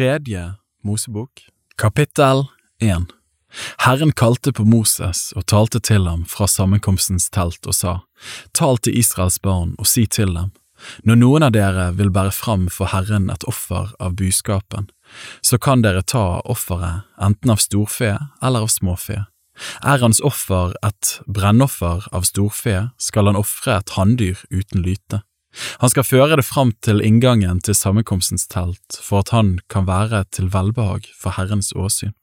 Tredje Mosebok, kapittel 1 Herren kalte på Moses og talte til ham fra sammenkomstens telt og sa, Tal til Israels barn og si til dem, når noen av dere vil bære fram for Herren et offer av buskapen, så kan dere ta offeret enten av storfe eller av småfe. Er hans offer et brennoffer av storfe, skal han ofre et hanndyr uten lyte. Han skal føre det fram til inngangen til sammenkomstens telt for at han kan være til velbehag for Herrens åsyn.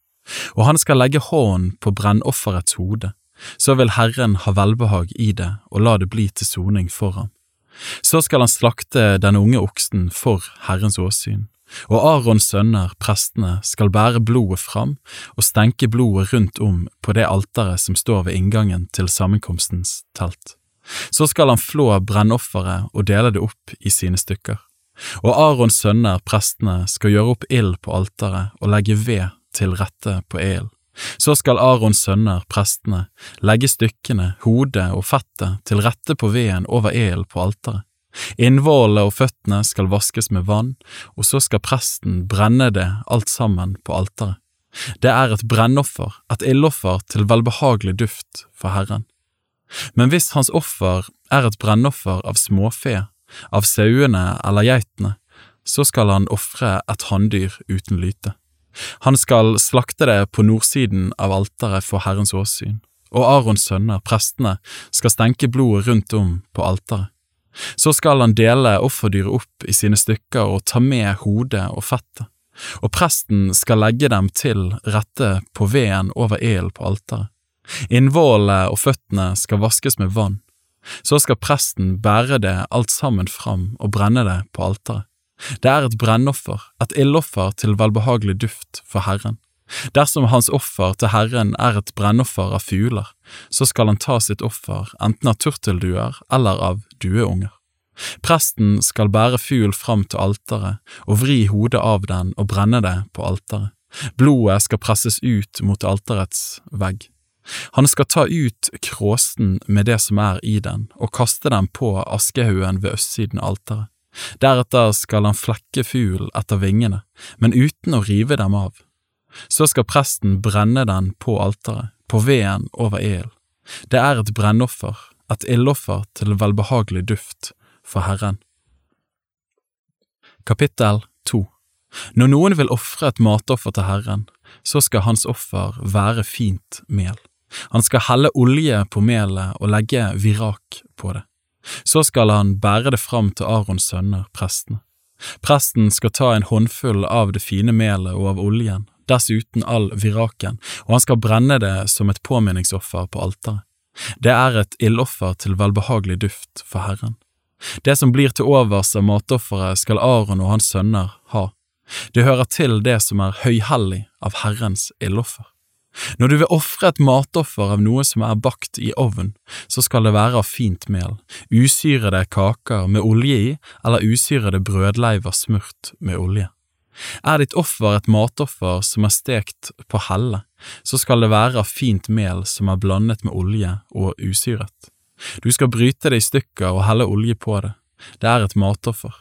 Og han skal legge hånden på brennofferets hode, så vil Herren ha velbehag i det og la det bli til soning for ham. Så skal han slakte den unge oksen for Herrens åsyn, og Arons sønner, prestene, skal bære blodet fram og stenke blodet rundt om på det alteret som står ved inngangen til sammenkomstens telt. Så skal han flå brennofferet og dele det opp i sine stykker. Og Arons sønner, prestene, skal gjøre opp ild på alteret og legge ved til rette på ilden. Så skal Arons sønner, prestene, legge stykkene, hodet og fettet til rette på veden over ilden på alteret. Innvollene og føttene skal vaskes med vann, og så skal presten brenne det alt sammen på alteret. Det er et brennoffer, et ildoffer til velbehagelig duft for Herren. Men hvis hans offer er et brennoffer av småfe, av sauene eller geitene, så skal han ofre et hanndyr uten lyte. Han skal slakte det på nordsiden av alteret for Herrens åsyn, og Arons sønner, prestene, skal stenke blodet rundt om på alteret. Så skal han dele offerdyret opp i sine stykker og ta med hodet og fettet, og presten skal legge dem til rette på veden over ilden på alteret. Innvollene og føttene skal vaskes med vann. Så skal presten bære det alt sammen fram og brenne det på alteret. Det er et brennoffer, et ildoffer til velbehagelig duft for Herren. Dersom hans offer til Herren er et brennoffer av fugler, så skal han ta sitt offer enten av turtelduer eller av dueunger. Presten skal bære fugl fram til alteret og vri hodet av den og brenne det på alteret. Blodet skal presses ut mot alterets vegg. Han skal ta ut kråsen med det som er i den, og kaste den på askehaugen ved østsiden av alteret. Deretter skal han flekke fuglen etter vingene, men uten å rive dem av. Så skal presten brenne den på alteret, på veden over ilden. Det er et brennoffer, et ildoffer til velbehagelig duft for Herren. Kapittel 2 Når noen vil ofre et matoffer til Herren, så skal hans offer være fint mel. Han skal helle olje på melet og legge virak på det. Så skal han bære det fram til Arons sønner, prestene. Presten skal ta en håndfull av det fine melet og av oljen, dessuten all viraken, og han skal brenne det som et påminningsoffer på alteret. Det er et ildoffer til velbehagelig duft for Herren. Det som blir til overs av matofferet skal Aron og hans sønner ha. Det hører til det som er høyhellig av Herrens ildoffer. Når du vil ofre et matoffer av noe som er bakt i ovn, så skal det være av fint mel, usyrede kaker med olje i eller usyrede brødleiver smurt med olje. Er ditt offer et matoffer som er stekt på helle, så skal det være av fint mel som er blandet med olje og usyret. Du skal bryte det i stykker og helle olje på det. Det er et matoffer.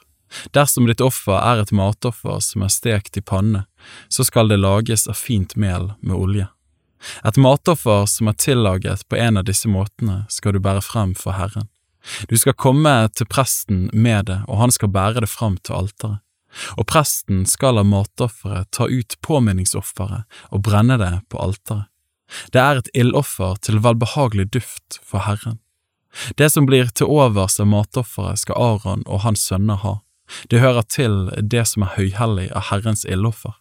Dersom ditt offer er et matoffer som er stekt i panne, så skal det lages av fint mel med olje. Et matoffer som er tillaget på en av disse måtene, skal du bære frem for Herren. Du skal komme til presten med det, og han skal bære det frem til alteret. Og presten skal av matofferet ta ut påminningsofferet og brenne det på alteret. Det er et ildoffer til velbehagelig duft for Herren. Det som blir til overs av matofferet skal Aron og hans sønner ha. Det hører til det som er høyhellig av Herrens ildoffer.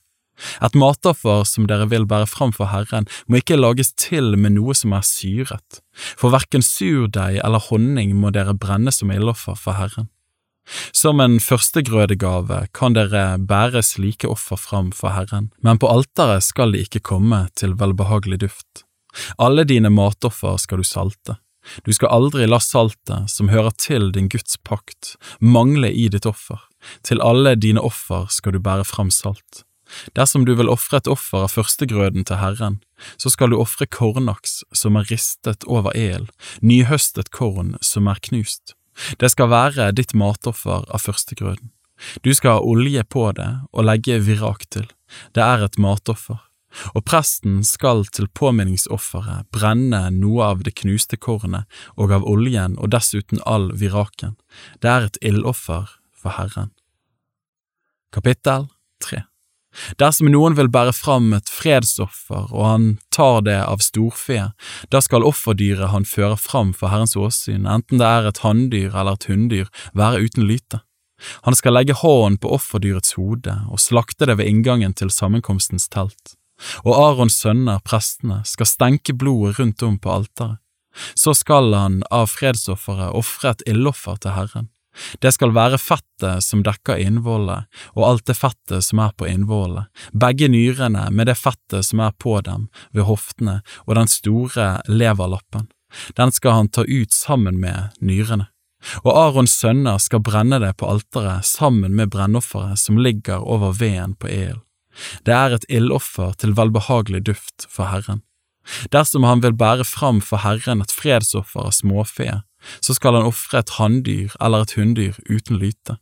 Et matoffer som dere vil bære fram for Herren, må ikke lages til med noe som er syret, for hverken surdeig eller honning må dere brenne som ildoffer for Herren. Som en førstegrødegave kan dere bære slike offer fram for Herren, men på alteret skal de ikke komme til velbehagelig duft. Alle dine matoffer skal du salte. Du skal aldri la saltet som hører til din Guds pakt, mangle i ditt offer. Til alle dine offer skal du bære fram salt. Dersom du vil ofre et offer av førstegrøden til Herren, så skal du ofre kornaks som er ristet over el, nyhøstet korn som er knust. Det skal være ditt matoffer av førstegrøden. Du skal ha olje på det og legge virak til, det er et matoffer, og presten skal til påminningsofferet brenne noe av det knuste kornet og av oljen og dessuten all viraken, det er et ildoffer for Herren. Kapittel 3 Dersom noen vil bære fram et fredsoffer og han tar det av storfe, da skal offerdyret han fører fram for Herrens åsyn, enten det er et hanndyr eller et hunndyr, være uten lyte. Han skal legge hånden på offerdyrets hode og slakte det ved inngangen til sammenkomstens telt. Og Arons sønner, prestene, skal stenke blodet rundt om på alteret. Så skal han av fredsofferet ofre et ildoffer til Herren. Det skal være fettet som dekker innvollet, og alt det fettet som er på innvollet, begge nyrene med det fettet som er på dem, ved hoftene, og den store leverlappen. Den skal han ta ut sammen med nyrene. Og Arons sønner skal brenne det på alteret sammen med brennofferet som ligger over veden på elen. Det er et ildoffer til velbehagelig duft for Herren. Dersom han vil bære fram for Herren et fredsoffer av småfe, så skal han ofre et hanndyr eller et hunndyr uten lyte.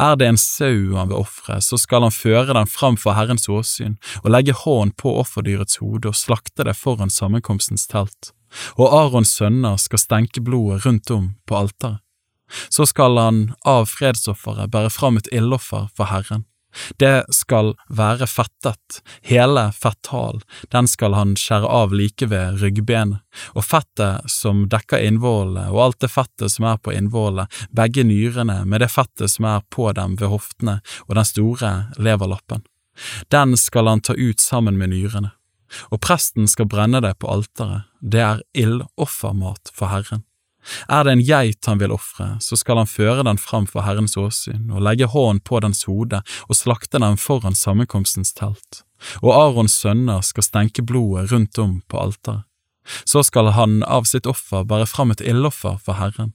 Er det en sau han vil ofre, så skal han føre den fram for Herrens åsyn og legge hånd på offerdyrets hode og slakte det foran sammenkomstens telt, og Arons sønner skal stenke blodet rundt om på alteret. Så skal han av fredsofferet bære fram et ildoffer for Herren, det skal være fettet, hele fetthalen, den skal han skjære av like ved ryggbenet, og fettet som dekker innvollene og alt det fettet som er på innvollene, begge nyrene med det fettet som er på dem ved hoftene og den store leverlappen. Den skal han ta ut sammen med nyrene, og presten skal brenne det på alteret, det er ildoffermat for Herren. Er det en geit han vil ofre, så skal han føre den fram for Herrens åsyn og legge hånd på dens hode og slakte den foran sammenkomstens telt, og Arons sønner skal stenke blodet rundt om på alteret. Så skal han av sitt offer bære fram et ildoffer for Herren.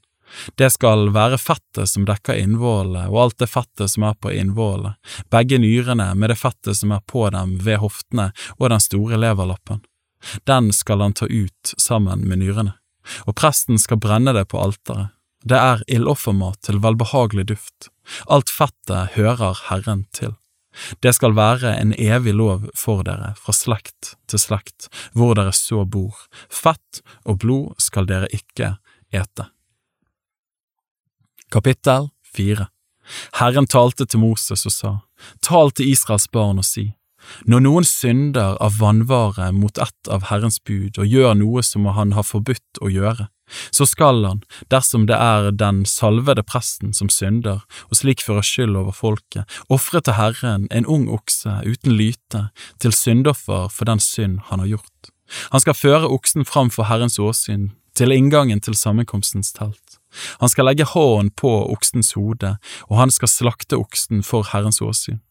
Det skal være fettet som dekker innvollene og alt det fettet som er på innvollene, begge nyrene med det fettet som er på dem ved hoftene og den store leverlappen. Den skal han ta ut sammen med nyrene og presten skal brenne det på alteret. Det er ildoffermat til velbehagelig duft. Alt fettet hører Herren til. Det skal være en evig lov for dere fra slekt til slekt, hvor dere så bor. Fett og blod skal dere ikke ete. Kapittel 4 Herren talte til Moses og sa, Tal til Israels barn og si, når noen synder av vannvare mot ett av Herrens bud og gjør noe som han har forbudt å gjøre, så skal han, dersom det er den salvede presten som synder og slik fører skyld over folket, ofre til Herren en ung okse uten lyte til syndoffer for den synd han har gjort. Han skal føre oksen fram for Herrens åsyn til inngangen til sammenkomstens telt. Han skal legge hånden på oksens hode, og han skal slakte oksen for Herrens åsyn.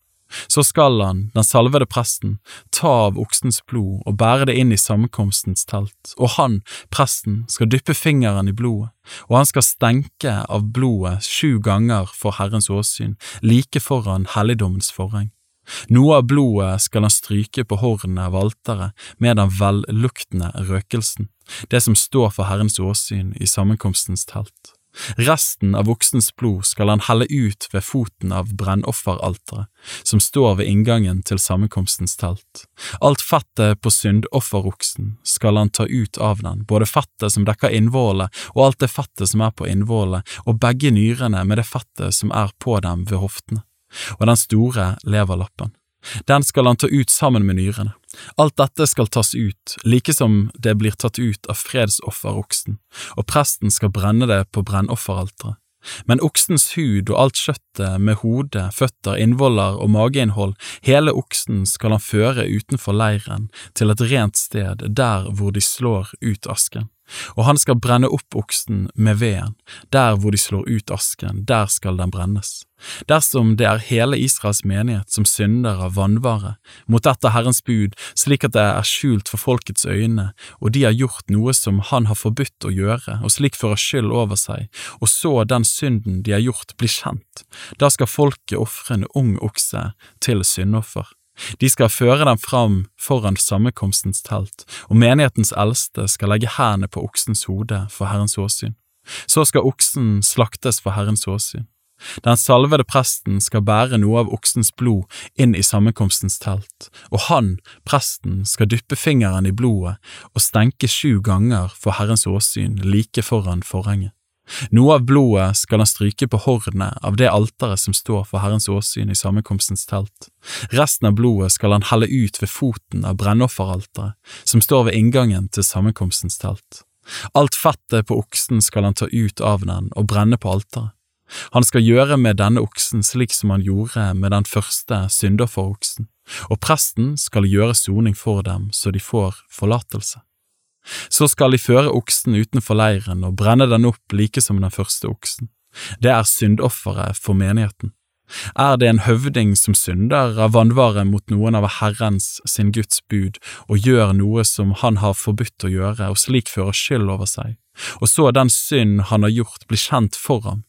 Så skal han, den salvede presten, ta av oksens blod og bære det inn i sammenkomstens telt, og han, presten, skal dyppe fingeren i blodet, og han skal stenke av blodet sju ganger for Herrens åsyn, like foran helligdommens forheng. Noe av blodet skal han stryke på hornet av alteret med den velluktende røkelsen, det som står for Herrens åsyn i sammenkomstens telt. Resten av voksens blod skal han helle ut ved foten av brennofferalteret, som står ved inngangen til sammenkomstens telt. Alt fettet på syndofferoksen skal han ta ut av den, både fettet som dekker innvollene og alt det fettet som er på innvollene, og begge nyrene med det fettet som er på dem ved hoftene, og den store leverlappen. Den skal han ta ut sammen med nyrene. Alt dette skal tas ut, like som det blir tatt ut av fredsofferoksen, og presten skal brenne det på brennofferalteret. Men oksens hud og alt kjøttet med hode, føtter, innvoller og mageinnhold, hele oksen skal han føre utenfor leiren, til et rent sted, der hvor de slår ut asken og han skal brenne opp oksen med veden, der hvor de slår ut asken, der skal den brennes. Dersom det er hele Israels menighet som synder av vannvare, mot dette Herrens bud, slik at det er skjult for folkets øyne, og de har gjort noe som han har forbudt å gjøre, og slik fører skyld over seg, og så den synden de har gjort bli kjent, da skal folket ofre en ung okse til syndoffer. De skal føre dem fram foran sammenkomstens telt, og menighetens eldste skal legge hendene på oksens hode for Herrens åsyn. Så skal oksen slaktes for Herrens åsyn. Den salvede presten skal bære noe av oksens blod inn i sammenkomstens telt, og han, presten, skal dyppe fingeren i blodet og stenke sju ganger for Herrens åsyn like foran forhenget. Noe av blodet skal han stryke på hornet av det alteret som står for Herrens åsyn i sammenkomstens telt. Resten av blodet skal han helle ut ved foten av brennofferalteret, som står ved inngangen til sammenkomstens telt. Alt fettet på oksen skal han ta ut av den og brenne på alteret. Han skal gjøre med denne oksen slik som han gjorde med den første synderforoksen, og presten skal gjøre soning for dem så de får forlatelse. Så skal de føre oksen utenfor leiren og brenne den opp like som den første oksen. Det er syndofferet for menigheten. Er det en høvding som synder av vannvare mot noen av Herrens, sin Guds bud, og gjør noe som han har forbudt å gjøre, og slik fører skyld over seg, og så den synd han har gjort blir kjent for ham,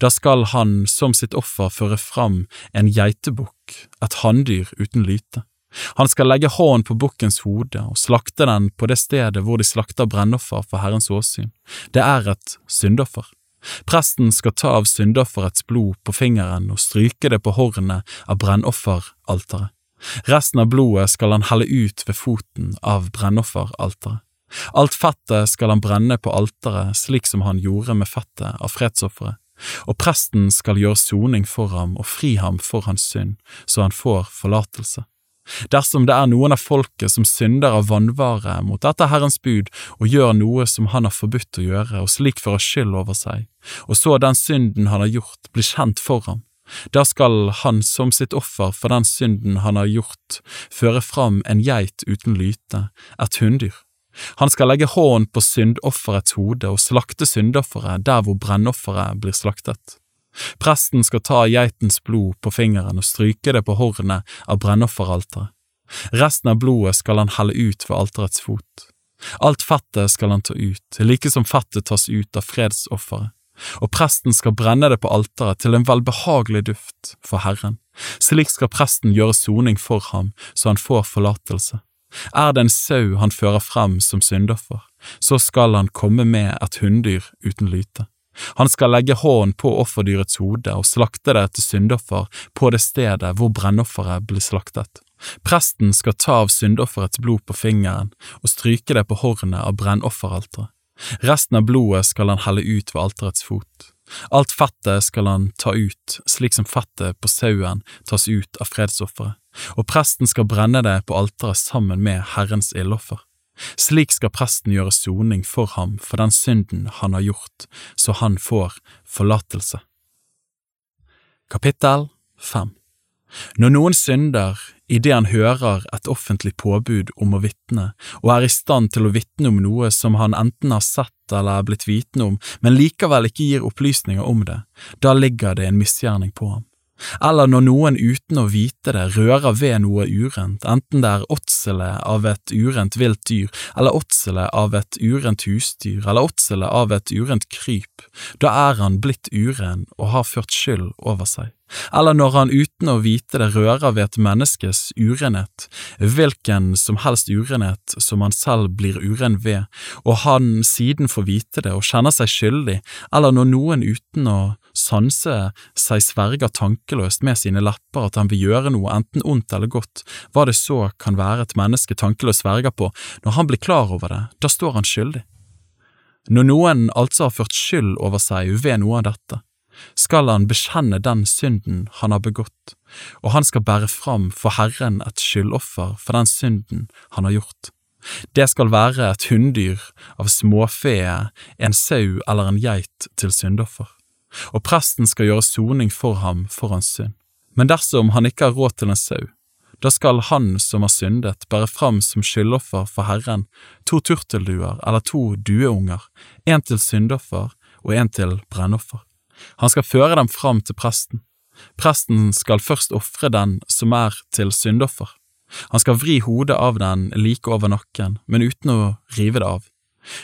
da skal han som sitt offer føre fram en geitebukk, et hanndyr uten lyte. Han skal legge hånd på bukkens hode og slakte den på det stedet hvor de slakter brennoffer for Herrens åsyn. Det er et syndoffer. Presten skal ta av syndofferets blod på fingeren og stryke det på hornet av brennofferalteret. Resten av blodet skal han helle ut ved foten av brennofferalteret. Alt fettet skal han brenne på alteret slik som han gjorde med fettet av fredsofferet og presten skal gjøre soning for ham og fri ham for hans synd, så han får forlatelse. Dersom det er noen av folket som synder av vannvare mot dette Herrens bud og gjør noe som han har forbudt å gjøre og slik fører skyld over seg, og så den synden han har gjort blir kjent for ham, da skal han som sitt offer for den synden han har gjort, føre fram en geit uten lyte, et hunndyr. Han skal legge hånd på syndofferets hode og slakte syndofferet der hvor brennofferet blir slaktet. Presten skal ta geitens blod på fingeren og stryke det på hornet av brennofferalteret. Resten av blodet skal han helle ut ved alterets fot. Alt fettet skal han ta ut, like som fettet tas ut av fredsofferet, og presten skal brenne det på alteret til en velbehagelig duft for Herren. Slik skal presten gjøre soning for ham så han får forlatelse. Er det en sau han fører frem som syndoffer, så skal han komme med et hunndyr uten lyte. Han skal legge hånd på offerdyrets hode og slakte det til syndoffer på det stedet hvor brennofferet blir slaktet. Presten skal ta av syndofferets blod på fingeren og stryke det på hornet av brennofferalteret. Resten av blodet skal han helle ut ved alterets fot. Alt fettet skal han ta ut, slik som fettet på sauen tas ut av fredsofferet og presten skal brenne det på alteret sammen med Herrens ildoffer. Slik skal presten gjøre soning for ham for den synden han har gjort, så han får forlatelse. Kapittel 5 Når noen synder idet han hører et offentlig påbud om å vitne, og er i stand til å vitne om noe som han enten har sett eller er blitt vitende om, men likevel ikke gir opplysninger om det, da ligger det en misgjerning på ham eller når noen uten å vite det rører ved noe urent, enten det er åtselet av et urent vilt dyr, eller åtselet av et urent husdyr, eller åtselet av et urent kryp, da er han blitt uren og har ført skyld over seg. Eller når han uten å vite det rører ved et menneskes urenhet, hvilken som helst urenhet som han selv blir uren ved, og han siden får vite det og kjenner seg skyldig, eller når noen uten å sanse seg sverger tankeløst med sine lepper at han vil gjøre noe enten ondt eller godt, hva det så kan være et menneske tankeløst sverger på, når han blir klar over det, da står han skyldig. Når noen altså har ført skyld over seg ved noe av dette, skal han bekjenne den synden han har begått, og han skal bære fram for Herren et skyldoffer for den synden han har gjort. Det skal være et hunndyr av småfe, en sau eller en geit til syndoffer, og presten skal gjøre soning for ham for hans synd. Men dersom han ikke har råd til en sau, da skal han som har syndet, bære fram som skyldoffer for Herren to turtelduer eller to dueunger, en til syndoffer og en til brennoffer. Han skal føre dem fram til presten. Presten skal først ofre den som er til syndoffer. Han skal vri hodet av den like over nakken, men uten å rive det av.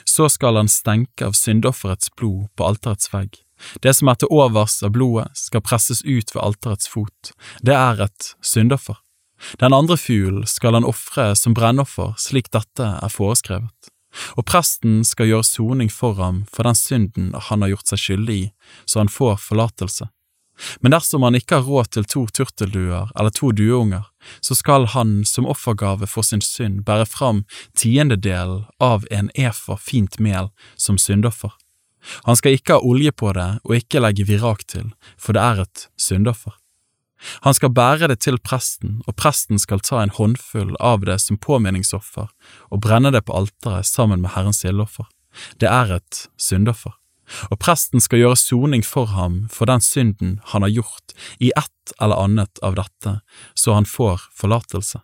Så skal han stenke av syndofferets blod på alterets vegg. Det som er til overs av blodet, skal presses ut ved alterets fot. Det er et syndoffer. Den andre fuglen skal han ofre som brennoffer, slik dette er foreskrevet og presten skal gjøre soning for ham for den synden han har gjort seg skyldig i, så han får forlatelse. Men dersom han ikke har råd til to turtelduer eller to dueunger, så skal han som offergave for sin synd bære fram tiendedelen av en efa fint mel som syndoffer. Han skal ikke ha olje på det og ikke legge virak til, for det er et syndoffer. Han skal bære det til presten, og presten skal ta en håndfull av det som påminningsoffer og brenne det på alteret sammen med Herrens ildoffer. Det er et syndoffer. Og presten skal gjøre soning for ham for den synden han har gjort i ett eller annet av dette, så han får forlatelse.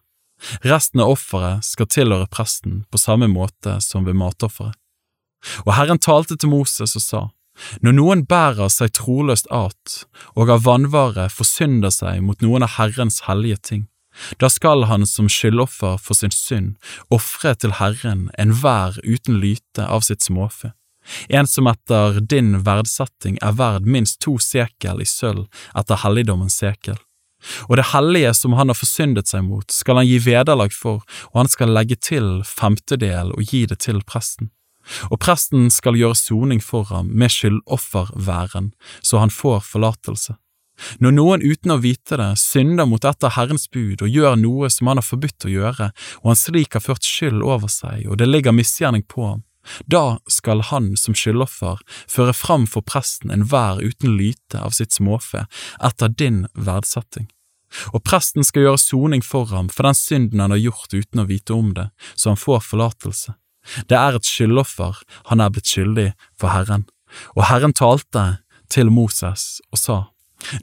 Resten av offeret skal tilhøre presten på samme måte som ved matofferet. Og Herren talte til Moses og sa, Når noen bærer seg troløst at og av vannvare forsynder seg mot noen av Herrens hellige ting, da skal han som skyldoffer for sin synd ofre til Herren enhver uten lyte av sitt småfe, en som etter din verdsetting er verd minst to sekel i sølv etter helligdommens sekel. Og det hellige som han har forsyndet seg mot, skal han gi vederlag for, og han skal legge til femtedel og gi det til presten og presten skal gjøre soning for ham med skyldofferværen, så han får forlatelse. Når noen uten å vite det synder mot et av Herrens bud og gjør noe som han har forbudt å gjøre, og han slik har ført skyld over seg og det ligger misgjerning på ham, da skal han som skyldoffer føre fram for presten enhver uten lyte av sitt småfe etter din verdsetting. Og presten skal gjøre soning for ham for den synden han har gjort uten å vite om det, så han får forlatelse. Det er et skyldoffer han er blitt skyldig for Herren. Og Herren talte til Moses og sa,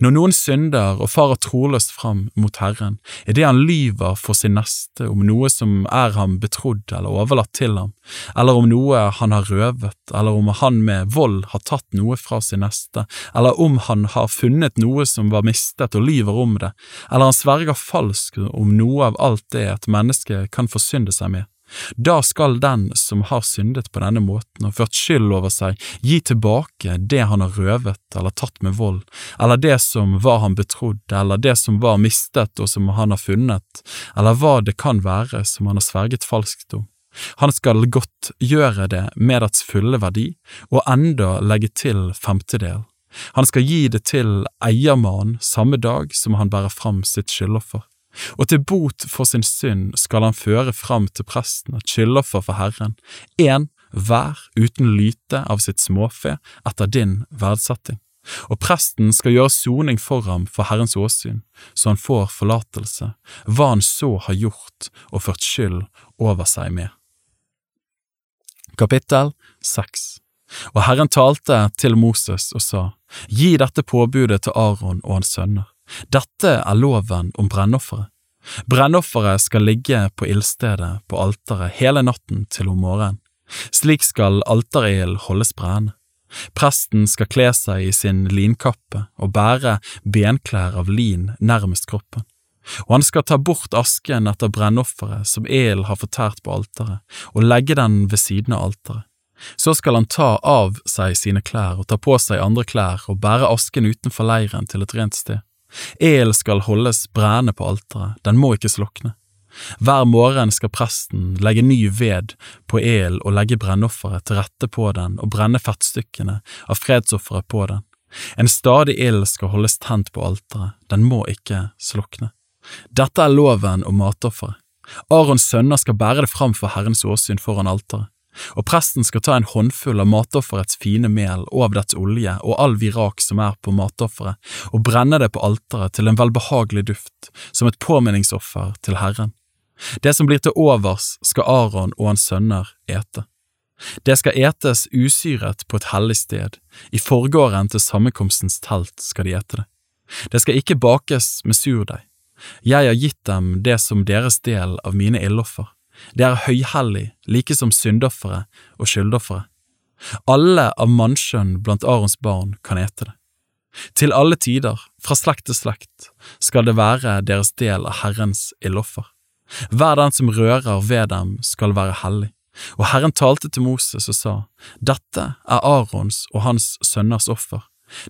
Når noen synder og farer troløst fram mot Herren, idet han lyver for sin neste om noe som er ham betrodd eller overlatt til ham, eller om noe han har røvet, eller om han med vold har tatt noe fra sin neste, eller om han har funnet noe som var mistet og lyver om det, eller han sverger falsk om noe av alt det et menneske kan forsynde seg med, da skal den som har syndet på denne måten og ført skyld over seg, gi tilbake det han har røvet eller tatt med vold, eller det som var han betrodd, eller det som var mistet og som han har funnet, eller hva det kan være som han har sverget falskt om. Han skal godt gjøre det med dets fulle verdi, og enda legge til femtedel. Han skal gi det til eiermannen samme dag som han bærer fram sitt skyldoffer og til bot for sin synd skal han føre fram til presten et skyldoffer for Herren, én hver uten lyte av sitt småfe etter din verdsetting. Og presten skal gjøre soning for ham for Herrens åsyn, så han får forlatelse, hva han så har gjort og ført skyld over seg med. Kapittel 6 Og Herren talte til Moses og sa, Gi dette påbudet til Aron og hans sønner. Dette er loven om brennofferet. Brennofferet skal ligge på ildstedet på alteret hele natten til om morgenen. Slik skal alterilden holdes brennende. Presten skal kle seg i sin linkappe og bære benklær av lin nærmest kroppen. Og han skal ta bort asken etter brennofferet som ilden har fortært på alteret, og legge den ved siden av alteret. Så skal han ta av seg sine klær og ta på seg andre klær og bære asken utenfor leiren til et rent sted. El skal holdes brennende på alteret, den må ikke slokne. Hver morgen skal presten legge ny ved på el og legge brennofferet til rette på den og brenne fettstykkene av fredsofferet på den. En stadig ild skal holdes tent på alteret, den må ikke slokne. Dette er loven om matofferet. Arons sønner skal bære det fram for Herrens åsyn foran alteret og presten skal ta en håndfull av matofferets fine mel og av dets olje og all virak som er på matofferet, og brenne det på alteret til en velbehagelig duft, som et påminningsoffer til Herren. Det som blir til overs, skal Aron og hans sønner ete. Det skal etes usyret på et hellig sted, i forgården til sammenkomstens telt skal de ete det. Det skal ikke bakes med surdeig. Jeg har gitt dem det som deres del av mine ildoffer det er høyhellig, like som syndofferet og skyldofferet. Alle av mannskjønn blant Arons barn kan ete det. Til alle tider, fra slekt til slekt, skal det være deres del av Herrens ildoffer. Hver den som rører ved dem, skal være hellig. Og Herren talte til Moses og sa, Dette er Arons og hans sønners offer,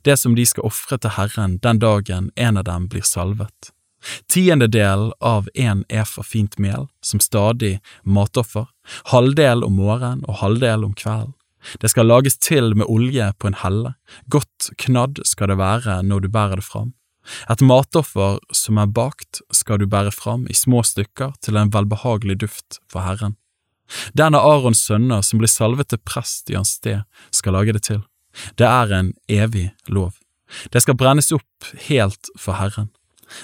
det som de skal ofre til Herren den dagen en av dem blir salvet. Tiendedel av en efa fint mel som stadig matoffer, halvdel om morgenen og halvdel om kvelden. Det skal lages til med olje på en helle, godt knadd skal det være når du bærer det fram. Et matoffer som er bakt skal du bære fram i små stykker til en velbehagelig duft for Herren. Den av Arons sønner som blir salvet til prest i hans sted, skal lage det til. Det er en evig lov. Det skal brennes opp helt for Herren.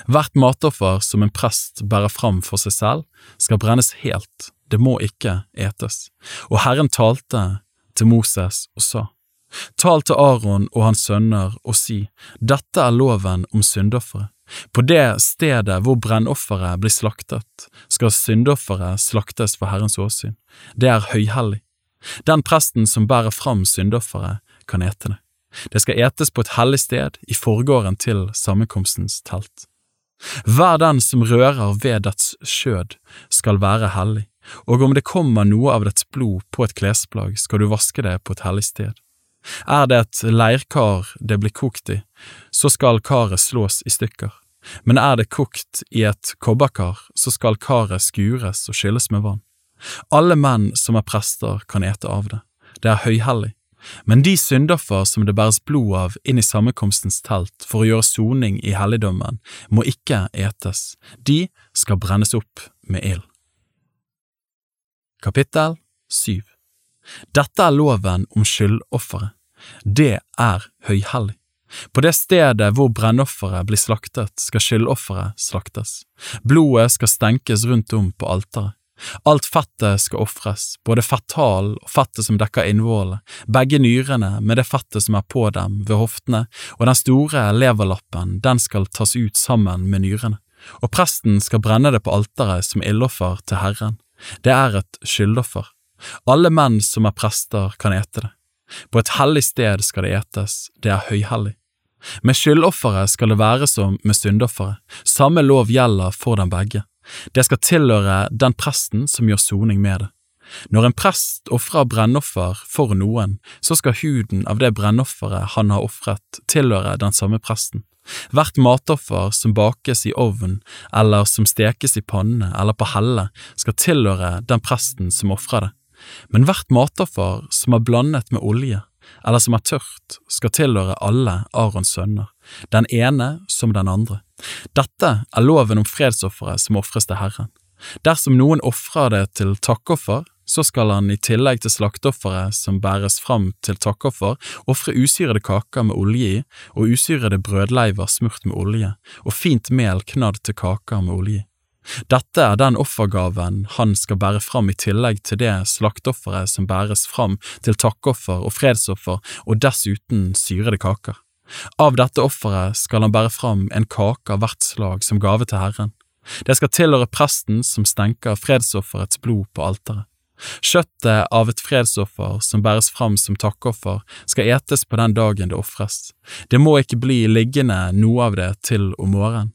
Hvert matoffer som en prest bærer fram for seg selv, skal brennes helt, det må ikke etes. Og Herren talte til Moses og sa, Tal til Aron og hans sønner og si, dette er loven om syndofferet. På det stedet hvor brennofferet blir slaktet, skal syndofferet slaktes for Herrens åsyn. Det er høyhellig. Den presten som bærer fram syndofferet, kan ete det. Det skal etes på et hellig sted i forgården til sammenkomstens telt. Hver den som rører ved dets skjød, skal være hellig, og om det kommer noe av dets blod på et klesplagg, skal du vaske det på et hellig sted. Er det et leirkar det blir kokt i, så skal karet slås i stykker, men er det kokt i et kobberkar, så skal karet skures og skylles med vann. Alle menn som er prester, kan ete av det, det er høyhellig, men de syndoffer som det bæres blod av inn i sammenkomstens telt for å gjøre soning i helligdommen, må ikke etes, de skal brennes opp med ild. Kapittel 7 Dette er loven om skyldofferet. Det er høyhellig. På det stedet hvor brennofferet blir slaktet, skal skyldofferet slaktes. Blodet skal stenkes rundt om på alteret. Alt fettet skal ofres, både fetthalen og fettet som dekker innvollene, begge nyrene med det fettet som er på dem ved hoftene, og den store leverlappen, den skal tas ut sammen med nyrene. Og presten skal brenne det på alteret som ildoffer til Herren. Det er et skyldoffer. Alle menn som er prester, kan ete det. På et hellig sted skal det etes, det er høyhellig. Med skyldofferet skal det være som med syndofferet, samme lov gjelder for dem begge. Det skal tilhøre den presten som gjør soning med det. Når en prest ofrer brennoffer for noen, så skal huden av det brennofferet han har ofret, tilhøre den samme presten. Hvert matoffer som bakes i ovn eller som stekes i panne eller på helle, skal tilhøre den presten som ofrer det. Men hvert matoffer som er blandet med olje, eller som er tørt, skal tilhøre alle Arons sønner, den ene som den andre. Dette er loven om fredsofferet som ofres til Herren. Dersom noen ofrer det til takkoffer, så skal han i tillegg til slakteofferet som bæres fram til takkoffer, ofre usyrede kaker med olje i og usyrede brødleiver smurt med olje, og fint mel knadd til kaker med olje i. Dette er den offergaven han skal bære fram i tillegg til det slakteofferet som bæres fram til takkoffer og fredsoffer og dessuten syrede kaker. Av dette offeret skal han bære fram en kake av hvert slag som gave til Herren. Det skal tilhøre presten som stenker fredsofferets blod på alteret. Kjøttet av et fredsoffer som bæres fram som takkoffer, skal etes på den dagen det ofres. Det må ikke bli liggende noe av det til om morgenen.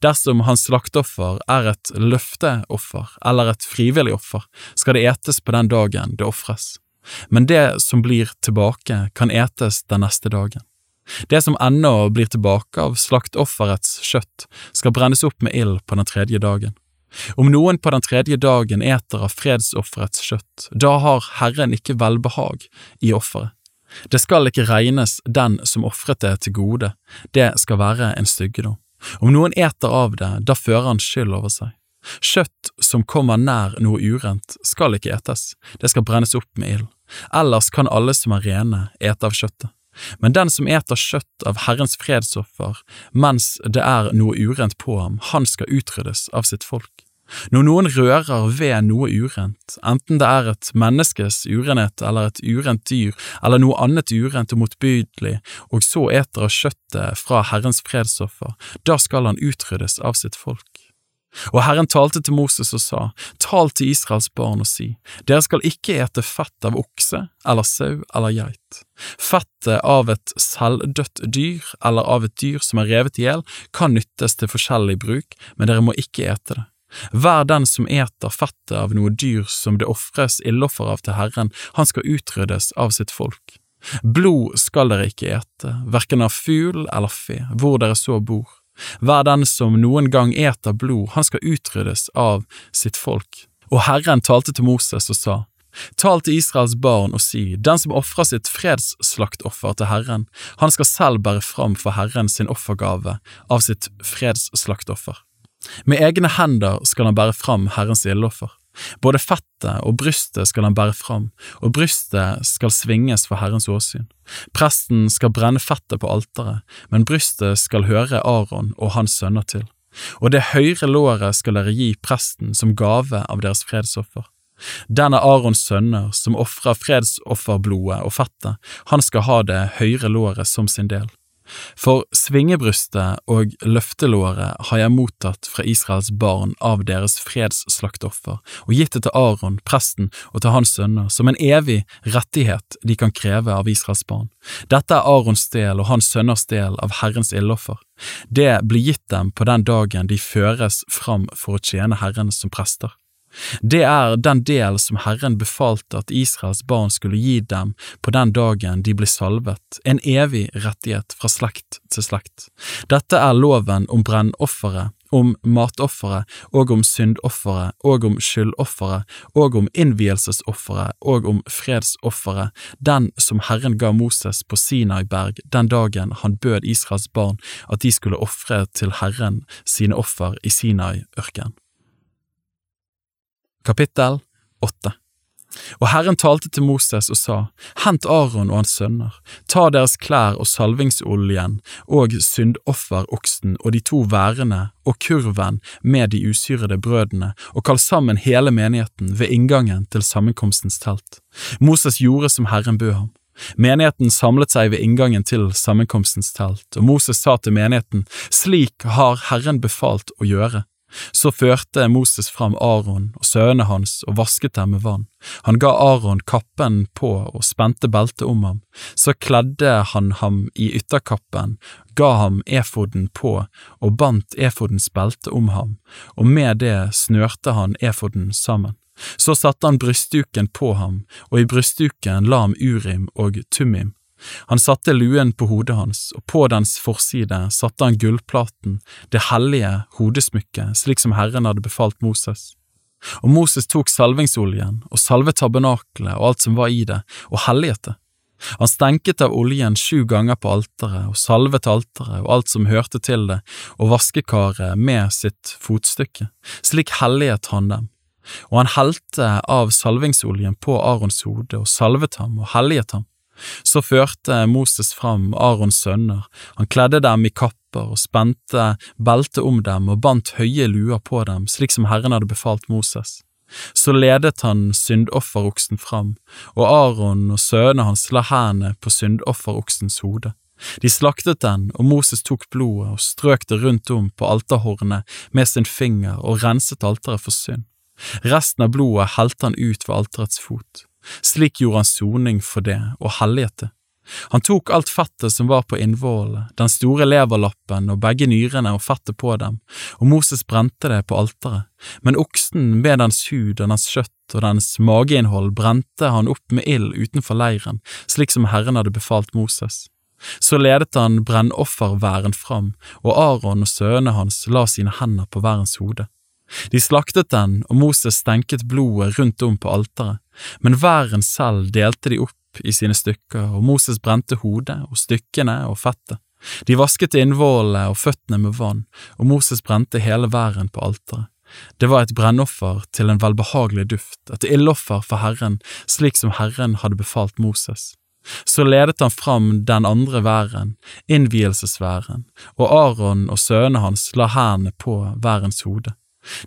Dersom hans slakteoffer er et løfteoffer eller et frivillig offer, skal det etes på den dagen det ofres. Men det som blir tilbake, kan etes den neste dagen. Det som ennå blir tilbake av slaktofferets kjøtt, skal brennes opp med ild på den tredje dagen. Om noen på den tredje dagen eter av fredsofferets kjøtt, da har Herren ikke velbehag i offeret. Det skal ikke regnes den som ofret det til gode, det skal være en styggedom. Om noen eter av det, da fører han skyld over seg. Kjøtt som kommer nær noe urent, skal ikke etes, det skal brennes opp med ild. Ellers kan alle som er rene, ete av kjøttet. Men den som eter kjøtt av Herrens fredsoffer mens det er noe urent på ham, han skal utryddes av sitt folk. Når noen rører ved noe urent, enten det er et menneskes urenhet eller et urent dyr eller noe annet urent og motbydelig, og så eter av kjøttet fra Herrens fredsoffer, da skal han utryddes av sitt folk. Og Herren talte til Moses og sa, Tal til Israels barn og si, Dere skal ikke ete fett av okse eller sau eller geit. Fettet av et selvdødt dyr eller av et dyr som er revet i hjel, kan nyttes til forskjellig bruk, men dere må ikke ete det. Hver den som eter fettet av noe dyr som det ofres ildoffer av til Herren, han skal utryddes av sitt folk. Blod skal dere ikke ete, verken av fugl eller fe, hvor dere så bor. Hver den som noen gang eter blod, han skal utryddes av sitt folk. Og Herren talte til Moses og sa, Tal til Israels barn og si, den som ofrer sitt fredsslaktoffer til Herren, han skal selv bære fram for Herren sin offergave av sitt fredsslaktoffer. Med egne hender skal han bære fram Herrens ildoffer. Både fettet og brystet skal han bære fram, og brystet skal svinges for Herrens åsyn. Presten skal brenne fettet på alteret, men brystet skal høre Aron og hans sønner til. Og det høyre låret skal dere gi presten som gave av deres fredsoffer. Den er Arons sønner som ofrer fredsofferblodet og fettet, han skal ha det høyre låret som sin del. For svingebrystet og løftelåret har jeg mottatt fra Israels barn av deres fredsslaktoffer, og gitt det til Aron, presten, og til hans sønner, som en evig rettighet de kan kreve av Israels barn. Dette er Arons del og hans sønners del av Herrens ildoffer. Det blir gitt dem på den dagen de føres fram for å tjene Herren som prester. Det er den del som Herren befalte at Israels barn skulle gi dem på den dagen de ble salvet, en evig rettighet fra slekt til slekt. Dette er loven om brennofferet, om matofferet og om syndofferet og om skyldofferet og om innvielsesofferet og om fredsofferet, den som Herren ga Moses på Sinai-berg den dagen han bød Israels barn at de skulle ofre til Herren sine offer i Sinai-ørkenen. Kapittel 8 Og Herren talte til Moses og sa, Hent Aron og hans sønner, ta deres klær og salvingsoljen og syndofferoksen og de to værene og kurven med de usyrede brødene, og kall sammen hele menigheten ved inngangen til sammenkomstens telt. Moses gjorde som Herren bød ham. Menigheten samlet seg ved inngangen til sammenkomstens telt, og Moses sa til menigheten, Slik har Herren befalt å gjøre. Så førte Moses fram Aron og sønnene hans og vasket dem med vann. Han ga Aron kappen på og spente beltet om ham. Så kledde han ham i ytterkappen, ga ham efoden på og bandt efodens belte om ham, og med det snørte han efoden sammen. Så satte han brystduken på ham, og i brystduken la ham Urim og Tumim. Han satte luen på hodet hans, og på dens forside satte han gullplaten, det hellige hodesmykket, slik som Herren hadde befalt Moses. Og Moses tok salvingsoljen og salvet tabernakelet og alt som var i det, og helliget det. Han stenket av oljen sju ganger på alteret og salvet alteret og alt som hørte til det, og vaskekaret med sitt fotstykke. Slik helliget han dem. Og han helte av salvingsoljen på Arons hode og salvet ham og helliget ham. Så førte Moses fram Arons sønner, han kledde dem i kapper og spente beltet om dem og bandt høye luer på dem, slik som Herren hadde befalt Moses. Så ledet han syndofferoksen fram, og Aron og sønnene hans la hendene på syndofferoksens hode. De slaktet den, og Moses tok blodet og strøk det rundt om på alterhornet med sin finger og renset alteret for synd. Resten av blodet helte han ut ved alterets fot. Slik gjorde han soning for det og helliget det. Han tok alt fettet som var på innvollene, den store leverlappen og begge nyrene og fettet på dem, og Moses brente det på alteret, men oksen med dens hud og dens kjøtt og dens mageinnhold brente han opp med ild utenfor leiren, slik som Herren hadde befalt Moses. Så ledet han brennofferværen fram, og Aron og sønnene hans la sine hender på værens hode. De slaktet den, og Moses stenket blodet rundt om på alteret, men væren selv delte de opp i sine stykker, og Moses brente hodet og stykkene og fettet. De vasket innvollene og føttene med vann, og Moses brente hele væren på alteret. Det var et brennoffer til en velbehagelig duft, et ildoffer for Herren, slik som Herren hadde befalt Moses. Så ledet han fram den andre væren, innvielsesværen, og Aron og sønnene hans la hendene på værens hode.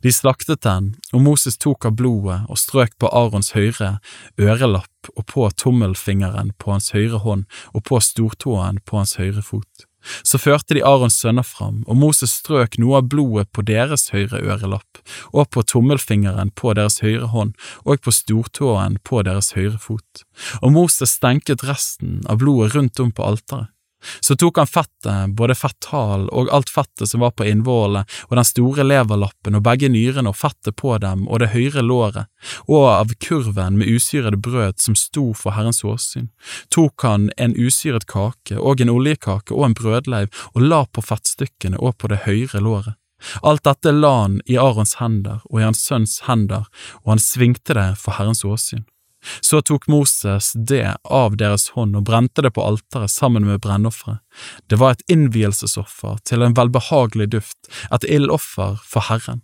De slaktet den, og Moses tok av blodet og strøk på Arons høyre ørelapp og på tommelfingeren på hans høyre hånd og på stortåen på hans høyre fot. Så førte de Arons sønner fram, og Moses strøk noe av blodet på deres høyre ørelapp, og på tommelfingeren på deres høyre hånd, og på stortåen på deres høyre fot. Og Moses stenket resten av blodet rundt om på alteret. Så tok han fettet, både fetthalen og alt fettet som var på innvollene, og den store leverlappen og begge nyrene og fettet på dem og det høyre låret, og av kurven med usyrede brød som sto for Herrens åsyn, tok han en usyret kake og en oljekake og en brødleiv og la på fettstykkene og på det høyre låret. Alt dette la han i Arons hender og i hans sønns hender, og han svingte det for Herrens åsyn. Så tok Moses det av deres hånd og brente det på alteret sammen med brennofferet. Det var et innvielsesoffer til en velbehagelig duft, et ildoffer for Herren.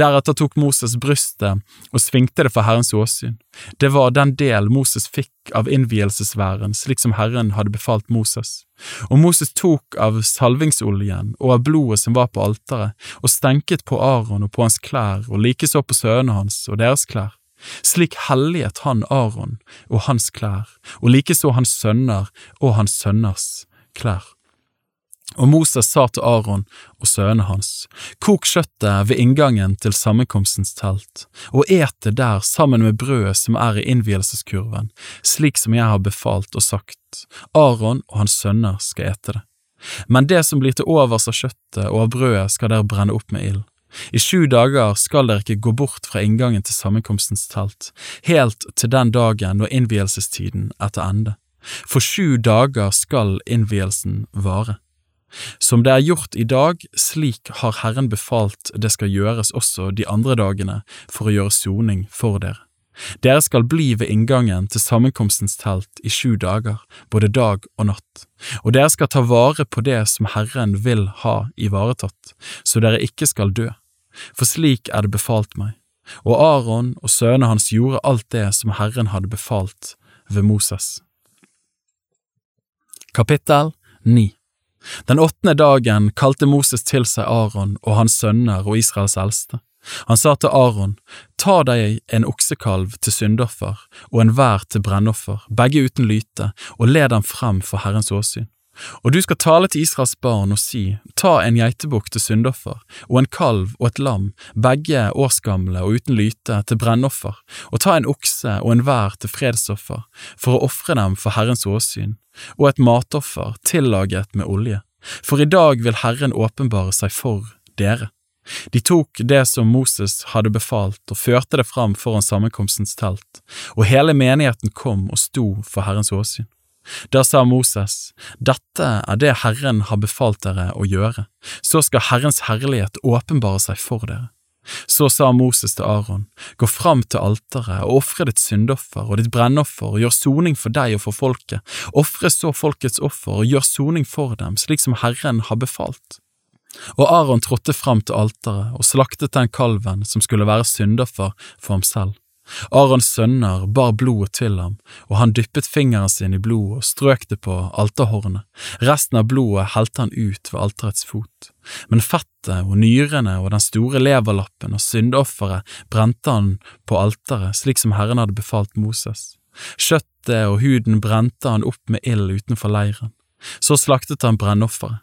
Deretter tok Moses brystet og svingte det for Herrens åsyn. Det var den del Moses fikk av innvielsesværen, slik som Herren hadde befalt Moses. Og Moses tok av salvingsoljen og av blodet som var på alteret, og stenket på Aron og på hans klær, og likeså på sønnene hans og deres klær. Slik helliget han Aron og hans klær, og likeså hans sønner og hans sønners klær. Og Moses sa til Aron og sønnene hans, kok kjøttet ved inngangen til sammenkomstens telt, og et det der sammen med brødet som er i innvielseskurven, slik som jeg har befalt og sagt, Aron og hans sønner skal ete det. Men det som blir til overs av kjøttet og av brødet skal dere brenne opp med ild. I sju dager skal dere ikke gå bort fra inngangen til sammenkomstens telt, helt til den dagen når innvielsestiden er til ende. For sju dager skal innvielsen vare. Som det er gjort i dag, slik har Herren befalt det skal gjøres også de andre dagene for å gjøre soning for dere. Dere skal bli ved inngangen til sammenkomstens telt i sju dager, både dag og natt, og dere skal ta vare på det som Herren vil ha ivaretatt, så dere ikke skal dø, for slik er det befalt meg. Og Aron og sønnene hans gjorde alt det som Herren hadde befalt ved Moses. Kapittel 9 den åttende dagen kalte Moses til seg Aron og hans sønner og Israels eldste. Han sa til Aron, ta deg en oksekalv til syndoffer og enhver til brennoffer, begge uten lyte, og led dem frem for Herrens åsyn. Og du skal tale til Israels barn og si, ta en geitebukk til syndoffer, og en kalv og et lam, begge årsgamle og uten lyte, til brennoffer, og ta en okse og enhver til fredsoffer, for å ofre dem for Herrens åsyn, og et matoffer tillaget med olje. For i dag vil Herren åpenbare seg for dere. De tok det som Moses hadde befalt og førte det fram foran sammenkomstens telt, og hele menigheten kom og sto for Herrens åsyn. Da sa Moses, Dette er det Herren har befalt dere å gjøre, så skal Herrens herlighet åpenbare seg for dere. Så sa Moses til Aron, Gå fram til alteret og ofre ditt syndoffer og ditt brennoffer og gjør soning for deg og for folket, ofre så folkets offer og gjør soning for dem, slik som Herren har befalt. Og Aron trådte frem til alteret og slaktet den kalven som skulle være syndoffer for ham selv. Arons sønner bar blodet til ham, og han dyppet fingeren sin i blodet og strøk det på alterhornet. Resten av blodet helte han ut ved alterets fot. Men fettet og nyrene og den store leverlappen og syndofferet brente han på alteret, slik som Herren hadde befalt Moses. Kjøttet og huden brente han opp med ild utenfor leiren. Så slaktet han brennofferet.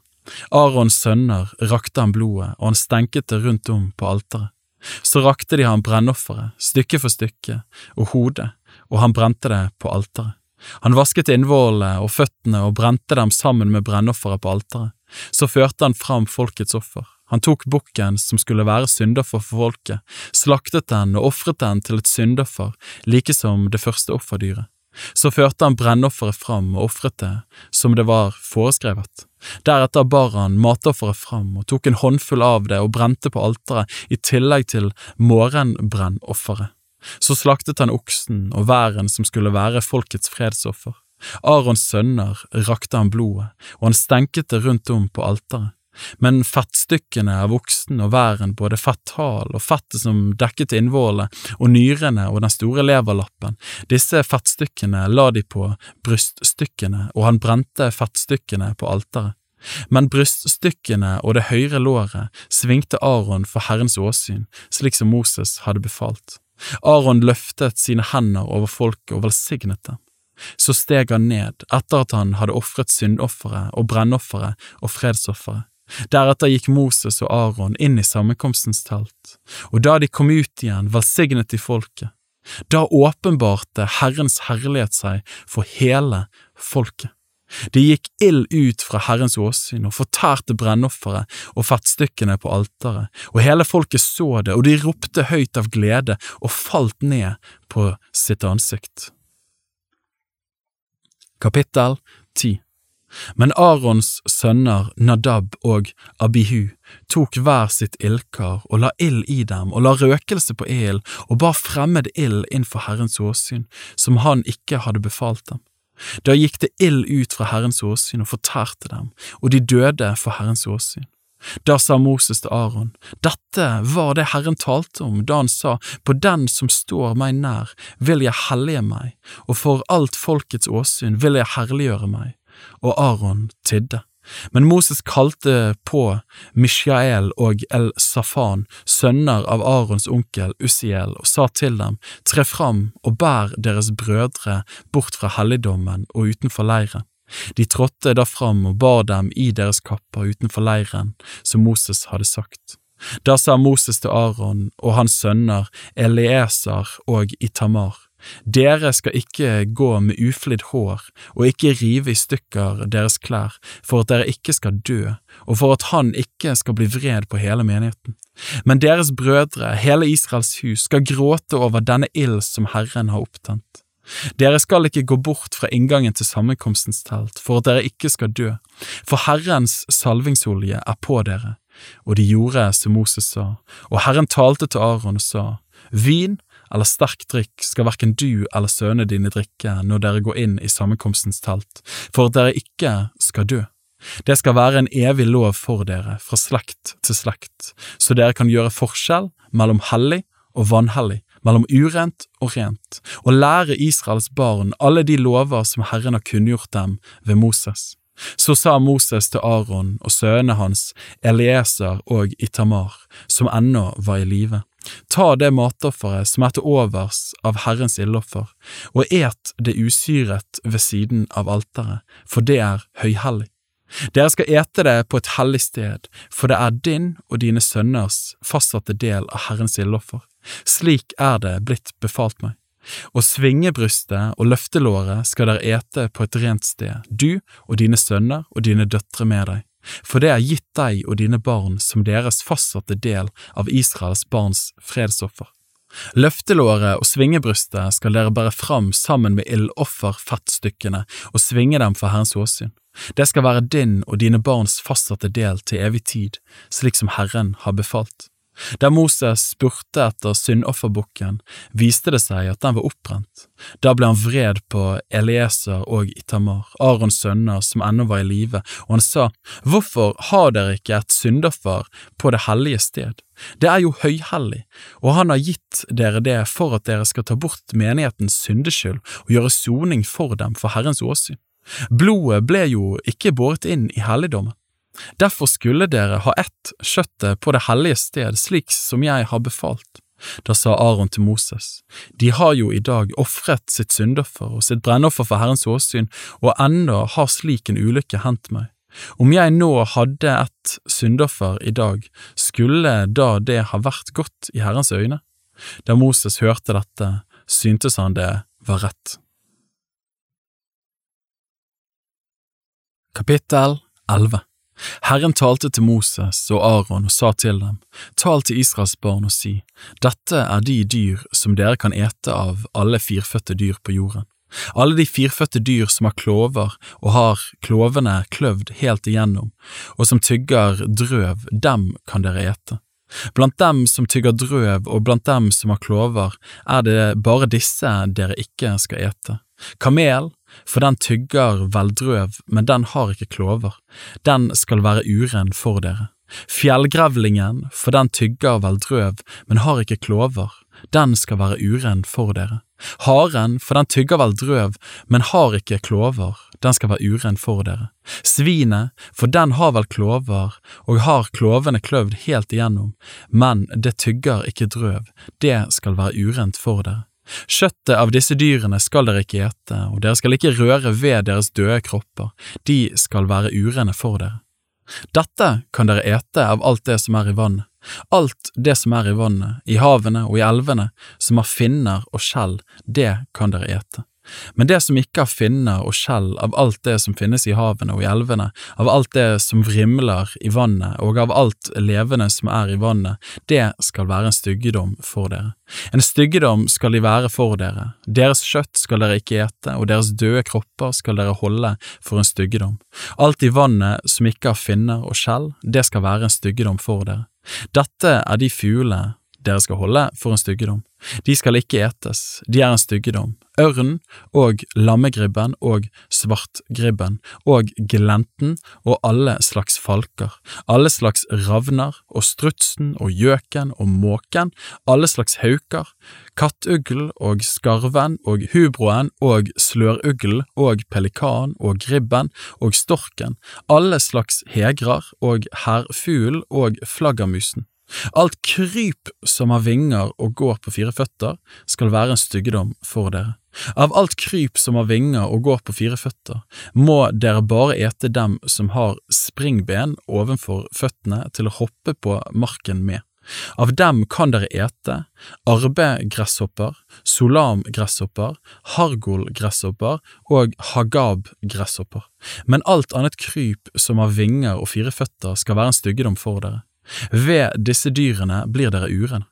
Arons sønner rakte han blodet, og han stenket det rundt om på alteret. Så rakte de ham brennofferet, stykke for stykke, og hodet, og han brente det på alteret. Han vasket innvollene og føttene og brente dem sammen med brennofferet på alteret. Så førte han fram folkets offer. Han tok bukken som skulle være syndoffer for folket, slaktet den og ofret den til et syndoffer, like som det første offerdyret. Så førte han brennofferet fram og ofret det som det var foreskrevet. Deretter bar han matofferet fram og tok en håndfull av det og brente på alteret i tillegg til morgenbrennofferet. Så slaktet han oksen og væren som skulle være folkets fredsoffer. Arons sønner rakte han blodet, og han stenket det rundt om på alteret. Men fettstykkene av voksen og væren, både fetthal og fettet som dekket innvollene, og nyrene og den store leverlappen, disse fettstykkene la de på bryststykkene, og han brente fettstykkene på alteret. Men bryststykkene og det høyre låret svingte Aron for Herrens åsyn, slik som Moses hadde befalt. Aron løftet sine hender over folket og velsignet dem. Så steg han ned etter at han hadde ofret syndofferet og brennofferet og fredsofferet. Deretter gikk Moses og Aron inn i sammenkomstens telt, og da de kom ut igjen, velsignet de folket. Da åpenbarte Herrens herlighet seg for hele folket. Det gikk ild ut fra Herrens åsyn og fortærte brennofferet og fettstykkene på alteret, og hele folket så det, og de ropte høyt av glede og falt ned på sitt ansikt. Kapittel 10 Men Arons sønner Nadab og Abihu tok hver sitt ildkar og la ild i dem og la røkelse på ilden og bar fremmed ild inn for Herrens åsyn, som han ikke hadde befalt dem. Da gikk det ild ut fra Herrens åsyn og fortærte dem, og de døde for Herrens åsyn. Da sa Moses til Aron, dette var det Herren talte om da han sa, på den som står meg nær vil jeg hellige meg, og for alt folkets åsyn vil jeg herliggjøre meg og Aron tidde. Men Moses kalte på Mishael og El-Safan, sønner av Arons onkel Ussiel, og sa til dem, tre fram og bær deres brødre bort fra helligdommen og utenfor leiren. De trådte da fram og bar dem i deres kapper utenfor leiren, som Moses hadde sagt. Da sa Moses til Aron og hans sønner Elieser og Itamar, dere skal ikke gå med uflidd hår og ikke rive i stykker deres klær for at dere ikke skal dø og for at han ikke skal bli vred på hele menigheten. Men deres brødre, hele Israels hus, skal gråte over denne ild som Herren har opptent. Dere skal ikke gå bort fra inngangen til sammenkomstens telt for at dere ikke skal dø, for Herrens salvingsolje er på dere. Og de gjorde som Moses sa, og Herren talte til Aron og sa, Vin eller sterk drikk skal hverken du eller sønnene dine drikke når dere går inn i sammenkomstens telt, for at dere ikke skal dø. Det skal være en evig lov for dere fra slekt til slekt, så dere kan gjøre forskjell mellom hellig og vanhellig, mellom urent og rent, og lære Israels barn alle de lover som Herren har kunngjort dem ved Moses. Så sa Moses til Aron og sønnene hans, Elieser og Itamar, som ennå var i live. Ta det matofferet som er til overs av Herrens ildoffer, og et det usyret ved siden av alteret, for det er høyhellig. Dere skal ete det på et hellig sted, for det er din og dine sønners fastsatte del av Herrens ildoffer. Slik er det blitt befalt meg. Og svingebrystet og løftelåret skal dere ete på et rent sted, du og dine sønner og dine døtre med deg for det er gitt deg og dine barn som deres fastsatte del av Israels barns fredsoffer. Løftelåret og svingebrystet skal dere bære fram sammen med ildofferfettstykkene og svinge dem for Herrens åsyn. Det skal være din og dine barns fastsatte del til evig tid, slik som Herren har befalt. Da Moses spurte etter syndofferbukken, viste det seg at den var oppbrent. Da ble han vred på Elieser og Itamar, Arons sønner som ennå var i live, og han sa, Hvorfor har dere ikke et syndoffer på det hellige sted? Det er jo høyhellig, og han har gitt dere det for at dere skal ta bort menighetens syndeskyld og gjøre soning for dem for Herrens åsyn. Blodet ble jo ikke båret inn i helligdommen. Derfor skulle dere ha ett kjøttet på det hellige sted, slik som jeg har befalt. Da sa Aron til Moses, de har jo i dag ofret sitt syndoffer og sitt brennoffer for Herrens åsyn, og enda har slik en ulykke hendt meg. Om jeg nå hadde et syndoffer i dag, skulle da det ha vært godt i Herrens øyne? Da Moses hørte dette, syntes han det var rett. Kapittel 11 Herren talte til Moses og Aron og sa til dem, tal til Israels barn og si, dette er de dyr som dere kan ete av alle firfødte dyr på jorden. Alle de firfødte dyr som har klover og har klovene kløvd helt igjennom, og som tygger drøv, dem kan dere ete. Blant dem som tygger drøv og blant dem som har klover, er det bare disse dere ikke skal ete. Kamel, for den tygger veldrøv, men den har ikke klover, den skal være uren for dere. Fjellgrevlingen, for den tygger veldrøv, men har ikke klover, den skal være uren for dere. Haren, for den tygger veldrøv, men har ikke klover, den skal være uren for dere. Svinet, for den har vel klover, og har klovene kløvd helt igjennom, men det tygger ikke drøv, det skal være urent for dere. Kjøttet av disse dyrene skal dere ikke ete, og dere skal ikke røre ved deres døde kropper, de skal være urene for dere. Dette kan dere ete av alt det som er i vannet, alt det som er i vannet, i havene og i elvene, som har finner og skjell, det kan dere ete. Men det som ikke har finner og skjell av alt det som finnes i havene og i elvene, av alt det som vrimler i vannet og av alt levende som er i vannet, det skal være en styggedom for dere. En styggedom skal de være for dere, deres kjøtt skal dere ikke ete, og deres døde kropper skal dere holde for en styggedom. Alt i vannet som ikke har finner og skjell, det skal være en styggedom for dere. Dette er de fuglene dere skal holde for en styggedom. De skal ikke etes, de er en styggedom. Ørn og lammegribben og svartgribben og glenten og alle slags falker, alle slags ravner og strutsen og gjøken og måken, alle slags hauker, kattugl og skarven og hubroen og slørugl og pelikan og gribben og storken, alle slags hegrar og herfugl og flaggermusen. Alt kryp som har vinger og går på fire føtter, skal være en styggedom for dere. Av alt kryp som har vinger og går på fire føtter, må dere bare ete dem som har springben ovenfor føttene til å hoppe på marken med. Av dem kan dere ete arbegresshopper, solamgresshopper, hargolgresshopper og hagabgresshopper, men alt annet kryp som har vinger og fire føtter skal være en styggedom for dere. Ved disse dyrene blir dere urene.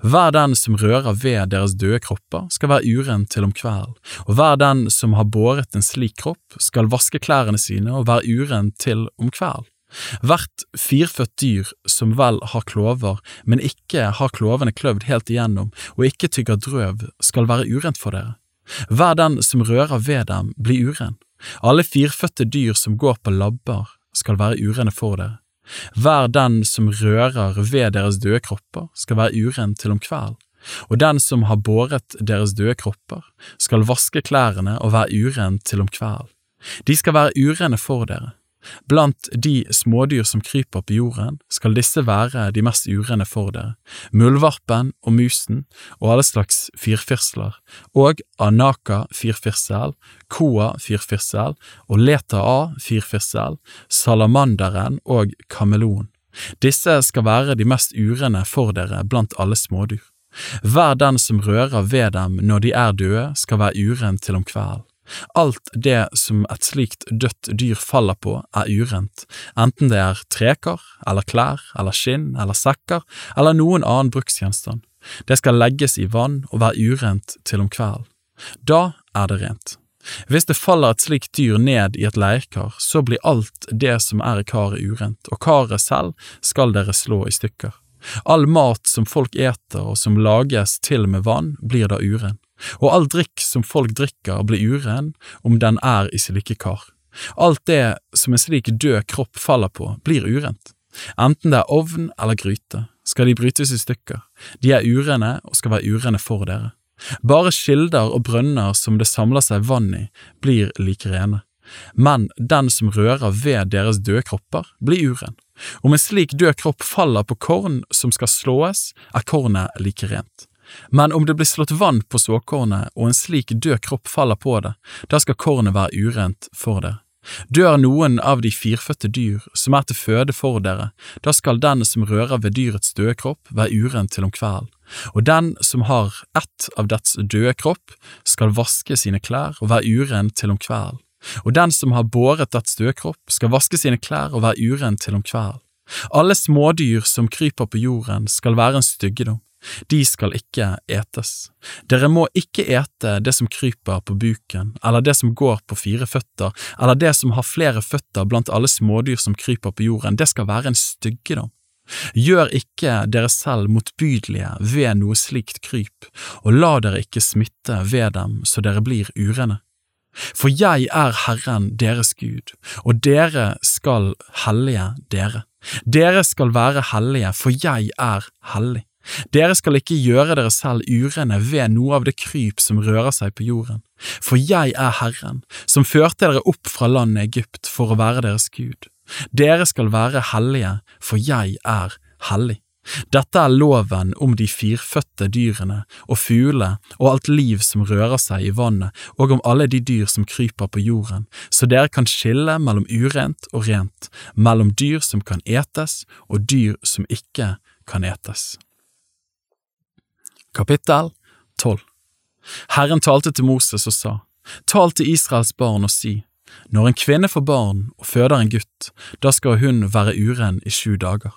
Hver den som rører ved deres døde kropper, skal være uren til om kvelden, og hver den som har båret en slik kropp, skal vaske klærne sine og være uren til om kvelden. Hvert firfødt dyr som vel har klover, men ikke har klovene kløvd helt igjennom og ikke tygger drøv, skal være urent for dere. Hver den som rører ved dem, blir uren. Alle firfødte dyr som går på labber, skal være urene for dere. Hver den som rører ved deres døde kropper, skal være uren til om kvelden, og den som har båret deres døde kropper, skal vaske klærne og være uren til om kvelden. De skal være urene for dere, Blant de smådyr som kryper på jorden, skal disse være de mest urene for dere, muldvarpen og musen og alle slags firfirsler, og anaka firfirsel, koa firfirsel og leta-a firfirsel, salamanderen og kamelon. Disse skal være de mest urene for dere blant alle smådyr. Hver den som rører ved dem når de er døde, skal være uren til om kvelden. Alt det som et slikt dødt dyr faller på, er urent, enten det er trekar, eller klær, eller skinn, eller sekker, eller noen annen bruksgjenstand. Det skal legges i vann og være urent til om kvelden. Da er det rent. Hvis det faller et slikt dyr ned i et leirkar, så blir alt det som er i karet urent, og karet selv skal dere slå i stykker. All mat som folk eter og som lages til med vann, blir da uren og all drikk som folk drikker blir uren om den er i slike kar. Alt det som en slik død kropp faller på, blir urent. Enten det er ovn eller gryte, skal de brytes i stykker, de er urene og skal være urene for dere. Bare kilder og brønner som det samler seg vann i, blir like rene. Men den som rører ved deres døde kropper, blir uren. Om en slik død kropp faller på korn som skal slåes, er kornet like rent. Men om det blir slått vann på såkornet og en slik død kropp faller på det, da skal kornet være urent for det. Dør noen av de firfødte dyr som er til føde for dere, da skal den som rører ved dyrets døde kropp være urent til om kvelden, og den som har ett av dets døde kropp, skal vaske sine klær og være uren til om kvelden, og den som har båret dets døde kropp, skal vaske sine klær og være uren til om kvelden. Alle smådyr som kryper på jorden skal være en styggedom de skal ikke etes. Dere må ikke ete det som kryper på buken, eller det som går på fire føtter, eller det som har flere føtter blant alle smådyr som kryper på jorden, det skal være en styggedom. Gjør ikke dere selv motbydelige ved noe slikt kryp, og la dere ikke smitte ved dem så dere blir urene. For jeg er Herren deres Gud, og dere skal hellige dere. Dere skal være hellige, for jeg er hellig. Dere skal ikke gjøre dere selv urene ved noe av det kryp som rører seg på jorden, for jeg er Herren, som førte dere opp fra landet Egypt for å være deres Gud. Dere skal være hellige, for jeg er hellig. Dette er loven om de firfødte dyrene og fuglene og alt liv som rører seg i vannet, og om alle de dyr som kryper på jorden, så dere kan skille mellom urent og rent, mellom dyr som kan etes og dyr som ikke kan etes. Kapittel 12 Herren talte til Moses og sa, Tal til Israels barn og si, når en kvinne får barn og føder en gutt, da skal hun være uren i sju dager.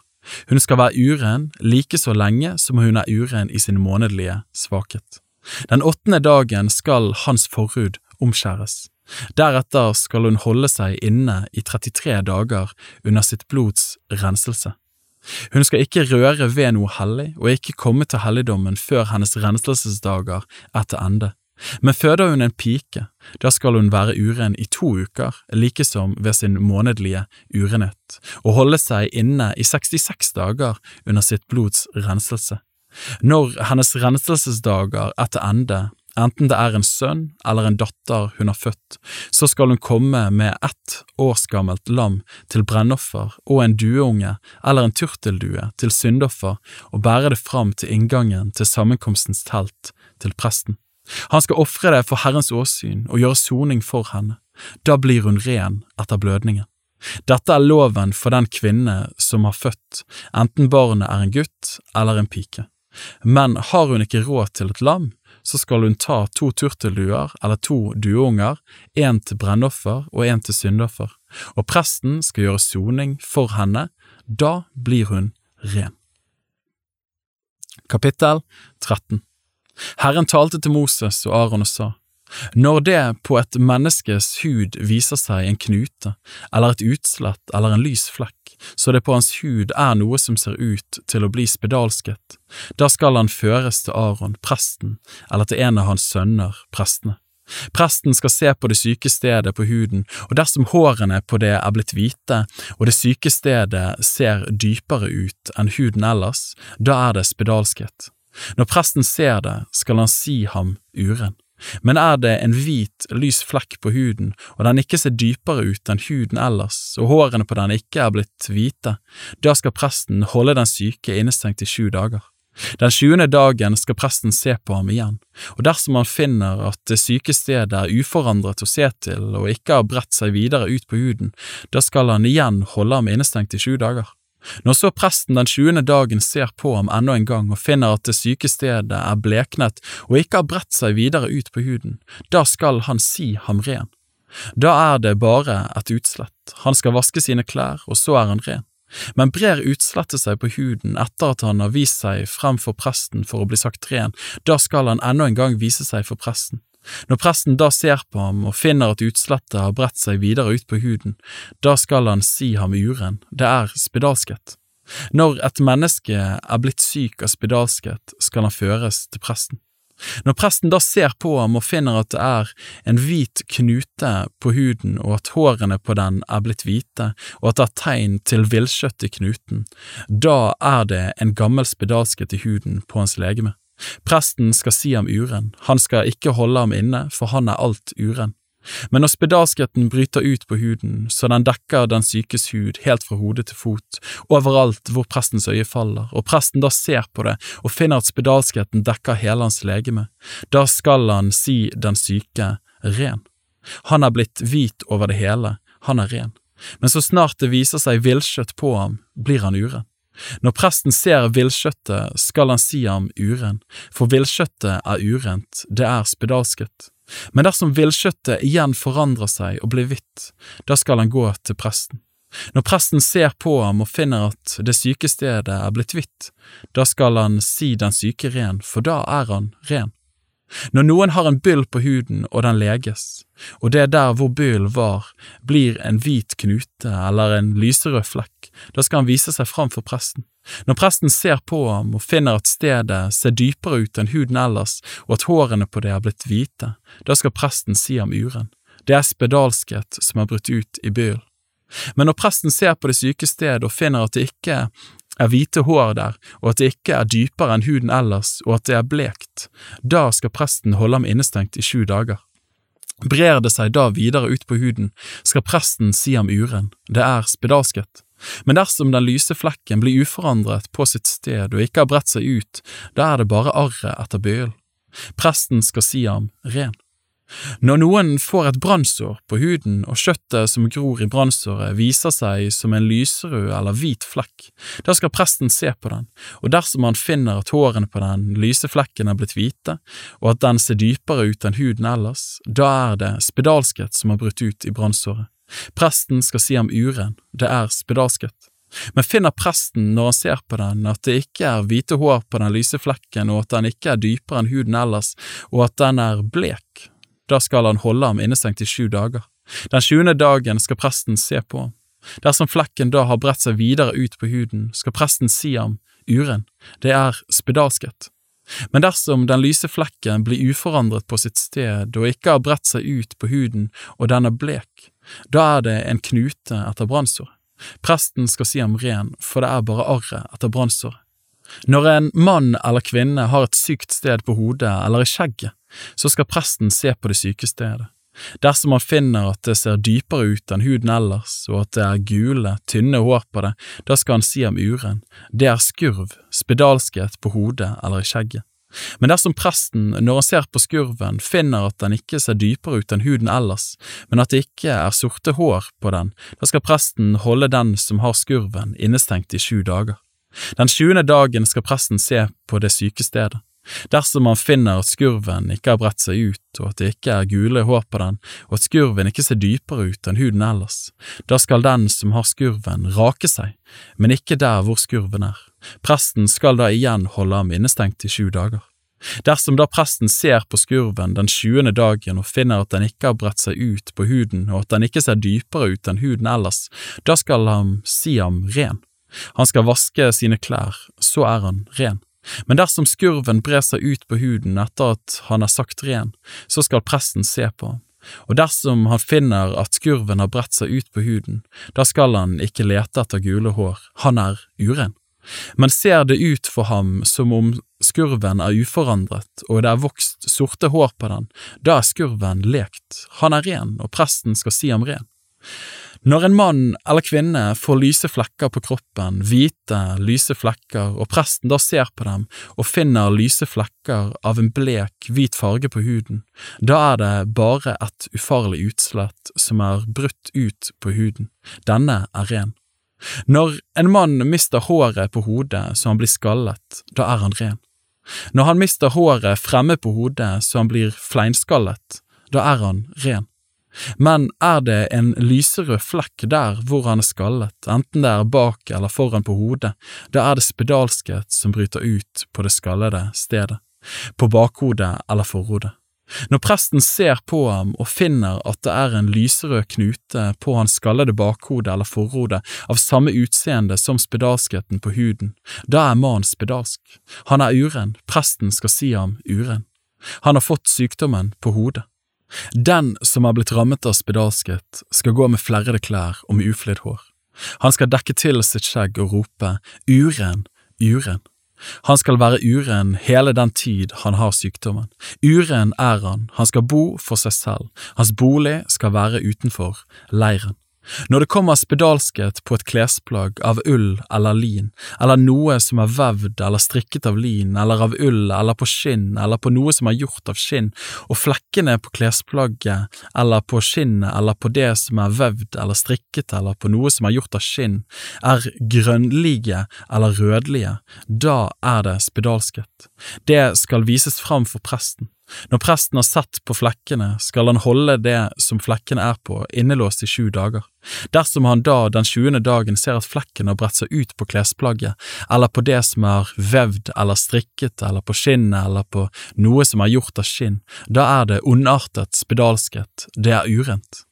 Hun skal være uren like så lenge som hun er uren i sin månedlige svakhet. Den åttende dagen skal hans forhud omskjæres. Deretter skal hun holde seg inne i 33 dager under sitt blods renselse. Hun skal ikke røre ved noe hellig og ikke komme til helligdommen før hennes renselsesdager er til ende. Men føder hun en pike, da skal hun være uren i to uker, like som ved sin månedlige urenhet, og holde seg inne i 66 dager under sitt blods renselse. Når hennes renselsesdager er til ende, enten det er en sønn eller en datter hun har født, så skal hun komme med ett årsgammelt lam til brennoffer og en dueunge eller en turteldue til syndoffer og bære det fram til inngangen til sammenkomstens telt til presten. Han skal ofre det for Herrens åsyn og gjøre soning for henne. Da blir hun ren etter blødningen. Dette er loven for den kvinne som har født, enten barnet er en gutt eller en pike. Men har hun ikke råd til et lam, så skal hun ta to turtelduer eller to dueunger, én til brennoffer og én til syndoffer, og presten skal gjøre soning for henne, da blir hun ren. Kapittel 13 Herren talte til Moses og Aron og sa, Når det på et menneskes hud viser seg en knute, eller et utslett eller en lys flekk, så det på hans hud er noe som ser ut til å bli spedalsket, da skal han føres til Aron, presten, eller til en av hans sønner, prestene. Presten skal se på det syke stedet på huden, og dersom hårene på det er blitt hvite, og det syke stedet ser dypere ut enn huden ellers, da er det spedalskhet. Når presten ser det, skal han si ham uren. Men er det en hvit, lys flekk på huden, og den ikke ser dypere ut enn huden ellers, og hårene på den ikke er blitt hvite, da skal presten holde den syke innestengt i sju dager. Den sjuende dagen skal presten se på ham igjen, og dersom han finner at det syke stedet er uforandret å se til og ikke har bredt seg videre ut på huden, da skal han igjen holde ham innestengt i sju dager. Når så presten den tjuende dagen ser på ham enda en gang og finner at det syke stedet er bleknet og ikke har bredt seg videre ut på huden, da skal han si ham ren. Da er det bare et utslett, han skal vaske sine klær, og så er han ren. Men brer utslettet seg på huden etter at han har vist seg frem for presten for å bli sagt ren, da skal han enda en gang vise seg for presten. Når presten da ser på ham og finner at utslettet har bredt seg videre ut på huden, da skal han si ham uren, det er spedalskhet. Når et menneske er blitt syk av spedalskhet, skal han føres til presten. Når presten da ser på ham og finner at det er en hvit knute på huden og at hårene på den er blitt hvite og at det er tegn til villkjøtt i knuten, da er det en gammel spedalskhet i huden på hans legeme. Presten skal si ham uren, han skal ikke holde ham inne, for han er alt uren. Men når spedalskheten bryter ut på huden, så den dekker den sykes hud helt fra hode til fot, overalt hvor prestens øye faller, og presten da ser på det og finner at spedalskheten dekker hele hans legeme, da skal han si den syke ren. Han er blitt hvit over det hele, han er ren, men så snart det viser seg villkjøtt på ham, blir han uren. Når presten ser villkjøttet, skal han si ham uren, for villkjøttet er urent, det er spedalsket. Men dersom villkjøttet igjen forandrer seg og blir hvitt, da skal han gå til presten. Når presten ser på ham og finner at det syke stedet er blitt hvitt, da skal han si den syke ren, for da er han ren. Når noen har en byll på huden og den leges, og det der hvor byllen var, blir en hvit knute eller en lyserød flekk, da skal han vise seg fram for presten. Når presten ser på ham og finner at stedet ser dypere ut enn huden ellers, og at hårene på det er blitt hvite, da skal presten si ham uren. Det er spedalskhet som er brutt ut i byllen. Men når presten ser på det syke stedet og finner at det ikke er hvite hår der, og at det ikke er dypere enn huden ellers, og at det er blekt, da skal presten holde ham innestengt i sju dager. Brer det seg da videre ut på huden, skal presten si ham uren, det er spedalsket. Men dersom den lyse flekken blir uforandret på sitt sted og ikke har bredt seg ut, da er det bare arret etter bøylen. Presten skal si ham ren. Når noen får et brannsår på huden og kjøttet som gror i brannsåret viser seg som en lyserød eller hvit flekk, da skal presten se på den, og dersom han finner at hårene på den lyse flekken er blitt hvite, og at den ser dypere ut enn huden ellers, da er det spedalskhet som har brutt ut i brannsåret. Presten skal si ham uren, det er spedalsket. Men finner presten når han ser på den at det ikke er hvite hår på den lyse flekken og at den ikke er dypere enn huden ellers, og at den er blek, da skal han holde ham innestengt i sju dager. Den sjuende dagen skal presten se på ham. Dersom flekken da har bredt seg videre ut på huden, skal presten si ham uren, det er spedalsket. Men dersom den lyse flekken blir uforandret på sitt sted og ikke har bredt seg ut på huden og den er blek, da er det en knute etter brannsår. Presten skal si ham ren, for det er bare arret etter brannsår. Når en mann eller kvinne har et sykt sted på hodet eller i skjegget, så skal presten se på det syke stedet. Dersom han finner at det ser dypere ut enn huden ellers, og at det er gule, tynne hår på det, da skal han si ham uren, det er skurv, spedalskhet på hodet eller i skjegget. Men dersom presten, når han ser på skurven, finner at den ikke ser dypere ut enn huden ellers, men at det ikke er sorte hår på den, da skal presten holde den som har skurven, innestengt i sju dager. Den sjuende dagen skal presten se på det syke stedet. Dersom han finner at skurven ikke har bredt seg ut, og at det ikke er gule hår på den, og at skurven ikke ser dypere ut enn huden ellers, da skal den som har skurven, rake seg, men ikke der hvor skurven er. Presten skal da igjen holde ham innestengt i sju dager. Dersom da presten ser på skurven den tjuende dagen og finner at den ikke har bredt seg ut på huden og at den ikke ser dypere ut enn huden ellers, da skal han si ham ren. Han skal vaske sine klær, så er han ren. Men dersom skurven brer seg ut på huden etter at han er sagt ren, så skal presten se på ham. Og dersom han finner at skurven har bredt seg ut på huden, da skal han ikke lete etter gule hår, han er uren. Men ser det ut for ham som om skurven er uforandret og det er vokst sorte hår på den, da er skurven lekt, han er ren, og presten skal si ham ren. Når en mann eller kvinne får lyse flekker på kroppen, hvite, lyse flekker, og presten da ser på dem og finner lyse flekker av en blek, hvit farge på huden, da er det bare et ufarlig utslett som er brutt ut på huden. Denne er ren. Når en mann mister håret på hodet så han blir skallet, da er han ren. Når han mister håret fremme på hodet så han blir fleinskallet, da er han ren. Men er det en lyserød flekk der hvor han er skallet, enten det er bak eller foran på hodet, da er det spedalskhet som bryter ut på det skallede stedet, på bakhodet eller forhodet. Når presten ser på ham og finner at det er en lyserød knute på hans skallede bakhode eller forhode av samme utseende som spedalskheten på huden, da er mannen spedalsk. Han er uren, presten skal si ham uren. Han har fått sykdommen på hodet. Den som har blitt rammet av spedalskhet, skal gå med flerrede klær og med uflidd hår. Han skal dekke til sitt skjegg og rope uren, uren. Han skal være uren hele den tid han har sykdommen. Uren er han, han skal bo for seg selv, hans bolig skal være utenfor leiren. Når det kommer spedalskhet på et klesplagg av ull eller lin, eller noe som er vevd eller strikket av lin eller av ull eller på skinn eller på noe som er gjort av skinn, og flekkene på klesplagget eller på skinnet eller på det som er vevd eller strikket eller på noe som er gjort av skinn, er grønnlige eller rødlige, da er det spedalskhet. Det skal vises fram for presten. Når presten har sett på flekkene, skal han holde det som flekkene er på, innelåst i sju dager. Dersom han da den tjuende dagen ser at flekken har bredt seg ut på klesplagget, eller på det som er vevd eller strikket, eller på skinnet eller på noe som er gjort av skinn, da er det ondartet spedalskhet, det er urent.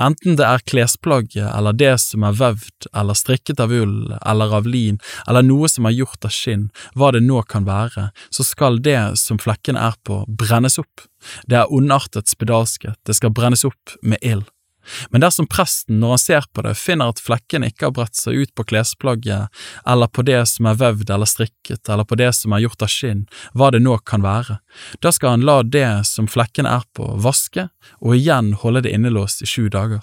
Enten det er klesplagget eller det som er vevd eller strikket av ull eller av lin eller noe som er gjort av skinn, hva det nå kan være, så skal det som flekkene er på, brennes opp. Det er ondartet spedalskhet, det skal brennes opp med ild. Men dersom presten, når han ser på det, finner at flekkene ikke har bredt seg ut på klesplagget eller på det som er vevd eller strikket eller på det som er gjort av skinn, hva det nå kan være, da skal han la det som flekkene er på, vaske og igjen holde det innelåst i sju dager.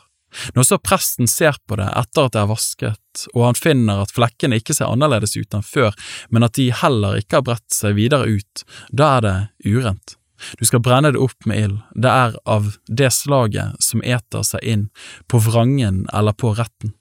Når så presten ser på det etter at det er vasket, og han finner at flekkene ikke ser annerledes ut enn før, men at de heller ikke har bredt seg videre ut, da er det urent. Du skal brenne det opp med ild, det er av det slaget som eter seg inn på vrangen eller på retten.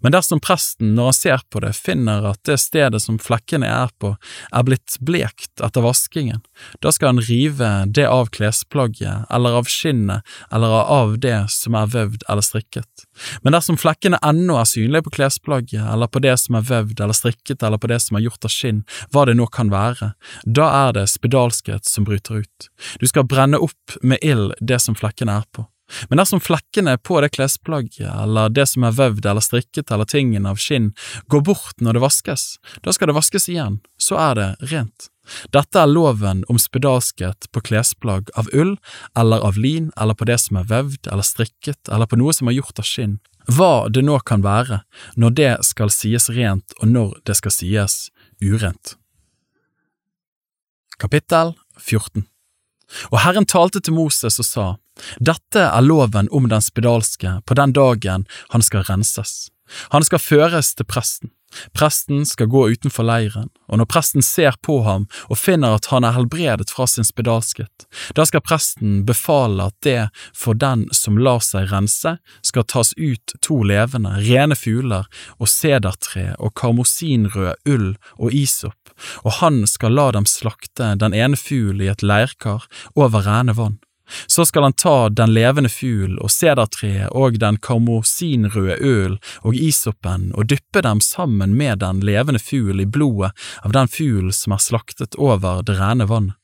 Men dersom presten, når han ser på det, finner at det stedet som flekkene er på, er blitt blekt etter vaskingen, da skal han rive det av klesplagget eller av skinnet eller av det som er vevd eller strikket. Men dersom flekkene ennå er synlige på klesplagget eller på det som er vevd eller strikket eller på det som er gjort av skinn, hva det nå kan være, da er det spedalskhet som bryter ut. Du skal brenne opp med ild det som flekkene er på. Men dersom flekkene på det klesplagget eller det som er vevd eller strikket eller tingen av skinn går bort når det vaskes, da skal det vaskes igjen, så er det rent. Dette er loven om spedalskhet på klesplagg av ull eller av lin eller på det som er vevd eller strikket eller på noe som er gjort av skinn, hva det nå kan være, når det skal sies rent og når det skal sies urent. Kapittel 14 Og Herren talte til Moses og sa, dette er loven om den spedalske på den dagen han skal renses. Han skal føres til presten. Presten skal gå utenfor leiren, og når presten ser på ham og finner at han er helbredet fra sin spedalskhet, da skal presten befale at det for den som lar seg rense, skal tas ut to levende, rene fugler og sedertre og karmosinrød ull og isop, og han skal la dem slakte den ene fugl i et leirkar over rene vann. Så skal han ta den levende fugl og sedertreet og den karmosinrøde øl og isopen og dyppe dem sammen med den levende fugl i blodet av den fuglen som er slaktet over det rene vannet.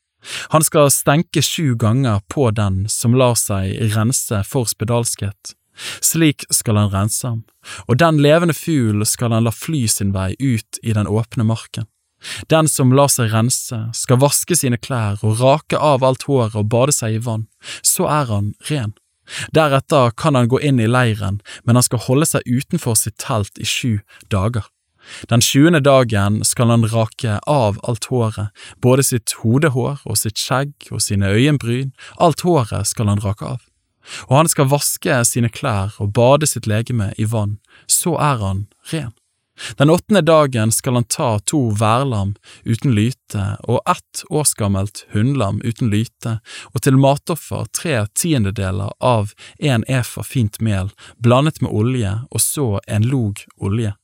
Han skal stenke sju ganger på den som lar seg rense for spedalskhet. Slik skal han rense ham, og den levende fugl skal han la fly sin vei ut i den åpne marken. Den som lar seg rense, skal vaske sine klær og rake av alt håret og bade seg i vann, så er han ren. Deretter kan han gå inn i leiren, men han skal holde seg utenfor sitt telt i sju dager. Den sjuende dagen skal han rake av alt håret, både sitt hodehår og sitt skjegg og sine øyenbryn, alt håret skal han rake av. Og han skal vaske sine klær og bade sitt legeme i vann, så er han ren. Den åttende dagen skal han ta to værlam uten lyte og ett årsgammelt hunnlam uten lyte, og til matoffer tre tiendedeler av en efa fint mel blandet med olje og så en log olje.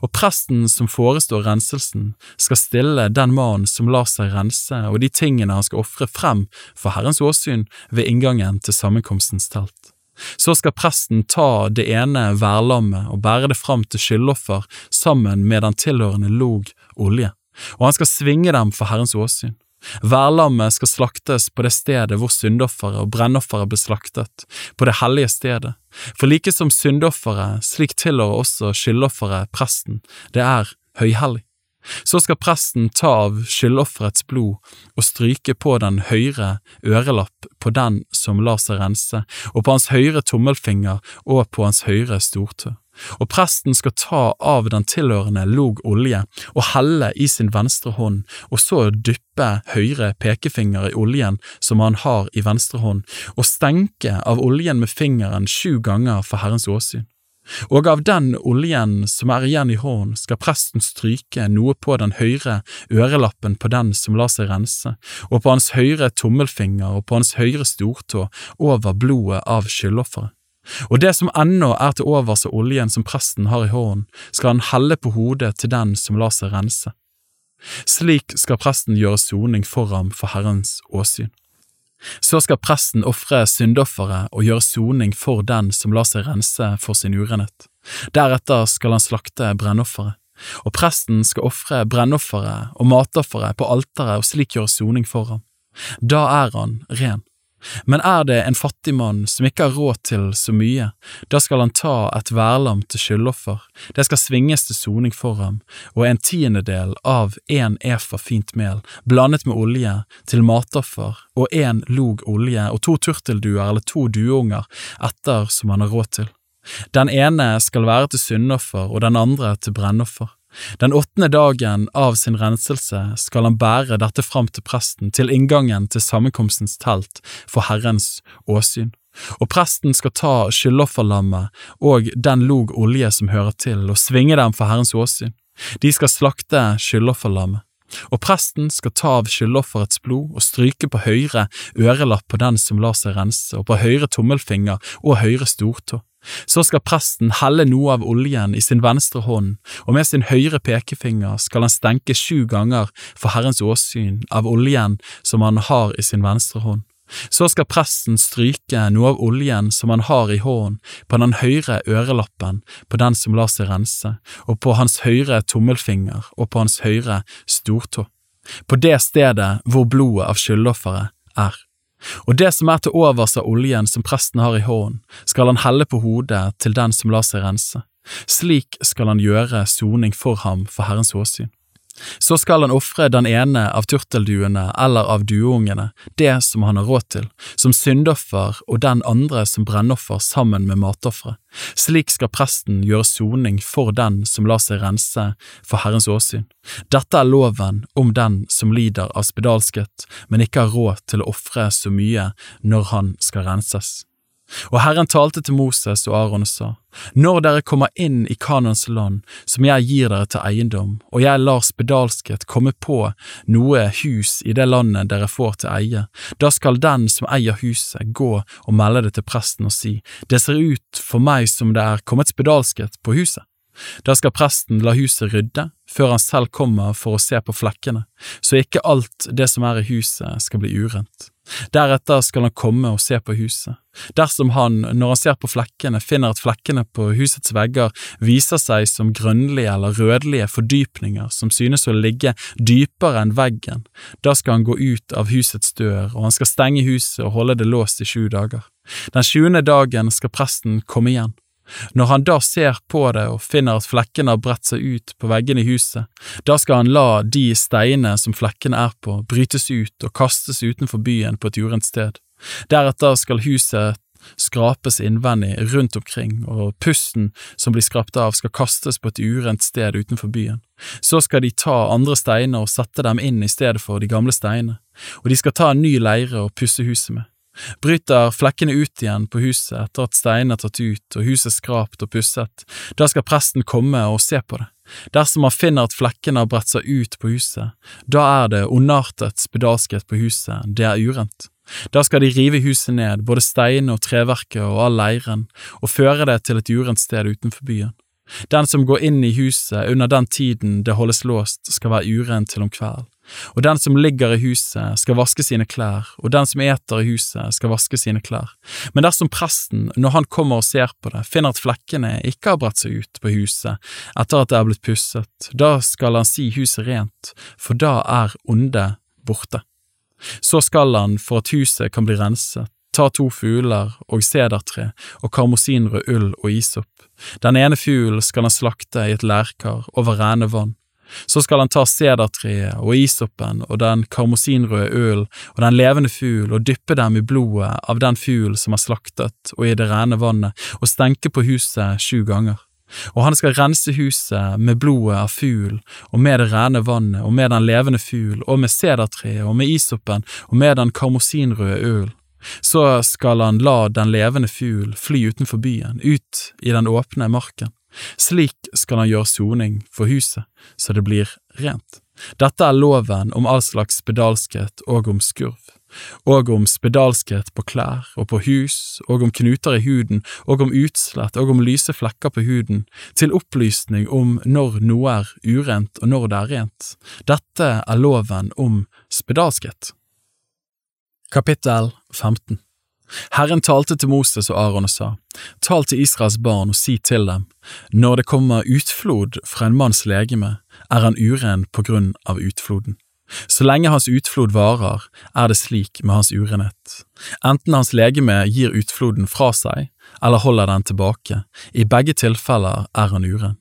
Og presten som forestår renselsen, skal stille den mannen som lar seg rense og de tingene han skal ofre frem for Herrens åsyn ved inngangen til sammenkomstens telt. Så skal presten ta det ene værlammet og bære det fram til skyldoffer sammen med den tilhørende log olje, og han skal svinge dem for Herrens åsyn. Værlammet skal slaktes på det stedet hvor syndofferet og brennofferet ble slaktet, på det hellige stedet, for like som syndofferet, slik tilhører også skyldofferet presten, det er høyhellig. Så skal presten ta av skyldofferets blod og stryke på den høyre ørelapp på den som lar seg rense, og på hans høyre tommelfinger og på hans høyre stortø. Og presten skal ta av den tilhørende log olje og helle i sin venstre hånd, og så dyppe høyre pekefinger i oljen som han har i venstre hånd, og stenke av oljen med fingeren sju ganger for Herrens åsyn. Og av den oljen som er igjen i hånden, skal presten stryke noe på den høyre ørelappen på den som lar seg rense, og på hans høyre tommelfinger og på hans høyre stortå over blodet av skyldofferet. Og det som ennå er til overs av oljen som presten har i hånden, skal han helle på hodet til den som lar seg rense. Slik skal presten gjøre soning for ham for Herrens åsyn. Så skal presten ofre syndofferet og gjøre soning for den som lar seg rense for sin urenhet. Deretter skal han slakte brennofferet, og presten skal ofre brennofferet og matofferet på alteret og slik gjøre soning for ham. Da er han ren. Men er det en fattig mann som ikke har råd til så mye, da skal han ta et værlam til skyldoffer, det skal svinges til soning for ham, og en tiendedel av en efa fint mel, blandet med olje, til matoffer, og en log olje og to turtelduer eller to dueunger, etter som han har råd til. Den ene skal være til syndoffer og den andre til brennoffer. Den åttende dagen av sin renselse skal han bære dette fram til presten til inngangen til sammenkomstens telt for Herrens åsyn. Og presten skal ta skyldofferlammet og den log olje som hører til, og svinge dem for Herrens åsyn. De skal slakte skyldofferlammet. Og presten skal ta av skyldofferets blod og stryke på høyre ørelapp på den som lar seg rense, og på høyre tommelfinger og høyre stortå. Så skal presten helle noe av oljen i sin venstre hånd, og med sin høyre pekefinger skal han stenke sju ganger for Herrens åsyn av oljen som han har i sin venstre hånd. Så skal presten stryke noe av oljen som han har i hånden, på den høyre ørelappen på den som lar seg rense, og på hans høyre tommelfinger og på hans høyre stortå, på det stedet hvor blodet av skyldofferet er. Og det som er til overs av oljen som presten har i hånden, skal han helle på hodet til den som lar seg rense. Slik skal han gjøre soning for ham for Herrens åsyn. Så skal han ofre den ene av turtelduene eller av dueungene, det som han har råd til, som syndoffer og den andre som brennoffer sammen med matofferet. Slik skal presten gjøre soning for den som lar seg rense for Herrens åsyn. Dette er loven om den som lider av spedalskhet, men ikke har råd til å ofre så mye når han skal renses. Og Herren talte til Moses og Aron og sa, Når dere kommer inn i Kanans land, som jeg gir dere til eiendom, og jeg lar spedalskhet komme på noe hus i det landet dere får til eie, da skal den som eier huset gå og melde det til presten og si, Det ser ut for meg som det er kommet spedalskhet på huset. Da skal presten la huset rydde, før han selv kommer for å se på flekkene, så ikke alt det som er i huset skal bli urent. Deretter skal han komme og se på huset. Dersom han, når han ser på flekkene, finner at flekkene på husets vegger viser seg som grønnlige eller rødlige fordypninger som synes å ligge dypere enn veggen, da skal han gå ut av husets dør, og han skal stenge huset og holde det låst i sju dager. Den sjuende dagen skal presten komme igjen. Når han da ser på det og finner at flekkene har bredt seg ut på veggene i huset, da skal han la de steinene som flekkene er på, brytes ut og kastes utenfor byen på et urent sted. Deretter skal huset skrapes innvendig rundt omkring, og pusten som blir skrapt av skal kastes på et urent sted utenfor byen. Så skal de ta andre steiner og sette dem inn i stedet for de gamle steinene, og de skal ta en ny leire og pusse huset med. Bryter flekkene ut igjen på huset etter at steinene er tatt ut og huset skrapt og pusset, da skal presten komme og se på det. Dersom han finner at flekkene har bredt seg ut på huset, da er det ondartet spedalskhet på huset, det er urent. Da skal de rive huset ned, både steinene og treverket og all leiren, og føre det til et urent sted utenfor byen. Den som går inn i huset under den tiden det holdes låst, skal være urent til om kvelden. Og den som ligger i huset, skal vaske sine klær, og den som eter i huset, skal vaske sine klær. Men dersom presten, når han kommer og ser på det, finner at flekkene ikke har bredt seg ut på huset etter at det er blitt pusset, da skal han si huset rent, for da er onde borte. Så skal han, for at huset kan bli renset, ta to fugler og sedertre og karmosinrød ull og isop. Den ene fuglen skal han slakte i et lærkar over rene vann. Så skal han ta sedertreet og isoppen og den karmosinrøde ølen og den levende fugl og dyppe dem i blodet av den fugl som er slaktet og i det rene vannet, og stenke på huset sju ganger. Og han skal rense huset med blodet av fugl og med det rene vannet og med den levende fugl og med sedertreet og med isoppen og med den karmosinrøde ølen. Så skal han la den levende fugl fly utenfor byen, ut i den åpne marken. Slik skal han gjøre soning for huset, så det blir rent. Dette er loven om all slags spedalskhet og om skurv, og om spedalskhet på klær og på hus, og om knuter i huden, og om utslett og om lyse flekker på huden, til opplysning om når noe er urent og når det er rent. Dette er loven om spedalskhet. Kapittel 15 Herren talte til Moses og Aron og sa, Tal til Israels barn og si til dem, når det kommer utflod fra en manns legeme, er han uren på grunn av utfloden. Så lenge hans utflod varer, er det slik med hans urenhet. Enten hans legeme gir utfloden fra seg, eller holder den tilbake, i begge tilfeller er han uren.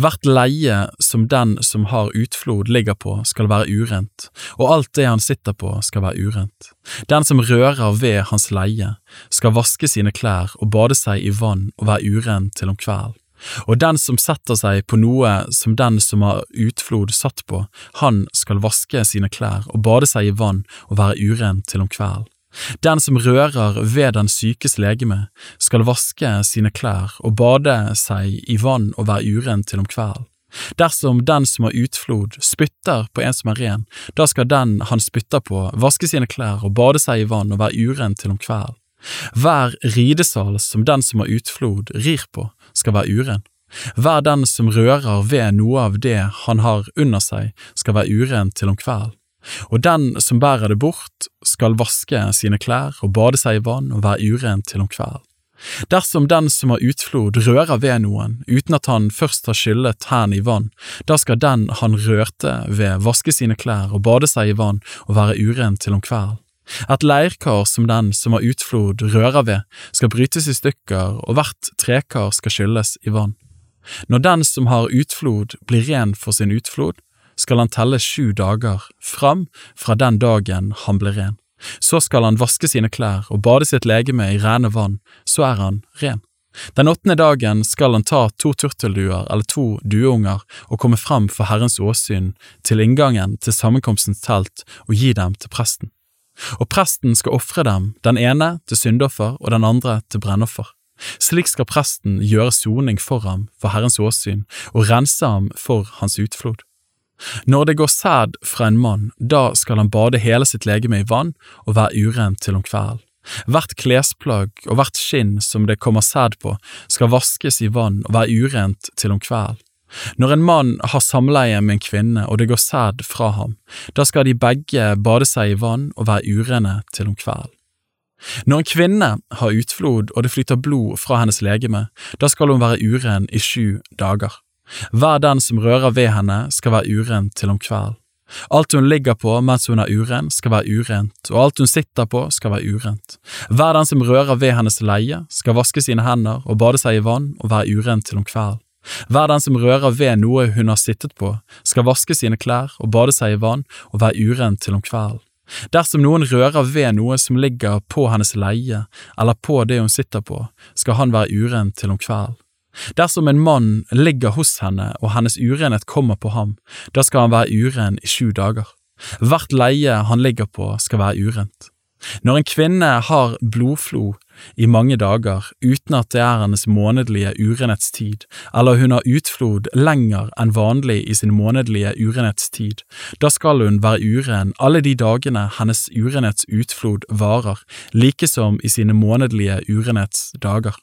Hvert leie som den som har utflod ligger på skal være urent, og alt det han sitter på skal være urent. Den som rører ved hans leie, skal vaske sine klær og bade seg i vann og være uren til om kvelden. Og den som setter seg på noe som den som har utflod satt på, han skal vaske sine klær og bade seg i vann og være uren til om kvelden. Den som rører ved den sykes legeme, skal vaske sine klær og bade seg i vann og være uren til om kvelden. Dersom den som har utflod, spytter på en som er ren, da skal den han spytter på, vaske sine klær og bade seg i vann og være uren til om kvelden. Hver ridesal som den som har utflod, rir på, skal være uren. Hver den som rører ved noe av det han har under seg, skal være uren til om kvelden. Og den som bærer det bort, skal vaske sine klær og bade seg i vann og være uren til om kvelden. Dersom den som har utflod rører ved noen uten at han først har skyllet hendene i vann, da skal den han rørte ved vaske sine klær og bade seg i vann og være uren til om kvelden. Et leirkar som den som har utflod rører ved, skal brytes i stykker, og hvert trekar skal skylles i vann. Når den som har utflod blir ren for sin utflod, skal han telle sju dager fram fra den dagen han ble ren. Så skal han vaske sine klær og bade sitt legeme i rene vann, så er han ren. Den åttende dagen skal han ta to turtelduer eller to dueunger og komme frem for Herrens åsyn til inngangen til sammenkomstens telt og gi dem til presten. Og presten skal ofre dem, den ene til syndoffer og den andre til brennoffer. Slik skal presten gjøre soning for ham for Herrens åsyn og rense ham for hans utflod. Når det går sæd fra en mann, da skal han bade hele sitt legeme i vann og være urent til om kvelden. Hvert klesplagg og hvert skinn som det kommer sæd på, skal vaskes i vann og være urent til om kvelden. Når en mann har samleie med en kvinne og det går sæd fra ham, da skal de begge bade seg i vann og være urene til om kvelden. Når en kvinne har utflod og det flyter blod fra hennes legeme, da skal hun være uren i sju dager. Hver den som rører ved henne skal være uren til om kvelden. Alt hun ligger på mens hun er uren, skal være urent, og alt hun sitter på, skal være urent. Hver den som rører ved hennes leie, skal vaske sine hender og bade seg i vann og være urent til om kvelden. Hver den som rører ved noe hun har sittet på, skal vaske sine klær og bade seg i vann og være urent til om kvelden. Dersom noen rører ved noe som ligger på hennes leie eller på det hun sitter på, skal han være urent til om kvelden. Dersom en mann ligger hos henne og hennes urenhet kommer på ham, da skal han være uren i sju dager. Hvert leie han ligger på skal være urent. Når en kvinne har blodflo i mange dager uten at det er hennes månedlige urenhetstid, eller hun har utflod lenger enn vanlig i sin månedlige urenhetstid, da skal hun være uren alle de dagene hennes urenhetsutflod varer, like som i sine månedlige urenhetsdager.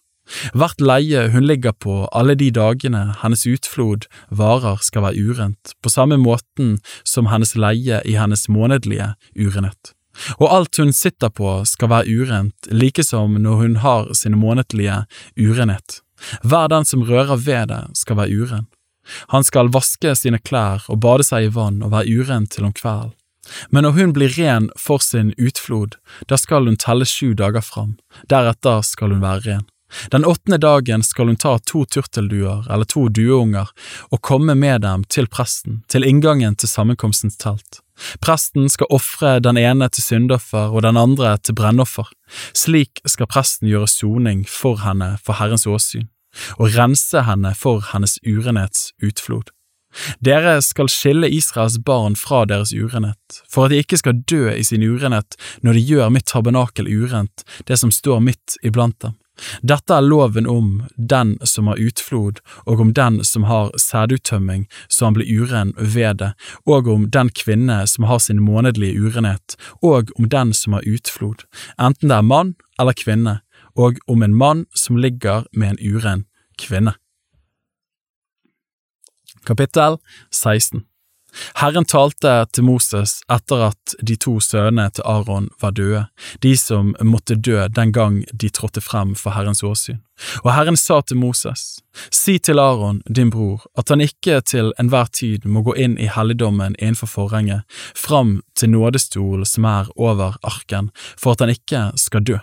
Hvert leie hun ligger på alle de dagene hennes utflod varer skal være urent, på samme måten som hennes leie i hennes månedlige urenhet. Og alt hun sitter på skal være urent, like som når hun har sin månedlige urenhet. Hver den som rører ved det, skal være uren. Han skal vaske sine klær og bade seg i vann og være uren til om kvelden. Men når hun blir ren for sin utflod, da skal hun telle sju dager fram, deretter skal hun være ren. Den åttende dagen skal hun ta to turtelduer eller to dueunger og komme med dem til presten, til inngangen til sammenkomstens telt. Presten skal ofre den ene til syndoffer og den andre til brennoffer. Slik skal presten gjøre soning for henne for Herrens åsyn, og rense henne for hennes urenhets utflod. Dere skal skille Israels barn fra deres urenhet, for at de ikke skal dø i sin urenhet når de gjør mitt tabernakel urent, det som står midt iblant dem. Dette er loven om den som har utflod, og om den som har sæduttømming så han blir uren ved det, og om den kvinne som har sin månedlige urenhet, og om den som har utflod, enten det er mann eller kvinne, og om en mann som ligger med en uren kvinne. Kapittel 16 Herren talte til Moses etter at de to sønnene til Aron var døde, de som måtte dø den gang de trådte frem for Herrens åsyn. Og Herren sa til Moses, Si til Aron, din bror, at han ikke til enhver tid må gå inn i helligdommen innenfor forhenget, fram til nådestol som er over arken, for at han ikke skal dø.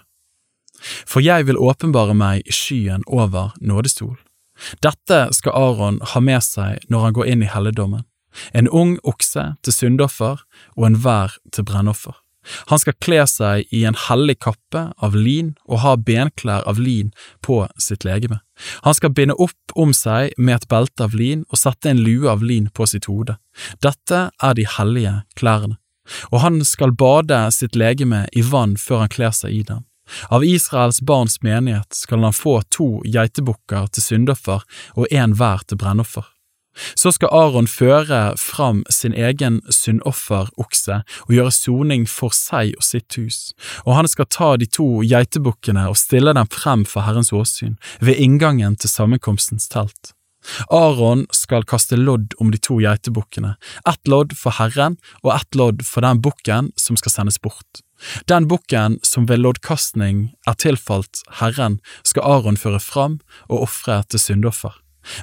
For jeg vil åpenbare meg skyen over nådestol. Dette skal Aron ha med seg når han går inn i helligdommen en ung okse til syndoffer og en vær til brennoffer. Han skal kle seg i en hellig kappe av lin og ha benklær av lin på sitt legeme. Han skal binde opp om seg med et belte av lin og sette en lue av lin på sitt hode. Dette er de hellige klærne. Og han skal bade sitt legeme i vann før han kler seg i dem. Av Israels barns menighet skal han få to geitebukker til syndoffer og en hver til brennoffer. Så skal Aron føre fram sin egen syndofferokse og gjøre soning for seg og sitt hus, og han skal ta de to geitebukkene og stille dem frem for Herrens åsyn, ved inngangen til sammenkomstens telt. Aron skal kaste lodd om de to geitebukkene, ett lodd for Herren og ett lodd for den bukken som skal sendes bort. Den bukken som ved loddkastning er tilfalt Herren, skal Aron føre fram og ofre til syndoffer.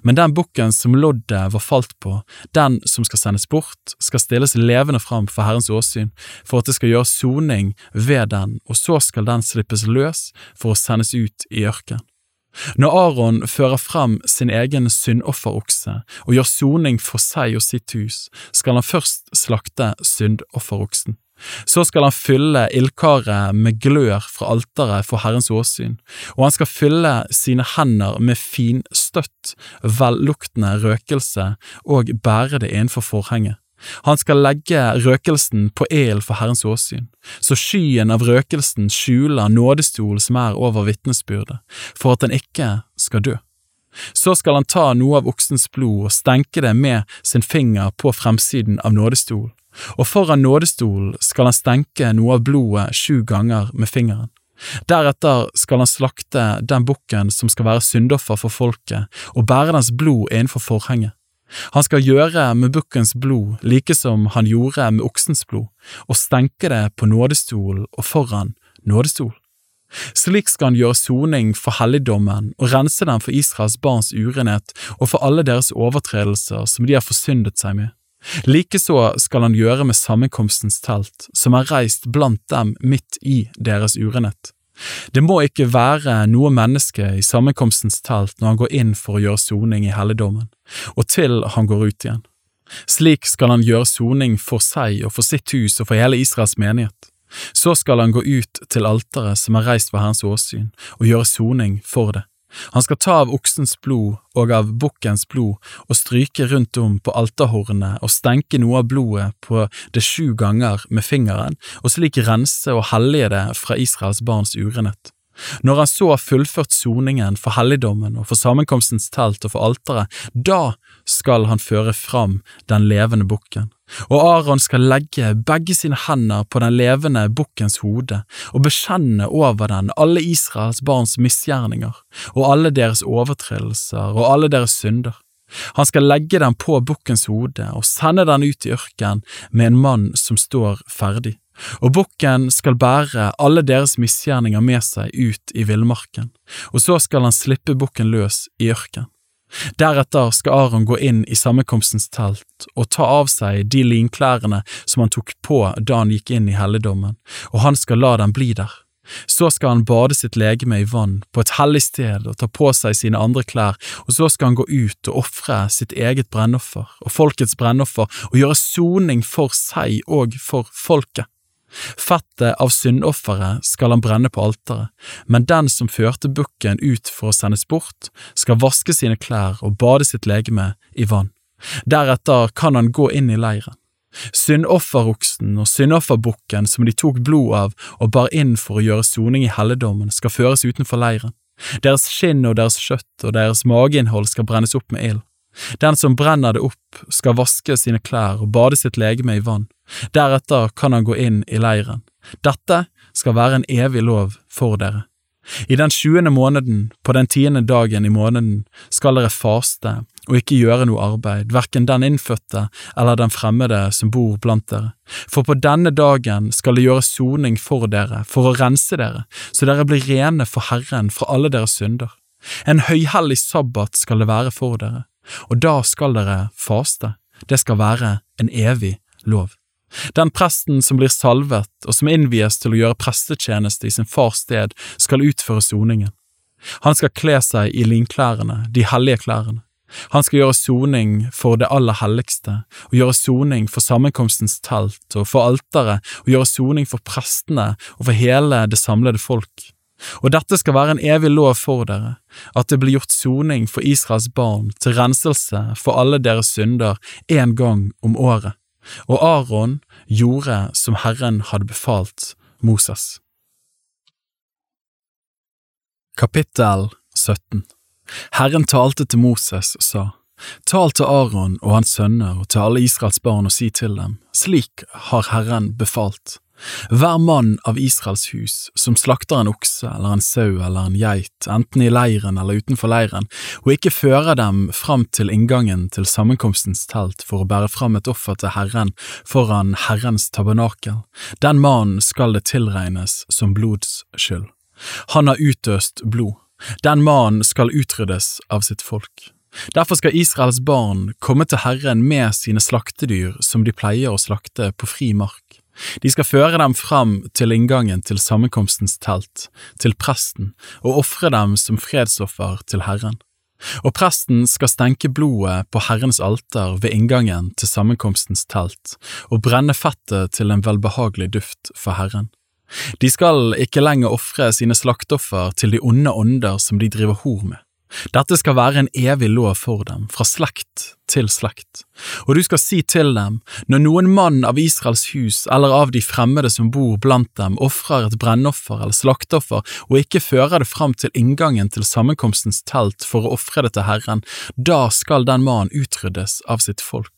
Men den bukken som loddet var falt på, den som skal sendes bort, skal stilles levende fram for Herrens åsyn, for at det skal gjøres soning ved den, og så skal den slippes løs for å sendes ut i ørken. Når Aron fører frem sin egen syndofferokse og gjør soning for seg og sitt hus, skal han først slakte syndofferoksen. Så skal han fylle ildkaret med glør fra alteret for Herrens åsyn, og han skal fylle sine hender med finstøtt, velluktende røkelse og bære det innenfor forhenget. Han skal legge røkelsen på elen for Herrens åsyn, så skyen av røkelsen skjuler nådestolen som er over vitnesbyrdet, for at den ikke skal dø. Så skal han ta noe av oksens blod og stenke det med sin finger på fremsiden av nådestolen, og foran nådestolen skal han stenke noe av blodet sju ganger med fingeren. Deretter skal han slakte den bukken som skal være syndoffer for folket, og bære dens blod innenfor forhenget. Han skal gjøre med bukkens blod like som han gjorde med oksens blod, og stenke det på nådestol og foran nådestol. Slik skal han gjøre soning for helligdommen og rense den for Israels barns urenhet og for alle deres overtredelser som de har forsyndet seg med. Likeså skal han gjøre med sammenkomstens telt, som er reist blant dem midt i deres urenhet. Det må ikke være noe menneske i sammenkomstens telt når han går inn for å gjøre soning i helligdommen, og til han går ut igjen. Slik skal han gjøre soning for seg og for sitt hus og for hele Israels menighet. Så skal han gå ut til alteret som er reist for Herrens åsyn, og gjøre soning for det. Han skal ta av oksens blod og av bukkens blod og stryke rundt om på alterhornet og stenke noe av blodet på det sju ganger med fingeren og slik rense og hellige det fra Israels barns urenhet. Når han så har fullført soningen for helligdommen og for sammenkomstens telt og for alteret, da skal han føre fram den levende bukken. Og Aron skal legge begge sine hender på den levende bukkens hode og bekjenne over den alle Israels barns misgjerninger og alle deres overtredelser og alle deres synder. Han skal legge den på bukkens hode og sende den ut i ørkenen med en mann som står ferdig. Og bukken skal bære alle deres misgjerninger med seg ut i villmarken, og så skal han slippe bukken løs i ørken. Deretter skal Aron gå inn i sammenkomstens telt og ta av seg de linklærne som han tok på da han gikk inn i helligdommen, og han skal la dem bli der. Så skal han bade sitt legeme i vann på et hellig sted og ta på seg sine andre klær, og så skal han gå ut og ofre sitt eget brennoffer og folkets brennoffer og gjøre soning for seg og for folket. Fettet av syndofferet skal han brenne på alteret, men den som førte bukken ut for å sendes bort, skal vaske sine klær og bade sitt legeme i vann. Deretter kan han gå inn i leiren. Syndofferoksen og syndofferbukken som de tok blod av og bar inn for å gjøre soning i helligdommen, skal føres utenfor leiren. Deres skinn og deres kjøtt og deres mageinnhold skal brennes opp med ild. Den som brenner det opp, skal vaske sine klær og bade sitt legeme i vann. Deretter kan han gå inn i leiren. Dette skal være en evig lov for dere. I den tjuende måneden, på den tiende dagen i måneden, skal dere faste og ikke gjøre noe arbeid, hverken den innfødte eller den fremmede som bor blant dere. For på denne dagen skal det gjøres soning for dere, for å rense dere, så dere blir rene for Herren fra alle deres synder. En høyhellig sabbat skal det være for dere og da skal dere faste, det skal være en evig lov. Den presten som blir salvet og som innvies til å gjøre prestetjeneste i sin fars sted, skal utføre soningen. Han skal kle seg i linklærne, de hellige klærne. Han skal gjøre soning for det aller helligste, og gjøre soning for sammenkomstens telt og for alteret, og gjøre soning for prestene og for hele det samlede folk. Og dette skal være en evig lov for dere, at det blir gjort soning for Israels barn til renselse for alle deres synder en gang om året. Og Aron gjorde som Herren hadde befalt Moses. Kapittel 17 Herren talte til Moses og sa, Tal til Aron og hans sønner og til alle Israels barn og si til dem, slik har Herren befalt. Hver mann av Israels hus som slakter en okse eller en sau eller en geit, enten i leiren eller utenfor leiren, og ikke fører dem fram til inngangen til sammenkomstens telt for å bære fram et offer til Herren foran Herrens tabernakel, den mannen skal det tilregnes som blods skyld. Han har utøst blod, den mannen skal utryddes av sitt folk. Derfor skal Israels barn komme til Herren med sine slaktedyr som de pleier å slakte på fri mark. De skal føre dem fram til inngangen til sammenkomstens telt, til presten, og ofre dem som fredsoffer til Herren. Og presten skal stenke blodet på Herrens alter ved inngangen til sammenkomstens telt, og brenne fettet til en velbehagelig duft for Herren. De skal ikke lenger ofre sine slaktoffer til de onde ånder som de driver hor med. Dette skal være en evig lov for dem, fra slekt til slekt. Og du skal si til dem, når noen mann av Israels hus eller av de fremmede som bor blant dem ofrer et brennoffer eller slaktoffer og ikke fører det fram til inngangen til sammenkomstens telt for å ofre det til Herren, da skal den mannen utryddes av sitt folk.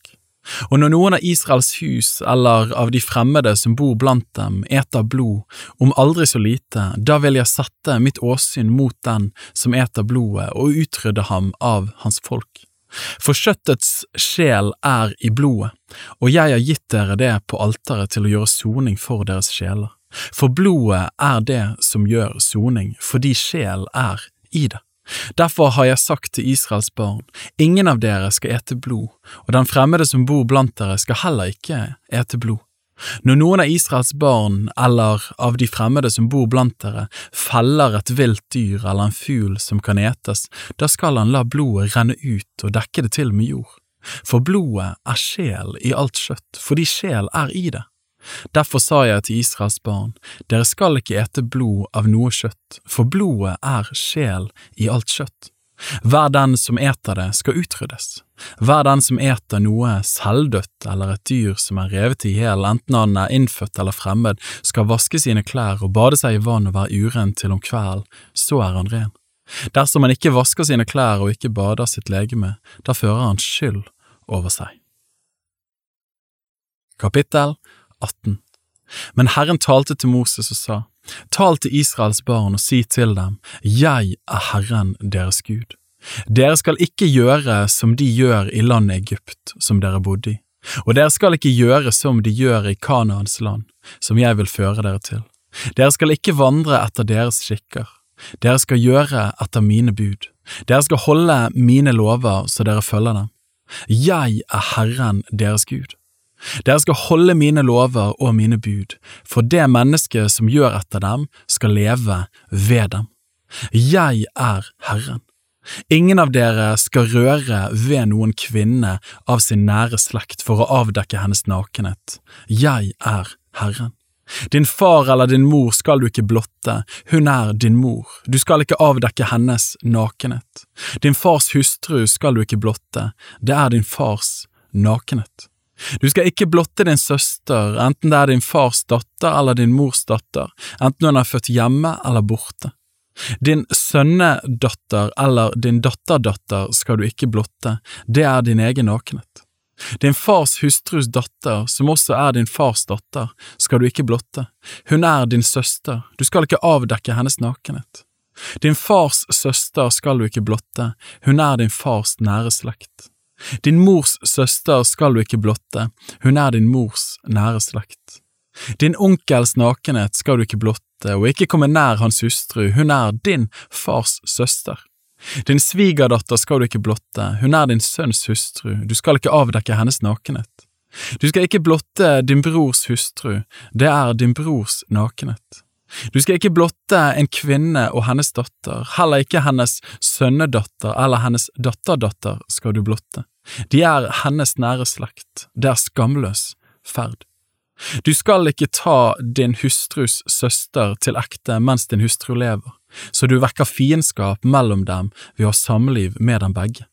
Og når noen av Israels hus eller av de fremmede som bor blant dem, eter blod, om aldri så lite, da vil jeg sette mitt åsyn mot den som eter blodet, og utrydde ham av hans folk. For kjøttets sjel er i blodet, og jeg har gitt dere det på alteret til å gjøre soning for deres sjeler. For blodet er det som gjør soning, fordi sjel er i det. Derfor har jeg sagt til Israels barn, ingen av dere skal ete blod, og den fremmede som bor blant dere skal heller ikke ete blod. Når noen av Israels barn eller av de fremmede som bor blant dere, feller et vilt dyr eller en fugl som kan etes, da skal han la blodet renne ut og dekke det til med jord. For blodet er sjel i alt kjøtt, fordi sjel er i det. Derfor sa jeg til Israels barn, dere skal ikke ete blod av noe kjøtt, for blodet er sjel i alt kjøtt. Hver den som eter det, skal utryddes. Hver den som eter noe selvdødt eller et dyr som er revet i hjel, enten han er innfødt eller fremmed, skal vaske sine klær og bade seg i vann og være uren til om kvelden, så er han ren. Dersom han ikke vasker sine klær og ikke bader sitt legeme, da fører han skyld over seg. Kapittel 18. Men Herren talte til Moses og sa, Tal til Israels barn og si til dem, Jeg er Herren deres Gud. Dere skal ikke gjøre som de gjør i landet Egypt, som dere bodde i, og dere skal ikke gjøre som de gjør i Kanaans land, som jeg vil føre dere til. Dere skal ikke vandre etter deres skikker, dere skal gjøre etter mine bud, dere skal holde mine lover så dere følger dem. Jeg er Herren deres Gud. Dere skal holde mine lover og mine bud, for det mennesket som gjør etter dem, skal leve ved dem. Jeg er Herren. Ingen av dere skal røre ved noen kvinne av sin nære slekt for å avdekke hennes nakenhet. Jeg er Herren. Din far eller din mor skal du ikke blotte, hun er din mor, du skal ikke avdekke hennes nakenhet. Din fars hustru skal du ikke blotte, det er din fars nakenhet. Du skal ikke blotte din søster, enten det er din fars datter eller din mors datter, enten hun er født hjemme eller borte. Din sønnedatter eller din datterdatter skal du ikke blotte, det er din egen nakenhet. Din fars hustrus datter, som også er din fars datter, skal du ikke blotte, hun er din søster, du skal ikke avdekke hennes nakenhet. Din fars søster skal du ikke blotte, hun er din fars nære slekt. Din mors søster skal du ikke blotte, hun er din mors nære slekt. Din onkels nakenhet skal du ikke blotte, og ikke komme nær hans hustru, hun er din fars søster. Din svigerdatter skal du ikke blotte, hun er din sønns hustru, du skal ikke avdekke hennes nakenhet. Du skal ikke blotte din brors hustru, det er din brors nakenhet. Du skal ikke blotte en kvinne og hennes datter, heller ikke hennes sønnedatter eller hennes datterdatter skal du blotte. De er hennes nære slekt, det er skamløs ferd. Du skal ikke ta din hustrus søster til ekte mens din hustru lever, så du vekker fiendskap mellom dem ved å ha samliv med dem begge.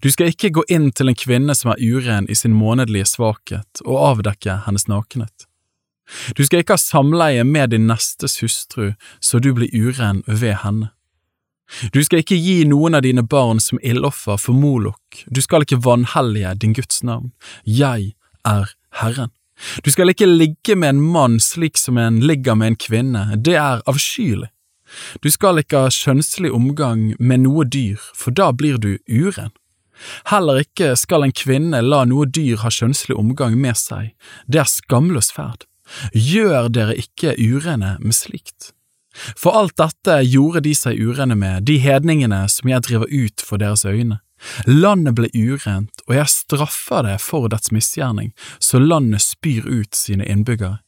Du skal ikke gå inn til en kvinne som er uren i sin månedlige svakhet, og avdekke hennes nakenhet. Du skal ikke ha samleie med din nestes hustru så du blir uren ved henne. Du skal ikke gi noen av dine barn som ildoffer for Molok, du skal ikke vanhellige din Guds navn. Jeg er Herren. Du skal ikke ligge med en mann slik som en ligger med en kvinne, det er avskyelig. Du skal ikke ha skjønnslig omgang med noe dyr, for da blir du uren. Heller ikke skal en kvinne la noe dyr ha skjønnslig omgang med seg, det er skamløs ferd. Gjør dere ikke urene med slikt. For alt dette gjorde de seg urene med, de hedningene som jeg driver ut for deres øyne. Landet ble urent, og jeg straffer det for dets misgjerning, så landet spyr ut sine innbyggere.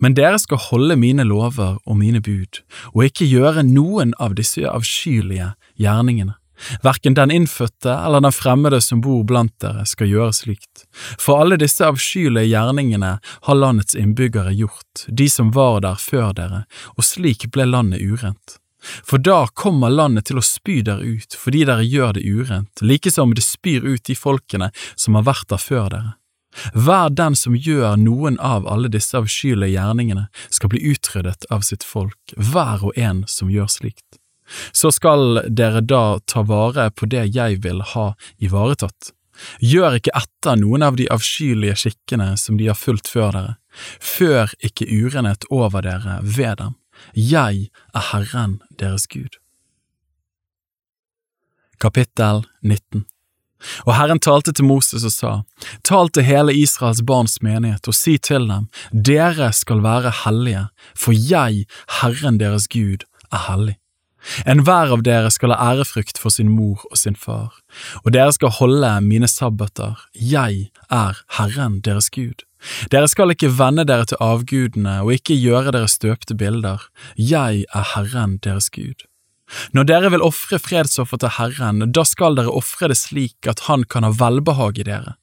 Men dere skal holde mine lover og mine bud, og ikke gjøre noen av disse avskyelige gjerningene. Hverken den innfødte eller den fremmede som bor blant dere skal gjøre slikt, for alle disse avskyelige gjerningene har landets innbyggere gjort, de som var der før dere, og slik ble landet urent. For da kommer landet til å spy dere ut fordi dere gjør det urent, like som det spyr ut de folkene som har vært der før dere. Hver den som gjør noen av alle disse avskyelige gjerningene, skal bli utryddet av sitt folk, hver og en som gjør slikt så skal dere da ta vare på det jeg vil ha ivaretatt. Gjør ikke etter noen av de avskyelige skikkene som de har fulgt før dere, før ikke urenhet over dere ved dem. Jeg er Herren deres Gud. Kapittel 19 Og Herren talte til Moses og sa, Tal til hele Israels barns menighet og si til dem, Dere skal være hellige, for jeg, Herren deres Gud, er hellig. Enhver av dere skal ha ærefrykt for sin mor og sin far, og dere skal holde mine sabbater, jeg er Herren deres Gud. Dere skal ikke vende dere til avgudene og ikke gjøre dere støpte bilder, jeg er Herren deres Gud. Når dere vil ofre fredsoffer til Herren, da skal dere ofre det slik at Han kan ha velbehag i dere.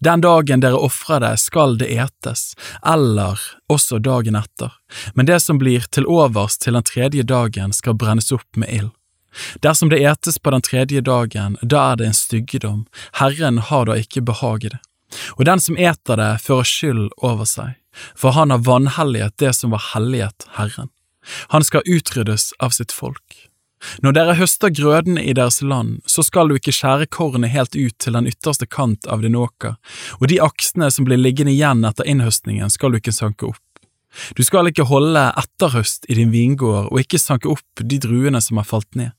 Den dagen dere ofrer det, skal det etes, eller også dagen etter, men det som blir til overs til den tredje dagen skal brennes opp med ild. Dersom det etes på den tredje dagen, da er det en styggedom, Herren har da ikke behag i det. Og den som eter det, fører skyld over seg, for han har vanhelliget det som var helliget Herren. Han skal utryddes av sitt folk. Når dere høster grødene i deres land, så skal du ikke skjære kornet helt ut til den ytterste kant av din åker, og de aksene som blir liggende igjen etter innhøstningen skal du ikke sanke opp. Du skal ikke holde etterhøst i din vingård og ikke sanke opp de druene som har falt ned.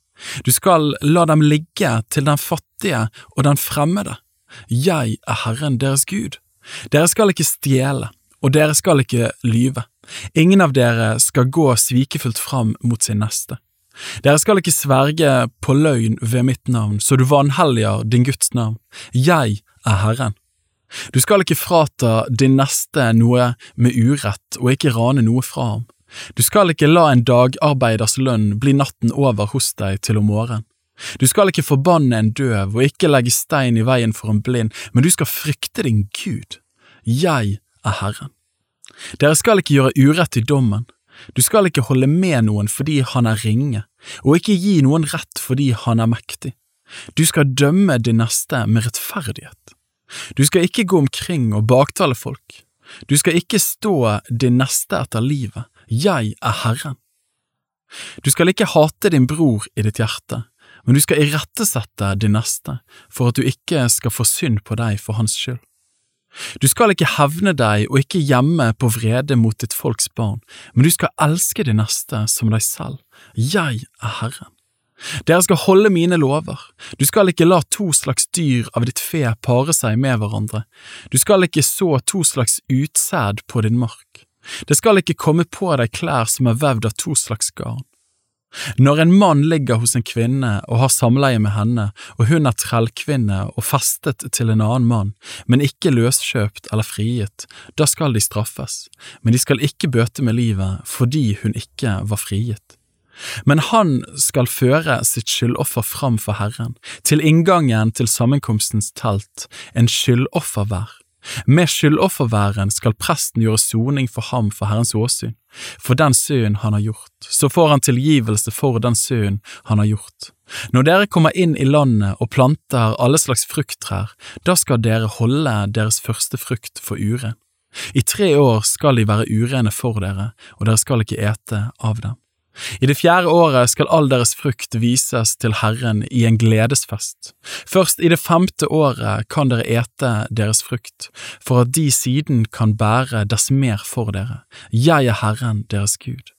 Du skal la dem ligge til den fattige og den fremmede. Jeg er Herren deres Gud. Dere skal ikke stjele, og dere skal ikke lyve. Ingen av dere skal gå svikefullt fram mot sin neste. Dere skal ikke sverge på løgn ved mitt navn, så du vanhelliger din Guds navn. Jeg er Herren. Du skal ikke frata din neste noe med urett og ikke rane noe fra ham. Du skal ikke la en dagarbeiders lønn bli natten over hos deg til om morgenen. Du skal ikke forbanne en døv og ikke legge stein i veien for en blind, men du skal frykte din Gud. Jeg er Herren. Dere skal ikke gjøre urett i dommen, du skal ikke holde med noen fordi han er ringe, og ikke gi noen rett fordi han er mektig. Du skal dømme din neste med rettferdighet. Du skal ikke gå omkring og baktale folk. Du skal ikke stå din neste etter livet. Jeg er Herren. Du skal ikke hate din bror i ditt hjerte, men du skal irettesette din neste for at du ikke skal få synd på deg for hans skyld. Du skal ikke hevne deg og ikke gjemme på vrede mot ditt folks barn, men du skal elske de neste som deg selv. Jeg er Herren. Dere skal holde mine lover. Du skal ikke la to slags dyr av ditt fe pare seg med hverandre. Du skal ikke så to slags utsæd på din mark. Det skal ikke komme på deg klær som er vevd av to slags garn. Når en mann ligger hos en kvinne og har samleie med henne, og hun er trellkvinne og festet til en annen mann, men ikke løskjøpt eller frigitt, da skal de straffes, men de skal ikke bøte med livet fordi hun ikke var frigitt. Men han skal føre sitt skyldoffer fram for Herren, til inngangen til sammenkomstens telt, en skyldoffer hver. Med skyldofferværen skal presten gjøre soning for ham for Herrens åsyn, for den synd han har gjort, så får han tilgivelse for den synd han har gjort. Når dere kommer inn i landet og planter alle slags frukttrær, da skal dere holde deres første frukt for uren. I tre år skal de være urene for dere, og dere skal ikke ete av dem. I det fjerde året skal all deres frukt vises til Herren i en gledesfest. Først i det femte året kan dere ete deres frukt, for at de siden kan bære dess mer for dere. Jeg er Herren deres Gud.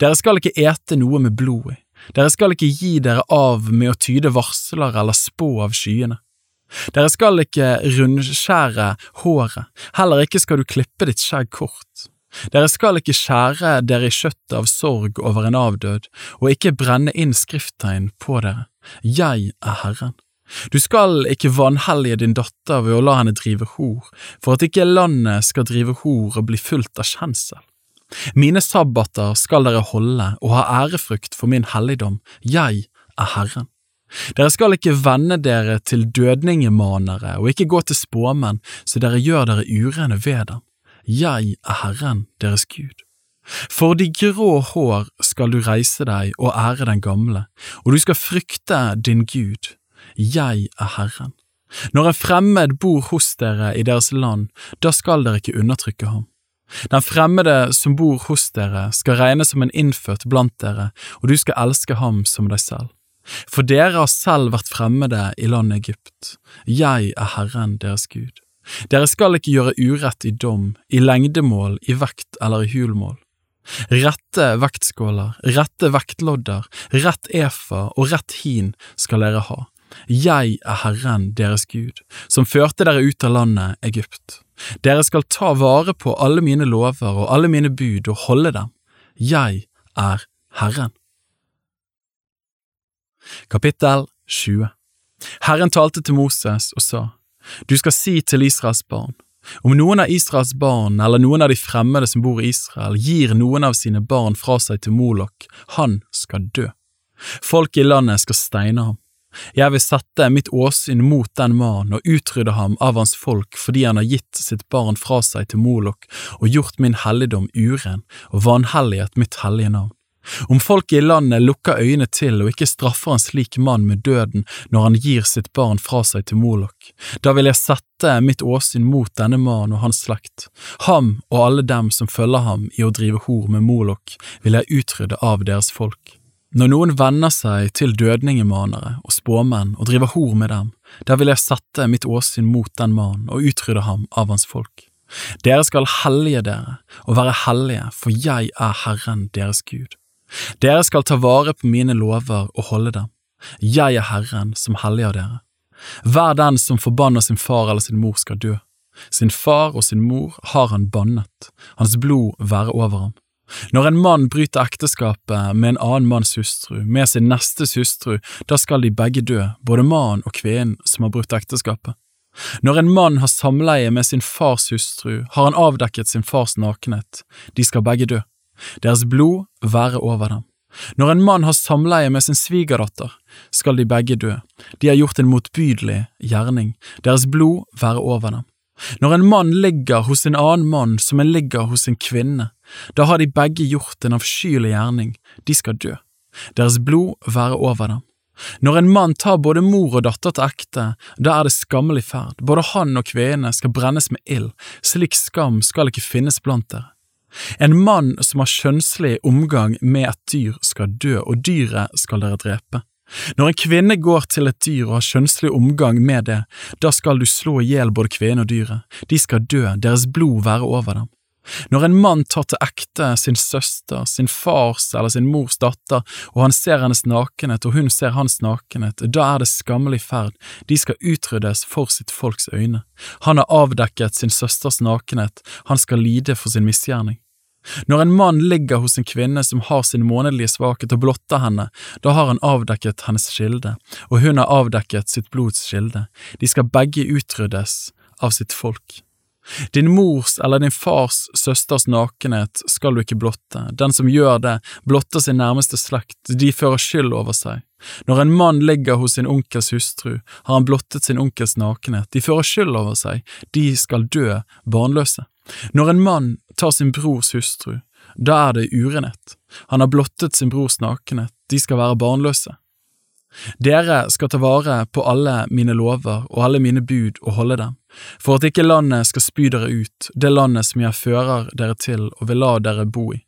Dere skal ikke ete noe med blod i. Dere skal ikke gi dere av med å tyde varsler eller spå av skyene. Dere skal ikke rundskjære håret, heller ikke skal du klippe ditt skjegg kort. Dere skal ikke skjære dere i kjøttet av sorg over en avdød, og ikke brenne inn skrifttegn på dere. Jeg er Herren. Du skal ikke vanhellige din datter ved å la henne drive hor, for at ikke landet skal drive hor og bli fullt av kjensel. Mine sabbater skal dere holde og ha ærefrykt for min helligdom, jeg er Herren. Dere skal ikke vende dere til dødningemanere og ikke gå til spåmenn så dere gjør dere urene ved dem. Jeg er Herren deres Gud. For de grå hår skal du reise deg og ære den gamle, og du skal frykte din Gud. Jeg er Herren. Når en fremmed bor hos dere i deres land, da skal dere ikke undertrykke ham. Den fremmede som bor hos dere, skal regnes som en innfødt blant dere, og du skal elske ham som deg selv. For dere har selv vært fremmede i landet Egypt. Jeg er Herren deres Gud. Dere skal ikke gjøre urett i dom, i lengdemål, i vekt eller i hulmål. Rette vektskåler, rette vektlodder, rett efa og rett hin skal dere ha. Jeg er Herren deres Gud, som førte dere ut av landet Egypt. Dere skal ta vare på alle mine lover og alle mine bud og holde dem. Jeg er Herren. Kapittel 20 Herren talte til Moses og sa, Du skal si til Israels barn, om noen av Israels barn eller noen av de fremmede som bor i Israel gir noen av sine barn fra seg til Molok, han skal dø. Folk i landet skal steine ham. Jeg vil sette mitt åsyn mot den mannen og utrydde ham av hans folk fordi han har gitt sitt barn fra seg til Molok og gjort min helligdom uren og vanhelliget mitt hellige navn. Om folket i landet lukker øynene til og ikke straffer en slik mann med døden når han gir sitt barn fra seg til Molok, da vil jeg sette mitt åsyn mot denne mannen og hans slekt. Ham og alle dem som følger ham i å drive hor med Molok, vil jeg utrydde av deres folk. Når noen venner seg til dødningemanere og spåmenn og driver hor med dem, da vil jeg sette mitt åsyn mot den mannen og utrydde ham av hans folk. Dere skal hellige dere og være hellige, for jeg er Herren deres Gud. Dere skal ta vare på mine lover og holde dem. Jeg er Herren som helliger dere. Hver den som forbanner sin far eller sin mor skal dø. Sin far og sin mor har han bannet, hans blod være over ham. Når en mann bryter ekteskapet med en annen manns hustru, med sin nestes hustru, da skal de begge dø, både mannen og kvinnen som har brutt ekteskapet. Når en mann har samleie med sin fars hustru, har han avdekket sin fars nakenhet, de skal begge dø. Deres blod være over dem. Når en mann har samleie med sin svigerdatter, skal de begge dø, de har gjort en motbydelig gjerning, deres blod være over dem. Når en mann ligger hos en annen mann som en ligger hos en kvinne, da har de begge gjort en avskyelig gjerning, de skal dø, deres blod være over dem. Når en mann tar både mor og datter til ekte, da er det skammelig ferd, både han og kvinnene skal brennes med ild, slik skam skal ikke finnes blant dere. En mann som har kjønnslig omgang med et dyr skal dø, og dyret skal dere drepe. Når en kvinne går til et dyr og har kjønnslig omgang med det, da skal du slå i hjel både kvinnen og dyret, de skal dø, deres blod være over dem. Når en mann tar til ekte sin søster, sin fars eller sin mors datter, og han ser hennes nakenhet og hun ser hans nakenhet, da er det skammelig ferd, de skal utryddes for sitt folks øyne. Han har avdekket sin søsters nakenhet, han skal lide for sin misgjerning. Når en mann ligger hos en kvinne som har sin månedlige svakhet og blotter henne, da har han avdekket hennes skilde, og hun har avdekket sitt blods skilde, de skal begge utryddes av sitt folk. Din mors eller din fars søsters nakenhet skal du ikke blotte, den som gjør det, blotter sin nærmeste slekt, de fører skyld over seg. Når en mann ligger hos sin onkels hustru, har han blottet sin onkels nakenhet, de fører skyld over seg, de skal dø barnløse. Når en mann tar sin brors hustru, da er det urenhet, han har blottet sin brors nakenhet, de skal være barnløse. Dere skal ta vare på alle mine lover og alle mine bud og holde dem, for at ikke landet skal spy dere ut, det landet som jeg fører dere til og vil la dere bo i.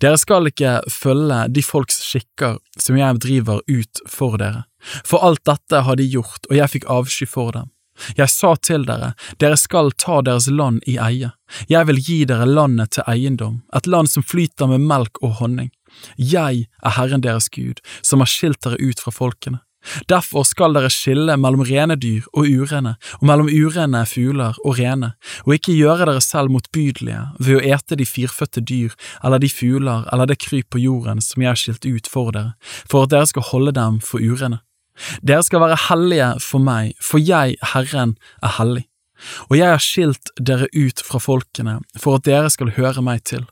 Dere skal ikke følge de folks skikker som jeg driver ut for dere, for alt dette har de gjort, og jeg fikk avsky for dem. Jeg sa til dere, dere skal ta deres land i eie, jeg vil gi dere landet til eiendom, et land som flyter med melk og honning. Jeg er Herren deres Gud, som har skilt dere ut fra folkene. Derfor skal dere skille mellom rene dyr og urene, og mellom urene fugler og rene, og ikke gjøre dere selv motbydelige ved å ete de firfødte dyr eller de fugler eller det kryp på jorden som jeg har skilt ut for dere, for at dere skal holde dem for urene. Dere skal være hellige for meg, for jeg, Herren, er hellig. Og jeg har skilt dere ut fra folkene for at dere skal høre meg til.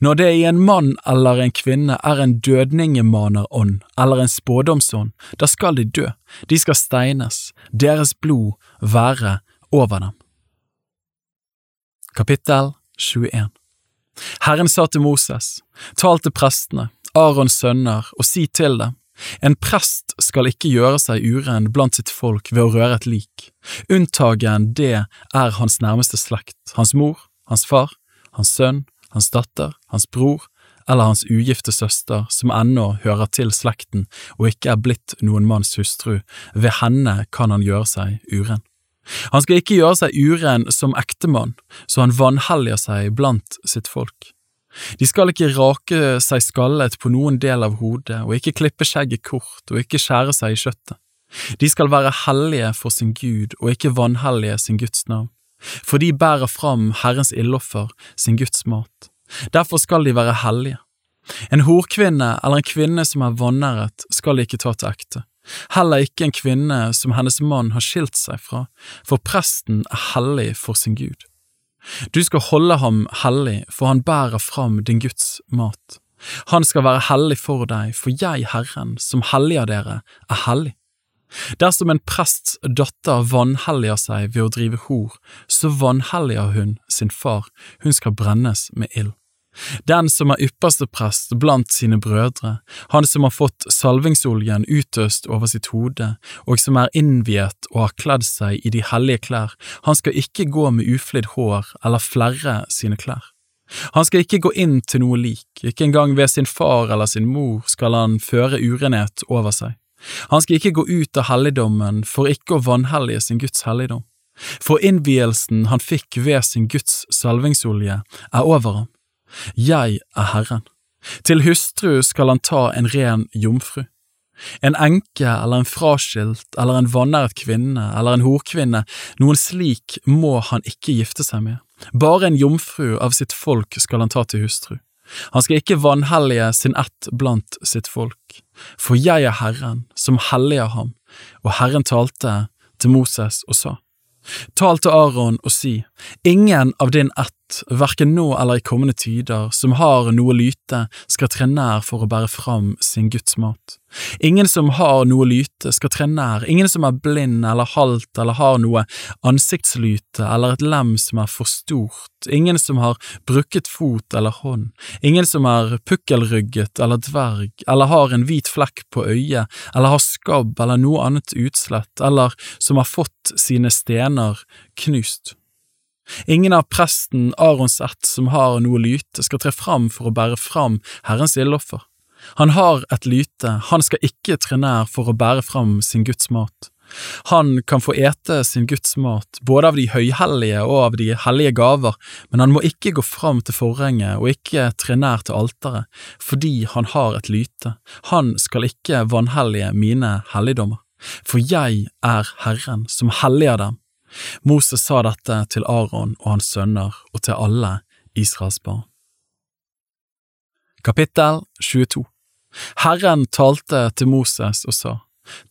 Når det i en mann eller en kvinne er en dødningemanerånd eller en spådomsånd, da skal de dø, de skal steines, deres blod være over dem. Kapittel 21 Herren sa til Moses, tal til prestene, Arons sønner, og si til dem, en prest skal ikke gjøre seg uren blant sitt folk ved å røre et lik. Unntagen det er hans nærmeste slekt, hans mor, hans far, hans sønn, hans datter, hans bror eller hans ugifte søster som ennå hører til slekten og ikke er blitt noen manns hustru, ved henne kan han gjøre seg uren. Han skal ikke gjøre seg uren som ektemann, så han vanhelliger seg blant sitt folk. De skal ikke rake seg skallet på noen del av hodet, og ikke klippe skjegget kort, og ikke skjære seg i kjøttet. De skal være hellige for sin Gud og ikke vanhellige sin Guds navn, for de bærer fram Herrens ildoffer, sin Guds mat. Derfor skal de være hellige. En horkvinne eller en kvinne som er vanæret, skal de ikke ta til ekte. Heller ikke en kvinne som hennes mann har skilt seg fra, for presten er hellig for sin Gud. Du skal holde ham hellig, for han bærer fram din Guds mat. Han skal være hellig for deg, for jeg, Herren, som helliger dere, er hellig. Dersom en prests datter vanhelliger seg ved å drive hor, så vanhelliger hun sin far, hun skal brennes med ild. Den som er ypperste prest blant sine brødre, han som har fått salvingsoljen utøst over sitt hode, og som er innviet og har kledd seg i de hellige klær, han skal ikke gå med uflidd hår eller flerre sine klær. Han skal ikke gå inn til noe lik, ikke engang ved sin far eller sin mor skal han føre urenhet over seg. Han skal ikke gå ut av helligdommen for ikke å vanhellige sin Guds helligdom. For innvielsen han fikk ved sin Guds salvingsolje, er over ham jeg er Herren. Til hustru skal han ta en ren jomfru. En enke eller en fraskilt eller en vanæret kvinne eller en horkvinne, noen slik må han ikke gifte seg med. Bare en jomfru av sitt folk skal han ta til hustru. Han skal ikke vanhellige sin ett blant sitt folk, for jeg er Herren, som helliger ham, og Herren talte til Moses og sa. Tal til Aron og si, ingen av din ett verken nå eller i kommende tider, som har noe lyte, skal tre nær for å bære fram sin Guds mat. Ingen som har noe lyte, skal tre nær, ingen som er blind eller halt eller har noe ansiktslyte eller et lem som er for stort, ingen som har brukket fot eller hånd, ingen som er pukkelrygget eller dverg, eller har en hvit flekk på øyet, eller har skabb eller noe annet utslett, eller som har fått sine stener knust. Ingen av presten Arons ett som har noe lyte, skal tre fram for å bære fram Herrens ildoffer. Han har et lyte, han skal ikke tre nær for å bære fram sin Guds mat. Han kan få ete sin Guds mat, både av de høyhellige og av de hellige gaver, men han må ikke gå fram til forhenget og ikke tre nær til alteret, fordi han har et lyte. Han skal ikke vanhellige mine helligdommer, for jeg er Herren som helliger dem Moses sa dette til Aron og hans sønner og til alle Israels barn. Kapittel 22 Herren talte til Moses og sa,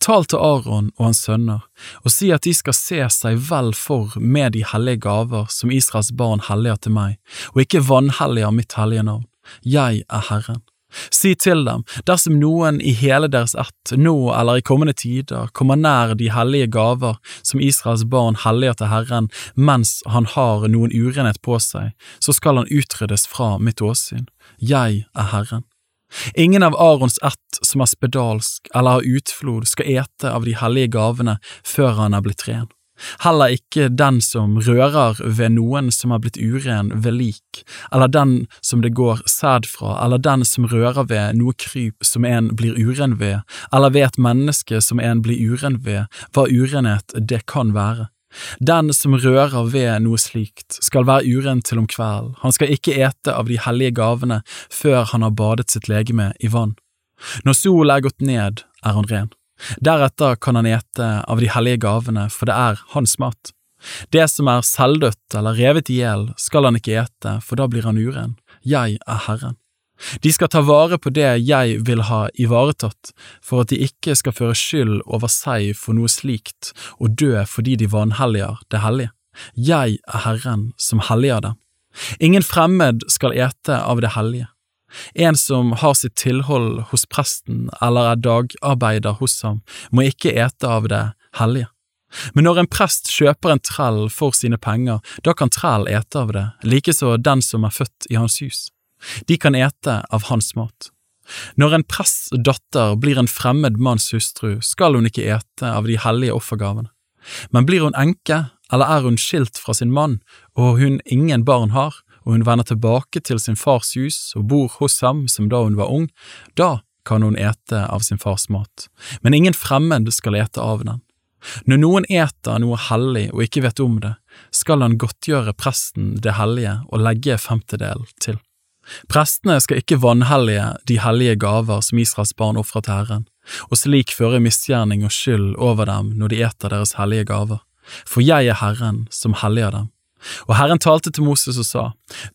Tal til Aron og hans sønner, og si at de skal se seg vel for med de hellige gaver som Israels barn helliger til meg, og ikke vanhelliger mitt hellige navn. Jeg er Herren. Si til dem, dersom noen i hele deres ett, nå eller i kommende tider, kommer nær de hellige gaver som Israels barn helliger til Herren mens han har noen urenhet på seg, så skal han utryddes fra mitt åsyn. Jeg er Herren. Ingen av Arons ett som er spedalsk eller har utflod, skal ete av de hellige gavene før han er blitt ren. Heller ikke den som rører ved noen som er blitt uren ved lik, eller den som det går sæd fra, eller den som rører ved noe kryp som en blir uren ved, eller ved et menneske som en blir uren ved, hva urenhet det kan være. Den som rører ved noe slikt, skal være uren til om kvelden, han skal ikke ete av de hellige gavene før han har badet sitt legeme i vann. Når solen er gått ned, er han ren. Deretter kan han ete av de hellige gavene, for det er hans mat. Det som er selvdødt eller revet i hjel, skal han ikke ete, for da blir han uren. Jeg er Herren. De skal ta vare på det jeg vil ha ivaretatt, for at de ikke skal føre skyld over seg for noe slikt og dø fordi de vanhelliger det hellige. Jeg er Herren som helliger dem. Ingen fremmed skal ete av det hellige. En som har sitt tilhold hos presten eller er dagarbeider hos ham, må ikke ete av det hellige. Men når en prest kjøper en trell for sine penger, da kan trell ete av det, likeså den som er født i hans hus. De kan ete av hans mat. Når en prests datter blir en fremmed manns hustru, skal hun ikke ete av de hellige offergavene. Men blir hun enke, eller er hun skilt fra sin mann, og hun ingen barn har, og hun vender tilbake til sin fars hus og bor hos ham som da hun var ung, da kan hun ete av sin fars mat, men ingen fremmed skal ete av den. Når noen eter noe hellig og ikke vet om det, skal han godtgjøre presten det hellige og legge femtedel til. Prestene skal ikke vanhellige de hellige gaver som Israels barn ofrer til Herren, og slik føre misgjerning og skyld over dem når de eter deres hellige gaver, for jeg er Herren som helliger dem. Og Herren talte til Moses og sa,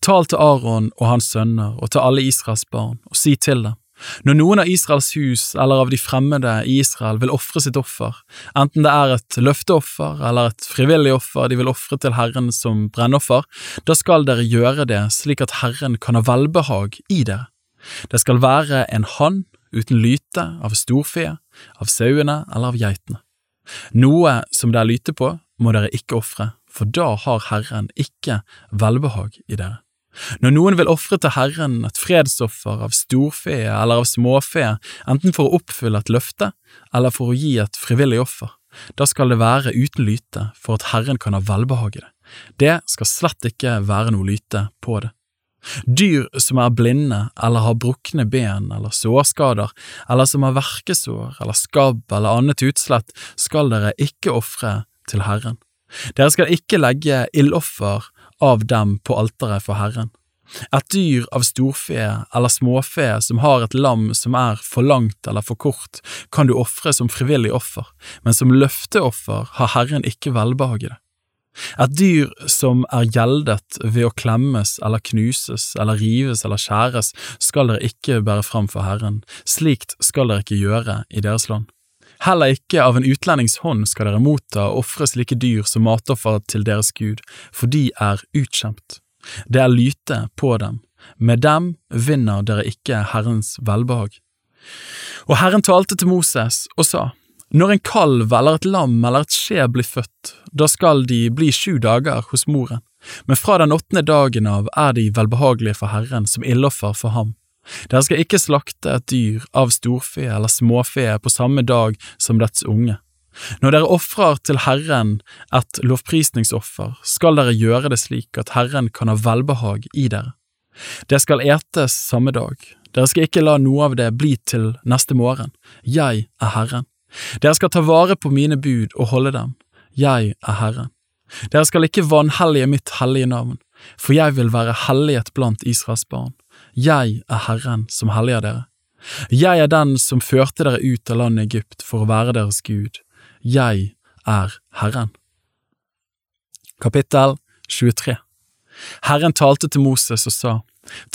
Tal til Aron og hans sønner og til alle Israels barn, og si til dem, når noen av Israels hus eller av de fremmede i Israel vil ofre sitt offer, enten det er et løfteoffer eller et frivillig offer de vil ofre til Herren som brennoffer, da skal dere gjøre det slik at Herren kan ha velbehag i dere. Det skal være en hann uten lyte av storfe, av sauene eller av geitene. Noe som det er lyte på, må dere ikke ofre, for da har Herren ikke velbehag i dere. Når noen vil ofre til Herren et fredsoffer av storfe eller av småfe, enten for å oppfylle et løfte eller for å gi et frivillig offer, da skal det være uten lyte for at Herren kan ha velbehag i det. Det skal slett ikke være noe lyte på det. Dyr som er blinde eller har brukne ben eller sårskader, eller som har verkesår eller skabb eller annet utslett, skal dere ikke ofre til Herren. Dere skal ikke legge ildoffer av dem på alteret for Herren. Et dyr av storfe eller småfe som har et lam som er for langt eller for kort, kan du ofre som frivillig offer, men som løfteoffer har Herren ikke velbehag i det. Et dyr som er gjeldet ved å klemmes eller knuses eller rives eller skjæres, skal dere ikke bære fram for Herren, slikt skal dere ikke gjøre i deres land. Heller ikke av en utlendings hånd skal dere motta og ofre slike dyr som matoffer til deres Gud, for de er utkjempt. Det er lyte på dem, med dem vinner dere ikke Herrens velbehag. Og Herren talte til Moses og sa, Når en kalv eller et lam eller et skje blir født, da skal de bli sju dager hos moren, men fra den åttende dagen av er de velbehagelige for Herren som ildoffer for ham. Dere skal ikke slakte et dyr av storfe eller småfe på samme dag som dets unge. Når dere ofrer til Herren et lovprisningsoffer, skal dere gjøre det slik at Herren kan ha velbehag i dere. Det skal etes samme dag, dere skal ikke la noe av det bli til neste morgen. Jeg er Herren. Dere skal ta vare på mine bud og holde dem. Jeg er Herren. Dere skal ikke vanhellige mitt hellige navn, for jeg vil være hellighet blant Israels barn. Jeg er Herren som helliger dere. Jeg er den som førte dere ut av landet Egypt for å være deres Gud. Jeg er Herren. Kapittel 23 Herren talte til Moses og sa,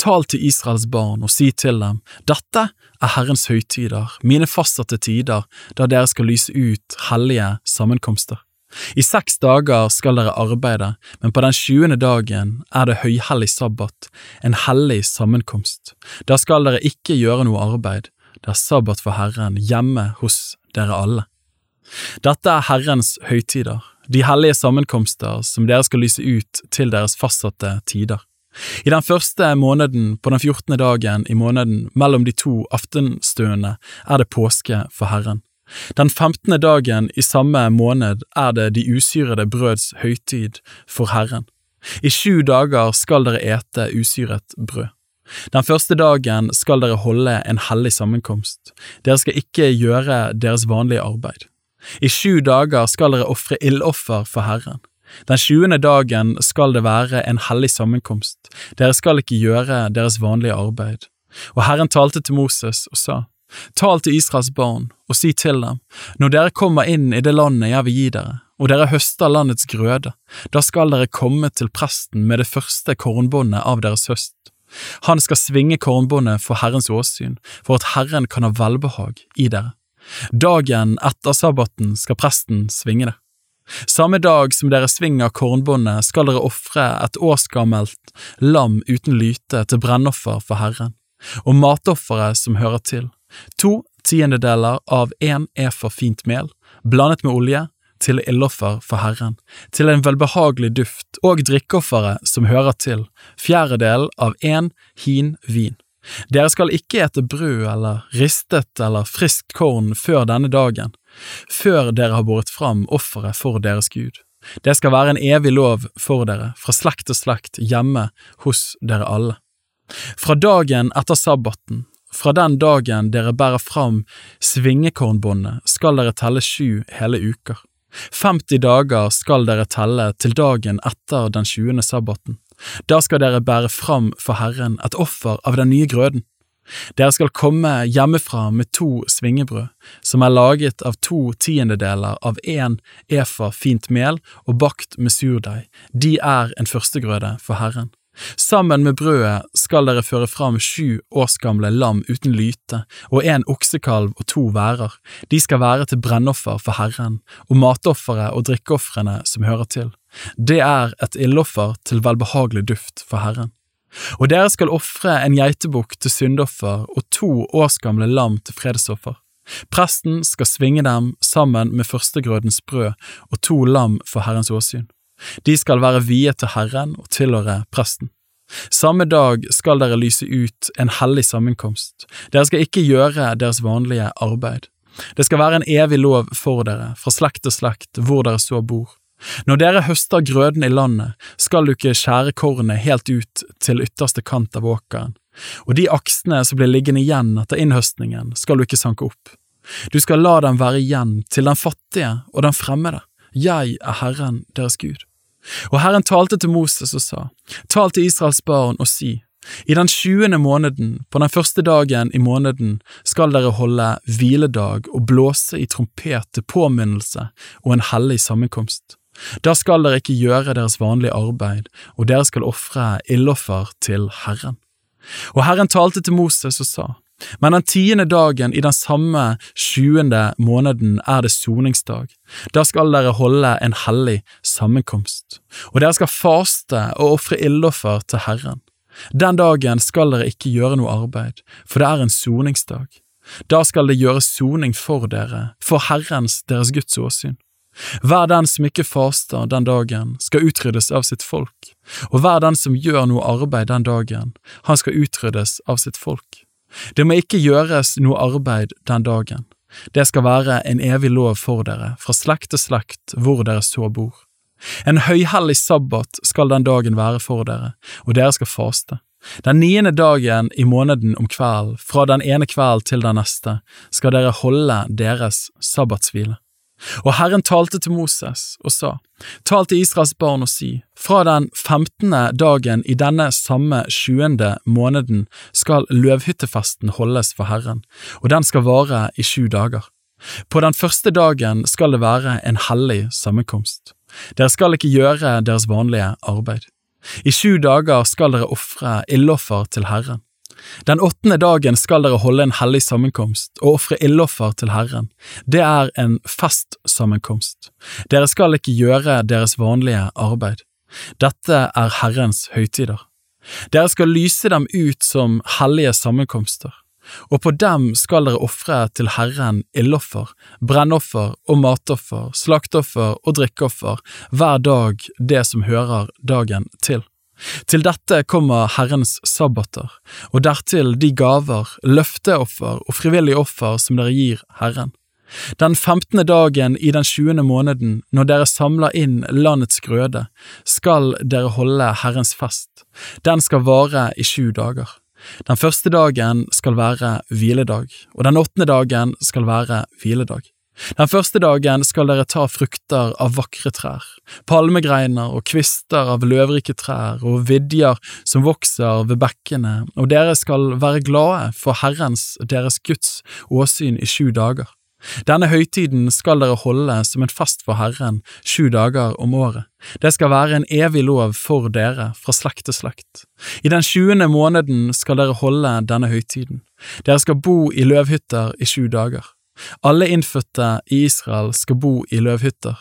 Tal til Israels barn og si til dem, Dette er Herrens høytider, mine fastsatte tider, da dere skal lyse ut hellige sammenkomster. I seks dager skal dere arbeide, men på den sjuende dagen er det høyhellig sabbat, en hellig sammenkomst. Da skal dere ikke gjøre noe arbeid, det er sabbat for Herren hjemme hos dere alle. Dette er Herrens høytider, de hellige sammenkomster som dere skal lyse ut til deres fastsatte tider. I den første måneden, på den fjortende dagen i måneden mellom de to aftenstøene, er det påske for Herren. Den femtende dagen i samme måned er det de usyrede brøds høytid for Herren. I sju dager skal dere ete usyret brød. Den første dagen skal dere holde en hellig sammenkomst, dere skal ikke gjøre deres vanlige arbeid. I sju dager skal dere ofre ildoffer for Herren. Den sjuende dagen skal det være en hellig sammenkomst, dere skal ikke gjøre deres vanlige arbeid. Og Herren talte til Moses og sa, Tal til Israels barn og si til dem, når dere kommer inn i det landet jeg vil gi dere, og dere høster landets grøde, da skal dere komme til presten med det første kornbåndet av deres høst. Han skal svinge kornbåndet for Herrens åsyn, for at Herren kan ha velbehag i dere. Dagen etter sabbaten skal presten svinge det. Samme dag som dere svinger kornbåndet, skal dere ofre et årsgammelt lam uten lyte til brennoffer for Herren, og matofferet som hører til, to tiendedeler av én efor fint mel, blandet med olje, til ildoffer for Herren, til en velbehagelig duft, og drikkeofferet som hører til, fjerdedelen av én hin vin. Dere skal ikke ete brød eller ristet eller friskt korn før denne dagen, før dere har båret fram offeret for deres Gud. Det skal være en evig lov for dere, fra slekt til slekt, hjemme hos dere alle. Fra dagen etter sabbaten, fra den dagen dere bærer fram svingekornbåndet, skal dere telle sju hele uker. 50 dager skal dere telle til dagen etter den tjuende sabbaten. Da skal dere bære fram for Herren et offer av den nye grøden. Dere skal komme hjemmefra med to svingebrød, som er laget av to tiendedeler av én efa fint mel og bakt med surdeig, de er en førstegrøde for Herren. Sammen med brødet skal dere føre fram sju årsgamle lam uten lyte og en oksekalv og to værer, de skal være til brennoffer for Herren, og matofferet og drikkeofrene som hører til. Det er et ildoffer til velbehagelig duft for Herren. Og dere skal ofre en geitebukk til syndoffer og to årsgamle lam til fredsoffer. Presten skal svinge dem sammen med førstegrødens brød og to lam for Herrens åsyn. De skal være viet til Herren og tilhøre presten. Samme dag skal dere lyse ut en hellig sammenkomst, dere skal ikke gjøre deres vanlige arbeid. Det skal være en evig lov for dere, fra slekt til slekt, hvor dere så bor. Når dere høster grøden i landet, skal du ikke skjære kornet helt ut til ytterste kant av åkeren, og de aksene som blir liggende igjen etter innhøstningen, skal du ikke sanke opp. Du skal la dem være igjen til den fattige og den fremmede. Jeg er Herren deres Gud. Og Herren talte til Moses og sa, Tal til Israels barn og si, i den tjuende måneden, på den første dagen i måneden, skal dere holde hviledag og blåse i trompet til påminnelse og en hellig sammenkomst. Da skal dere ikke gjøre deres vanlige arbeid, og dere skal ofre ildoffer til Herren. Og Herren talte til Moses og sa, men den tiende dagen i den samme sjuende måneden er det soningsdag. Da skal dere holde en hellig sammenkomst, og dere skal faste og ofre ildoffer til Herren. Den dagen skal dere ikke gjøre noe arbeid, for det er en soningsdag. Da skal det gjøres soning for dere, for Herrens, deres Guds åsyn. Hver den som ikke faster den dagen, skal utryddes av sitt folk, og hver den som gjør noe arbeid den dagen, han skal utryddes av sitt folk. Det må ikke gjøres noe arbeid den dagen. Det skal være en evig lov for dere, fra slekt til slekt, hvor dere så bor. En høyhellig sabbat skal den dagen være for dere, og dere skal faste. Den niende dagen i måneden om kvelden, fra den ene kvelden til den neste, skal dere holde deres sabbatshvile. Og Herren talte til Moses og sa, Tal til Israels barn og si, fra den femtende dagen i denne samme sjuende måneden skal løvhyttefesten holdes for Herren, og den skal vare i sju dager. På den første dagen skal det være en hellig sammenkomst. Dere skal ikke gjøre deres vanlige arbeid. I sju dager skal dere ofre ildoffer til Herren. Den åttende dagen skal dere holde en hellig sammenkomst og ofre ildoffer til Herren. Det er en festsammenkomst. Dere skal ikke gjøre deres vanlige arbeid. Dette er Herrens høytider. Dere skal lyse dem ut som hellige sammenkomster, og på dem skal dere ofre til Herren ildoffer, brennoffer og matoffer, slakteoffer og drikkeoffer hver dag det som hører dagen til. Til dette kommer Herrens sabbater, og dertil de gaver, løfteoffer og frivillige offer som dere gir Herren. Den femtende dagen i den tjuende måneden, når dere samler inn landets grøde, skal dere holde Herrens fest. Den skal vare i sju dager. Den første dagen skal være hviledag, og den åttende dagen skal være hviledag. Den første dagen skal dere ta frukter av vakre trær, palmegreiner og kvister av løvrike trær og vidjer som vokser ved bekkene, og dere skal være glade for Herrens, deres Guds, åsyn i sju dager. Denne høytiden skal dere holde som en fest for Herren sju dager om året. Det skal være en evig lov for dere fra slekt til slekt. I den tjuende måneden skal dere holde denne høytiden. Dere skal bo i løvhytter i sju dager. Alle innfødte i Israel skal bo i løvhytter,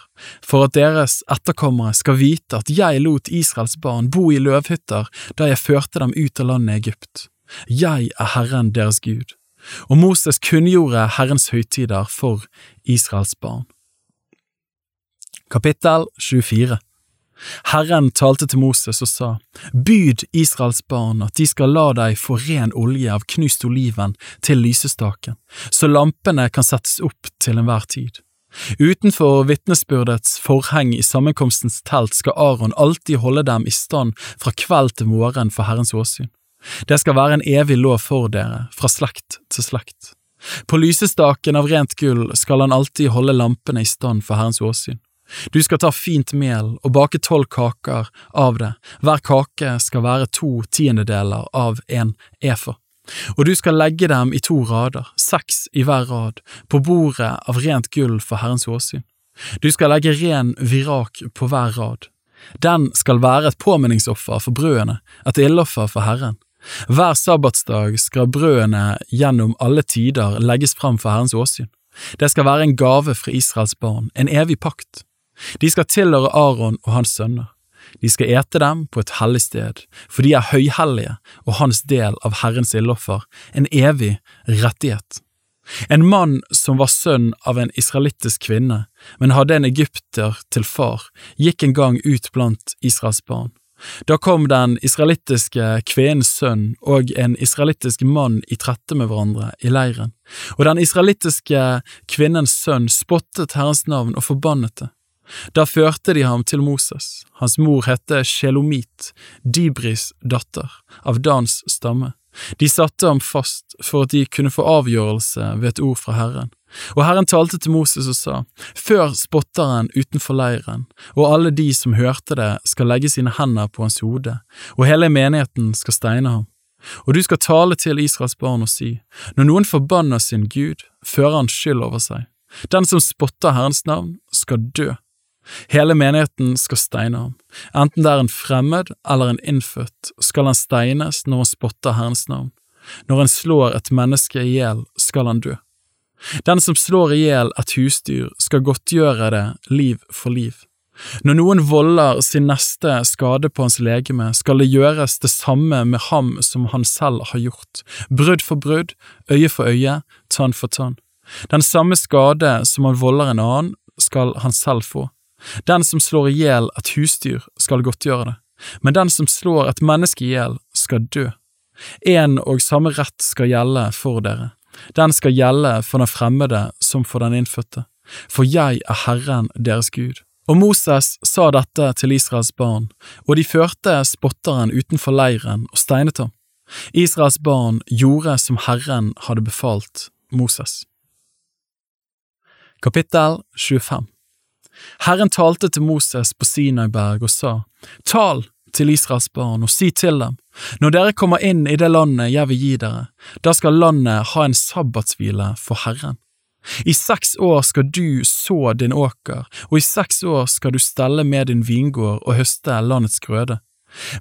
for at deres etterkommere skal vite at jeg lot Israels barn bo i løvhytter da jeg førte dem ut av landet Egypt. Jeg er Herren deres Gud og Moses kunngjorde Herrens høytider for Israels barn. Kapittel 24 Herren talte til Moses og sa, Byd Israels barn at de skal la deg få ren olje av knust oliven til lysestaken, så lampene kan settes opp til enhver tid. Utenfor vitnesbyrdets forheng i sammenkomstens telt skal Aron alltid holde dem i stand fra kveld til morgen for Herrens åsyn. Det skal være en evig lov for dere, fra slekt til slekt. På lysestaken av rent gull skal han alltid holde lampene i stand for Herrens åsyn. Du skal ta fint mel og bake tolv kaker av det, hver kake skal være to tiendedeler av en efa. Og du skal legge dem i to rader, seks i hver rad, på bordet av rent gull for Herrens åsyn. Du skal legge ren virak på hver rad. Den skal være et påminningsoffer for brødene, et ildoffer for Herren. Hver sabbatsdag skal brødene gjennom alle tider legges fram for Herrens åsyn. Det skal være en gave fra Israels barn, en evig pakt. De skal tilhøre Aron og hans sønner. De skal ete dem på et hellig sted, for de er høyhellige og hans del av Herrens ildoffer, en evig rettighet. En mann som var sønn av en israelittisk kvinne, men hadde en egypter til far, gikk en gang ut blant Israels barn. Da kom den israelittiske kvinnens sønn og en israelittisk mann i trette med hverandre i leiren, og den israelittiske kvinnens sønn spottet Herrens navn og forbannet det. Da førte de ham til Moses, hans mor hette Shelomit, Dibris datter, av Dans stamme. De satte ham fast for at de kunne få avgjørelse ved et ord fra Herren. Og Herren talte til Moses og sa, Før spotteren utenfor leiren, og alle de som hørte det skal legge sine hender på hans hode, og hele menigheten skal steine ham. Og du skal tale til Israels barn og si, Når noen forbanner sin Gud, fører han skyld over seg. Den som spotter Herrens navn, skal dø. Hele menigheten skal steine ham. Enten det er en fremmed eller en innfødt, skal han steines når han spotter Herrens navn. Når han slår et menneske i hjel, skal han dø. Den som slår i hjel et husdyr, skal godtgjøre det liv for liv. Når noen volder sin neste skade på hans legeme, skal det gjøres det samme med ham som han selv har gjort, brudd for brudd, øye for øye, tann for tann. Den samme skade som han volder en annen, skal han selv få. Den som slår i hjel et husdyr, skal godtgjøre det, men den som slår et menneske i hjel, skal dø. En og samme rett skal gjelde for dere. Den skal gjelde for den fremmede som for den innfødte, for jeg er Herren deres Gud. Og Moses sa dette til Israels barn, og de førte spotteren utenfor leiren og steinet ham. Israels barn gjorde som Herren hadde befalt Moses. Kapittel 25 Herren talte til Moses på Sinaiberg og sa, Tal til Israels barn og si til dem, når dere kommer inn i det landet jeg vil gi dere, da skal landet ha en sabbatshvile for Herren. I seks år skal du så din åker, og i seks år skal du stelle med din vingård og høste landets grøde.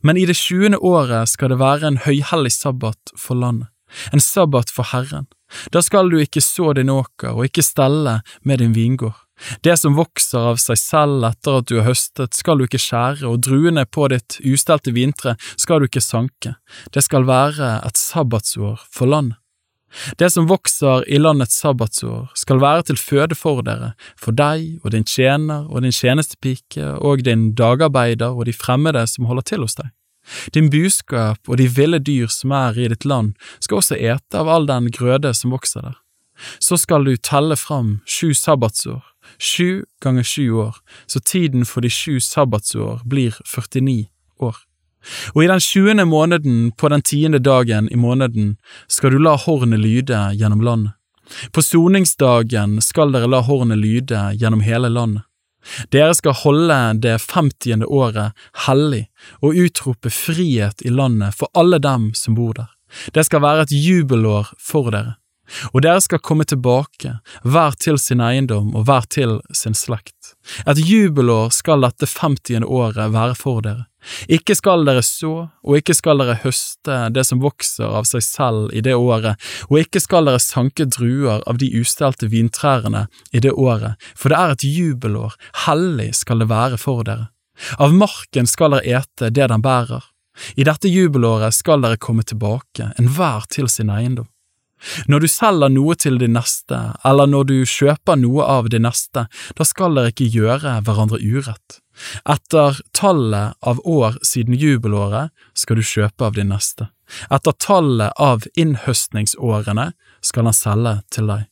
Men i det tjuende året skal det være en høyhellig sabbat for landet, en sabbat for Herren. Da skal du ikke så din åker og ikke stelle med din vingård. Det som vokser av seg selv etter at du har høstet, skal du ikke skjære, og druene på ditt ustelte vintre skal du ikke sanke. Det skal være et sabbatsår for landet. Det som vokser i landets sabbatsår, skal være til føde for dere, for deg og din tjener og din tjenestepike og din dagarbeider og de fremmede som holder til hos deg. Din buskap og de ville dyr som er i ditt land, skal også ete av all den grøde som vokser der. Så skal du telle fram sju sabbatsår, sju ganger sju år, så tiden for de sju sabbatsår blir 49 år. Og i den tjuende måneden på den tiende dagen i måneden skal du la hornet lyde gjennom landet. På soningsdagen skal dere la hornet lyde gjennom hele landet. Dere skal holde det femtiende året hellig og utrope frihet i landet for alle dem som bor der. Det skal være et jubelår for dere. Og dere skal komme tilbake, hver til sin eiendom og hver til sin slekt. Et jubelår skal dette femtiende året være for dere. Ikke skal dere så, og ikke skal dere høste det som vokser av seg selv i det året, og ikke skal dere sanke druer av de ustelte vintrærne i det året, for det er et jubelår, hellig skal det være for dere. Av marken skal dere ete det den bærer. I dette jubelåret skal dere komme tilbake, enhver til sin eiendom. Når du selger noe til din neste, eller når du kjøper noe av din neste, da skal dere ikke gjøre hverandre urett. Etter tallet av år siden jubelåret skal du kjøpe av din neste. Etter tallet av innhøstningsårene skal han selge til deg.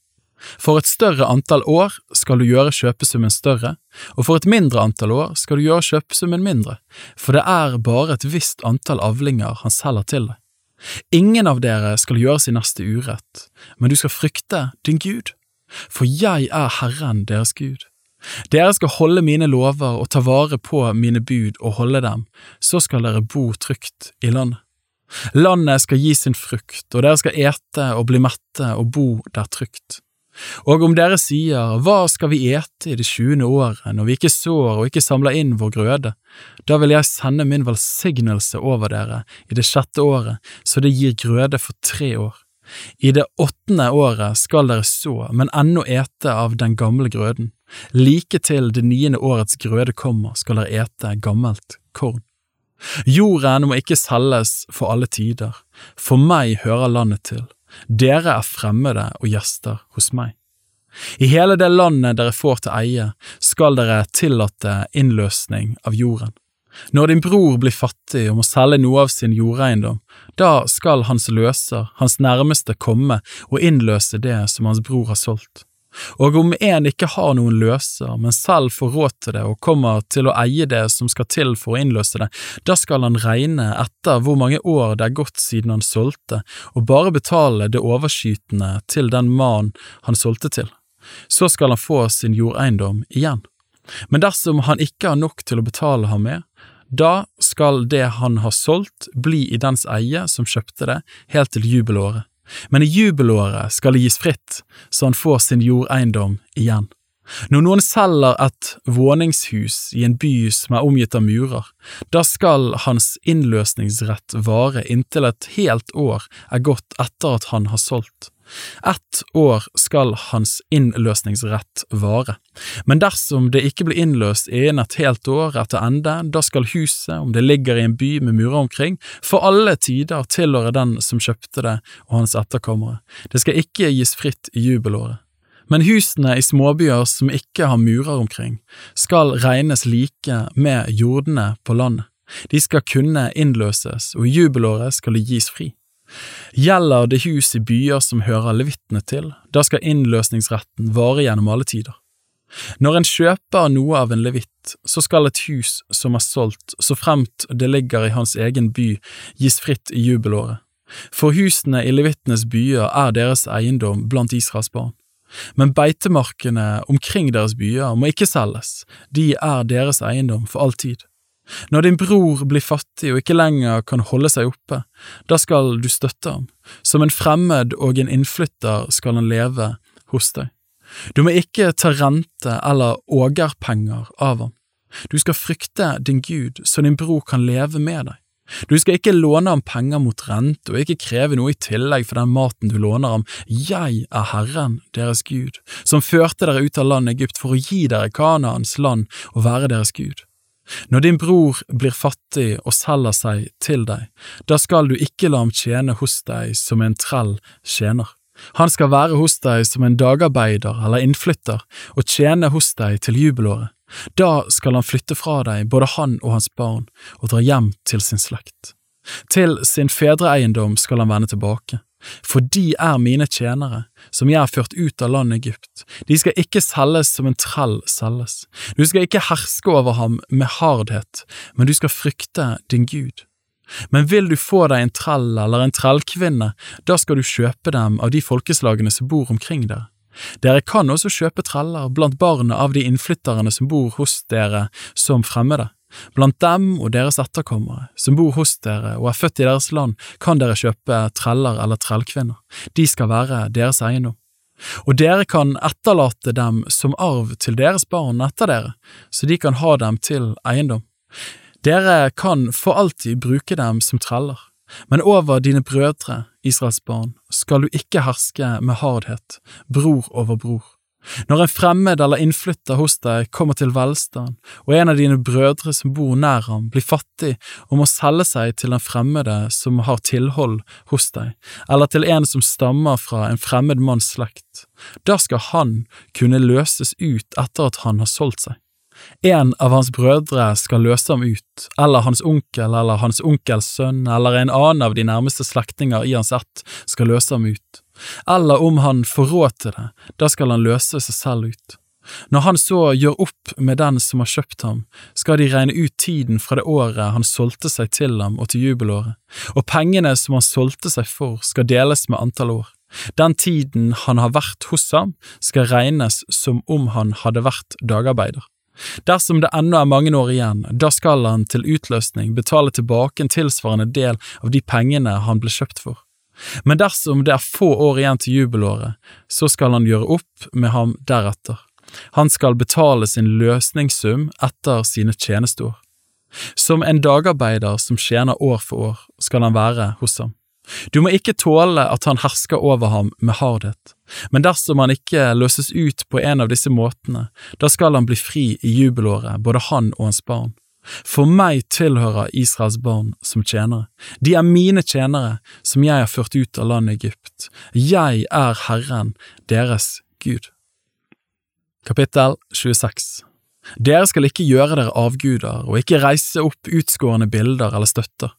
For et større antall år skal du gjøre kjøpesummen større, og for et mindre antall år skal du gjøre kjøpesummen mindre, for det er bare et visst antall avlinger han selger til deg. Ingen av dere skal gjøre sin neste urett, men du skal frykte din Gud, for jeg er Herren deres Gud. Dere skal holde mine lover og ta vare på mine bud og holde dem, så skal dere bo trygt i landet. Landet skal gi sin frukt, og dere skal ete og bli mette og bo der trygt. Og om dere sier, Hva skal vi ete i det tjuende året, når vi ikke sår og ikke samler inn vår grøde? Da vil jeg sende min velsignelse over dere i det sjette året, så det gir grøde for tre år. I det åttende året skal dere så, men ennå ete av den gamle grøden. Like til det niende årets grøde kommer, skal dere ete gammelt korn. Jorden må ikke selges for alle tider, for meg hører landet til dere er fremmede og gjester hos meg. I hele det landet dere får til eie, skal dere tillate innløsning av jorden. Når din bror blir fattig og må selge noe av sin jordeiendom, da skal hans løser, hans nærmeste, komme og innløse det som hans bror har solgt. Og om en ikke har noen løser, men selv får råd til det og kommer til å eie det som skal til for å innløse det, da skal han regne etter hvor mange år det er gått siden han solgte, og bare betale det overskytende til den mannen han solgte til. Så skal han få sin jordeiendom igjen. Men dersom han ikke har nok til å betale ham med, da skal det han har solgt bli i dens eie som kjøpte det, helt til jubelåret men i jubelåret skal det gis fritt, så han får sin jordeiendom igjen. Når noen selger et våningshus i en by som er omgitt av murer, da skal hans innløsningsrett vare inntil et helt år er gått etter at han har solgt. Ett år skal hans innløsningsrett vare, men dersom det ikke blir innløst innen et helt år etter ende, da skal huset, om det ligger i en by med murer omkring, for alle tider tilhøre den som kjøpte det og hans etterkommere. Det skal ikke gis fritt i jubelåret. Men husene i småbyer som ikke har murer omkring, skal regnes like med jordene på landet. De skal kunne innløses, og i jubelåret skal de gis fri. Gjelder det hus i byer som hører levitene til, da skal innløsningsretten vare gjennom alle tider. Når en kjøper noe av en levitt, så skal et hus som er solgt, så fremt det ligger i hans egen by, gis fritt i jubelåret. For husene i levittenes byer er deres eiendom blant Israels barn. Men beitemarkene omkring deres byer må ikke selges, de er deres eiendom for all tid. Når din bror blir fattig og ikke lenger kan holde seg oppe, da skal du støtte ham. Som en fremmed og en innflytter skal han leve hos deg. Du må ikke ta rente eller ågerpenger av ham. Du skal frykte din Gud, så din bror kan leve med deg. Du skal ikke låne ham penger mot rente og ikke kreve noe i tillegg for den maten du låner ham. Jeg er Herren, deres Gud, som førte dere ut av landet Egypt for å gi dere Kanaans land og være deres Gud. Når din bror blir fattig og selger seg til deg, da skal du ikke la ham tjene hos deg som en trell tjener. Han skal være hos deg som en dagarbeider eller innflytter og tjene hos deg til jubelåret. Da skal han flytte fra deg, både han og hans barn, og dra hjem til sin slekt. Til sin fedreeiendom skal han vende tilbake. For de er mine tjenere, som jeg har ført ut av landet Egypt. De skal ikke selges som en trell selges. Du skal ikke herske over ham med hardhet, men du skal frykte din Gud. Men vil du få deg en trell eller en trellkvinne, da skal du kjøpe dem av de folkeslagene som bor omkring dere. Dere kan også kjøpe treller blant barna av de innflytterne som bor hos dere som fremmede. Blant dem og deres etterkommere, som bor hos dere og er født i deres land, kan dere kjøpe treller eller trellkvinner, de skal være deres eiendom. Og dere kan etterlate dem som arv til deres barn etter dere, så de kan ha dem til eiendom. Dere kan for alltid bruke dem som treller, men over dine brødre, Israels barn, skal du ikke herske med hardhet, bror over bror. Når en fremmed eller innflytter hos deg kommer til velstand, og en av dine brødre som bor nær ham, blir fattig og må selge seg til en fremmede som har tilhold hos deg, eller til en som stammer fra en fremmed manns slekt, da skal han kunne løses ut etter at han har solgt seg. En av hans brødre skal løse ham ut, eller hans onkel eller hans onkels sønn eller en annen av de nærmeste slektninger i hans ett skal løse ham ut eller om han forråter det, da skal han løse seg selv ut. Når han så gjør opp med den som har kjøpt ham, skal de regne ut tiden fra det året han solgte seg til ham og til jubelåret, og pengene som han solgte seg for skal deles med antall år. Den tiden han har vært hos ham, skal regnes som om han hadde vært dagarbeider. Dersom det ennå er mange år igjen, da skal han til utløsning betale tilbake en tilsvarende del av de pengene han ble kjøpt for. Men dersom det er få år igjen til jubelåret, så skal han gjøre opp med ham deretter. Han skal betale sin løsningssum etter sine tjenesteår. Som en dagarbeider som tjener år for år, skal han være hos ham. Du må ikke tåle at han hersker over ham med hardhet, men dersom han ikke løses ut på en av disse måtene, da skal han bli fri i jubelåret, både han og hans barn. For meg tilhører Israels barn som tjenere. De er mine tjenere, som jeg har ført ut av landet Egypt. Jeg er Herren, deres Gud. Kapittel 26 Dere skal ikke gjøre dere avguder og ikke reise opp utskårne bilder eller støtter,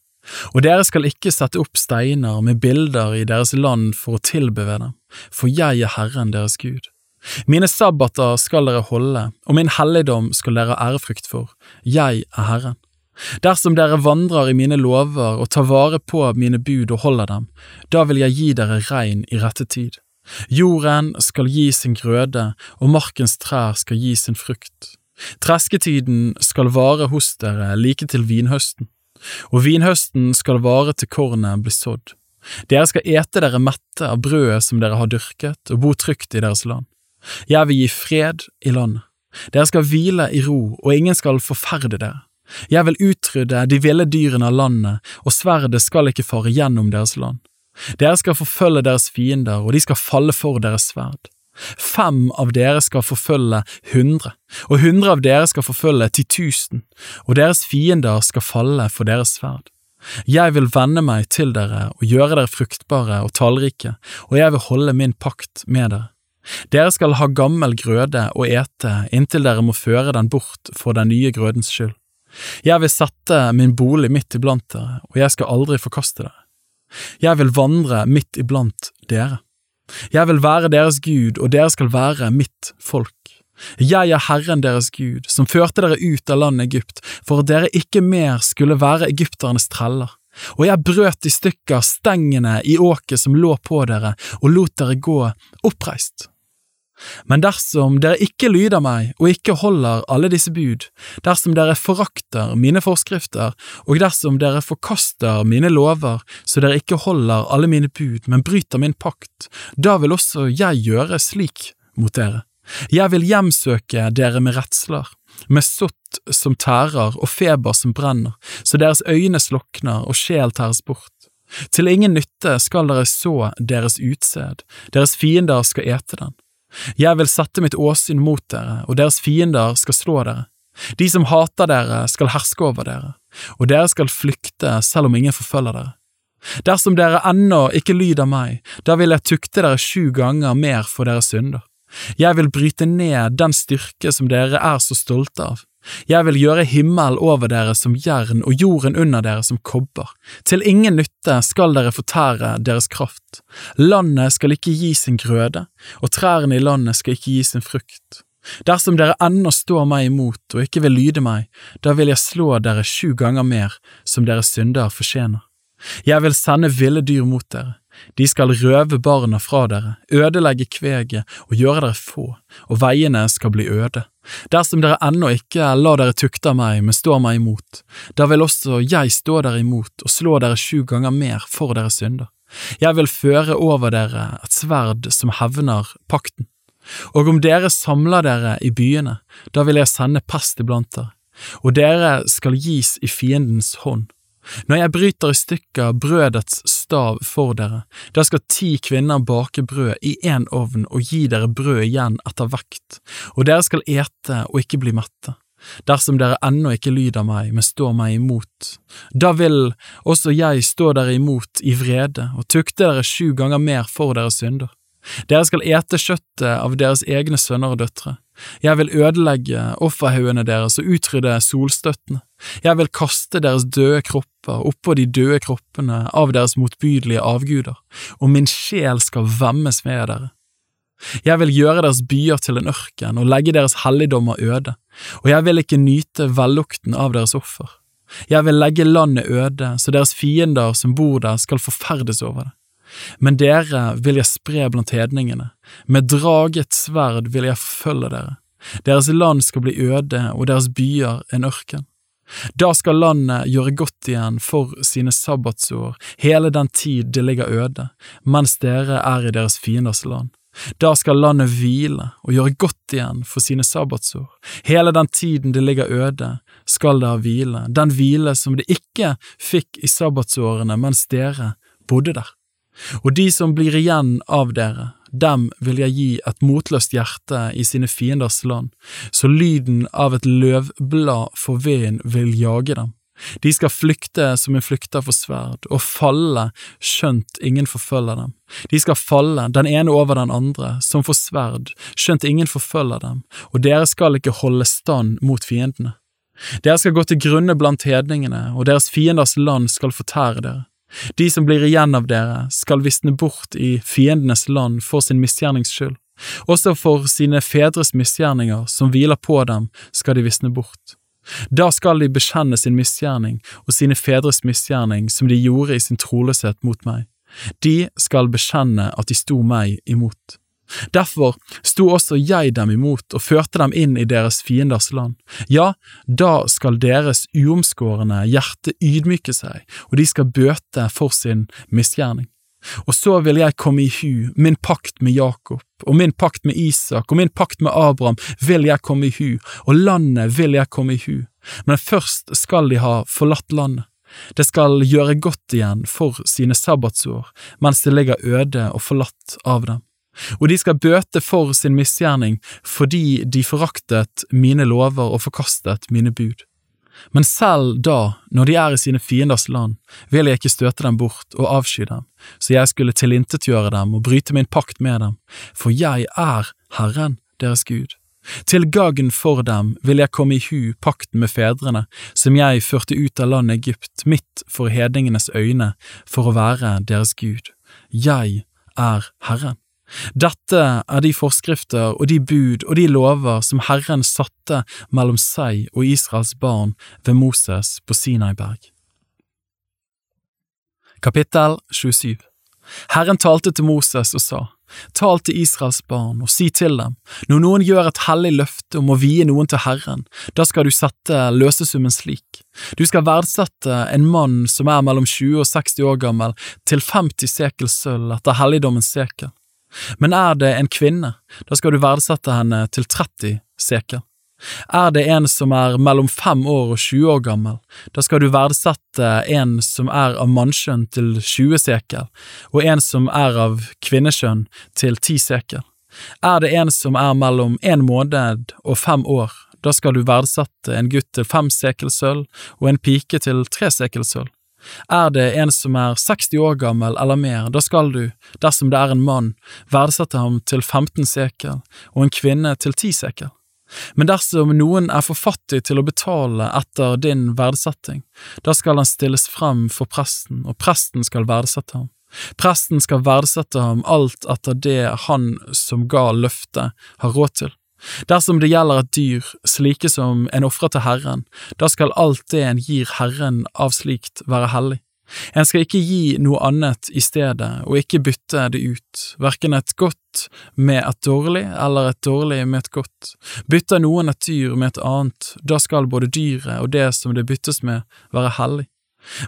og dere skal ikke sette opp steiner med bilder i deres land for å tilbe dem, for jeg er Herren deres Gud. Mine sabbater skal dere holde, og min helligdom skal dere ha ærefrykt for. Jeg er Herren. Dersom dere vandrer i mine lover og tar vare på mine bud og holder dem, da vil jeg gi dere regn i rette tid. Jorden skal gi sin grøde, og markens trær skal gi sin frukt. Tresketiden skal vare hos dere like til vinhøsten, og vinhøsten skal vare til kornet blir sådd. Dere skal ete dere mette av brødet som dere har dyrket, og bo trygt i deres land. Jeg vil gi fred i landet. Dere skal hvile i ro, og ingen skal forferde dere. Jeg vil utrydde de ville dyrene av landet, og sverdet skal ikke fare gjennom deres land. Dere skal forfølge deres fiender, og de skal falle for deres sverd. Fem av dere skal forfølge hundre, og hundre av dere skal forfølge ti tusen, og deres fiender skal falle for deres sverd. Jeg vil vende meg til dere og gjøre dere fruktbare og tallrike, og jeg vil holde min pakt med dere. Dere skal ha gammel grøde å ete inntil dere må føre den bort for den nye grødens skyld. Jeg vil sette min bolig midt iblant dere, og jeg skal aldri forkaste dere. Jeg vil vandre midt iblant dere. Jeg vil være deres Gud, og dere skal være mitt folk. Jeg er Herren deres Gud, som førte dere ut av landet Egypt, for at dere ikke mer skulle være egypternes treller. Og jeg brøt i stykker stengene i åket som lå på dere, og lot dere gå oppreist. Men dersom dere ikke lyder meg og ikke holder alle disse bud, dersom dere forakter mine forskrifter, og dersom dere forkaster mine lover så dere ikke holder alle mine bud, men bryter min pakt, da vil også jeg gjøre slik mot dere. Jeg vil hjemsøke dere med redsler, med sott som tærer og feber som brenner, så deres øyne slokner og sjel tæres bort. Til ingen nytte skal dere så deres utsed, deres fiender skal ete den. Jeg vil sette mitt åsyn mot dere, og deres fiender skal slå dere. De som hater dere, skal herske over dere, og dere skal flykte selv om ingen forfølger dere. Dersom dere ennå ikke lyder meg, da vil jeg tukte dere sju ganger mer for deres synder. Jeg vil bryte ned den styrke som dere er så stolte av. Jeg vil gjøre himmel over dere som jern og jorden under dere som kobber. Til ingen nytte skal dere fortære deres kraft. Landet skal ikke gi sin grøde, og trærne i landet skal ikke gi sin frukt. Dersom dere ennå står meg imot og ikke vil lyde meg, da vil jeg slå dere sju ganger mer, som deres synder fortjener. Jeg vil sende ville dyr mot dere, de skal røve barna fra dere, ødelegge kveget og gjøre dere få, og veiene skal bli øde. Dersom dere ennå ikke lar dere tukte av meg, men står meg imot, da vil også jeg stå dere imot og slå dere sju ganger mer for deres synder. Jeg vil føre over dere et sverd som hevner pakten. Og om dere samler dere i byene, da vil jeg sende pest iblant dere, og dere skal gis i fiendens hånd. Når jeg bryter i stykker brødets stav for dere, da skal ti kvinner bake brød i én ovn og gi dere brød igjen etter vekt, og dere skal ete og ikke bli mette. Dersom dere ennå ikke lyder meg, men står meg imot, da vil også jeg stå dere imot i vrede og tukte dere sju ganger mer for deres synder. Dere skal ete kjøttet av deres egne sønner og døtre. Jeg vil ødelegge offerhaugene deres og utrydde solstøttene. Jeg vil kaste deres døde kropper oppå de døde kroppene av deres motbydelige avguder, og min sjel skal vemmes med dere. Jeg vil gjøre deres byer til en ørken og legge deres helligdommer øde, og jeg vil ikke nyte vellukten av deres offer. Jeg vil legge landet øde, så deres fiender som bor der skal forferdes over det. Men dere vil jeg spre blant hedningene, med draget sverd vil jeg forfølge dere. Deres land skal bli øde og deres byer en ørken. Da skal landet gjøre godt igjen for sine sabbatsår hele den tid det ligger øde, mens dere er i deres fienders land. Da skal landet hvile og gjøre godt igjen for sine sabbatsår. Hele den tiden det ligger øde, skal det ha hvile, den hvile som det ikke fikk i sabbatsårene mens dere bodde der. Og de som blir igjen av dere, dem vil jeg gi et motløst hjerte i sine fienders land, så lyden av et løvblad for veden vil jage dem. De skal flykte som en flykter for sverd, og falle skjønt ingen forfølger dem. De skal falle, den ene over den andre, som for sverd, skjønt ingen forfølger dem, og dere skal ikke holde stand mot fiendene. Dere skal gå til grunne blant hedningene, og deres fienders land skal fortære dere. De som blir igjen av dere, skal visne bort i fiendenes land for sin misgjernings skyld. Også for sine fedres misgjerninger som hviler på dem, skal de visne bort. Da skal de bekjenne sin misgjerning og sine fedres misgjerning som de gjorde i sin troløshet mot meg. De skal bekjenne at de sto meg imot. Derfor sto også jeg dem imot og førte dem inn i deres fienders land. Ja, da skal deres uomskårne hjerte ydmyke seg, og de skal bøte for sin misgjerning. Og så vil jeg komme i hu min pakt med Jakob, og min pakt med Isak, og min pakt med Abraham vil jeg komme i hu, og landet vil jeg komme i hu, men først skal de ha forlatt landet. Det skal gjøre godt igjen for sine sabbatsår, mens det ligger øde og forlatt av dem og de skal bøte for sin misgjerning fordi de foraktet mine lover og forkastet mine bud. Men selv da, når de er i sine fienders land, vil jeg ikke støte dem bort og avsky dem, så jeg skulle tilintetgjøre dem og bryte min pakt med dem, for jeg er Herren deres Gud. Til gagn for dem vil jeg komme i hu pakten med fedrene, som jeg førte ut av landet Egypt, midt for hedningenes øyne, for å være deres Gud. Jeg er Herren. Dette er de forskrifter og de bud og de lover som Herren satte mellom seg og Israels barn ved Moses på Sinaiberg. Kapittel 27 Herren talte til Moses og sa, Tal til Israels barn og si til dem, når noen gjør et hellig løfte om å vie noen til Herren, da skal du sette løsesummen slik. Du skal verdsette en mann som er mellom 20 og 60 år gammel, til 50 sekel sølv etter helligdommens sekel. Men er det en kvinne, da skal du verdsette henne til 30 sekel. Er det en som er mellom fem år og 20 år gammel, da skal du verdsette en som er av mannskjønn til 20 sekel, og en som er av kvinneskjønn til 10 sekel. Er det en som er mellom en måned og fem år, da skal du verdsette en gutt til fem sekel sølv og en pike til tre sekel sølv. Er det en som er 60 år gammel eller mer, da skal du, dersom det er en mann, verdsette ham til 15 sekel og en kvinne til 10 sekel. Men dersom noen er for fattig til å betale etter din verdsetting, da skal han stilles frem for presten, og presten skal verdsette ham. Presten skal verdsette ham alt etter det han som ga løftet, har råd til. Dersom det gjelder et dyr, slike som en ofrer til Herren, da skal alt det en gir Herren av slikt være hellig. En skal ikke gi noe annet i stedet, og ikke bytte det ut, hverken et godt med et dårlig eller et dårlig med et godt. Bytter noen et dyr med et annet, da skal både dyret og det som det byttes med, være hellig.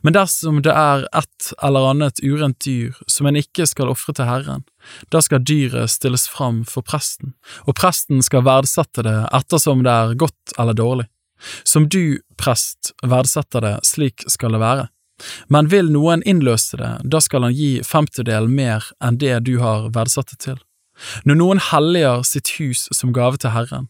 Men dersom det er et eller annet urent dyr som en ikke skal ofre til Herren, da skal dyret stilles fram for presten, og presten skal verdsette det ettersom det er godt eller dårlig. Som du, prest, verdsetter det, slik skal det være. Men vil noen innløse det, da skal han gi femtedel mer enn det du har verdsatt det til. Når noen helliger sitt hus som gave til Herren,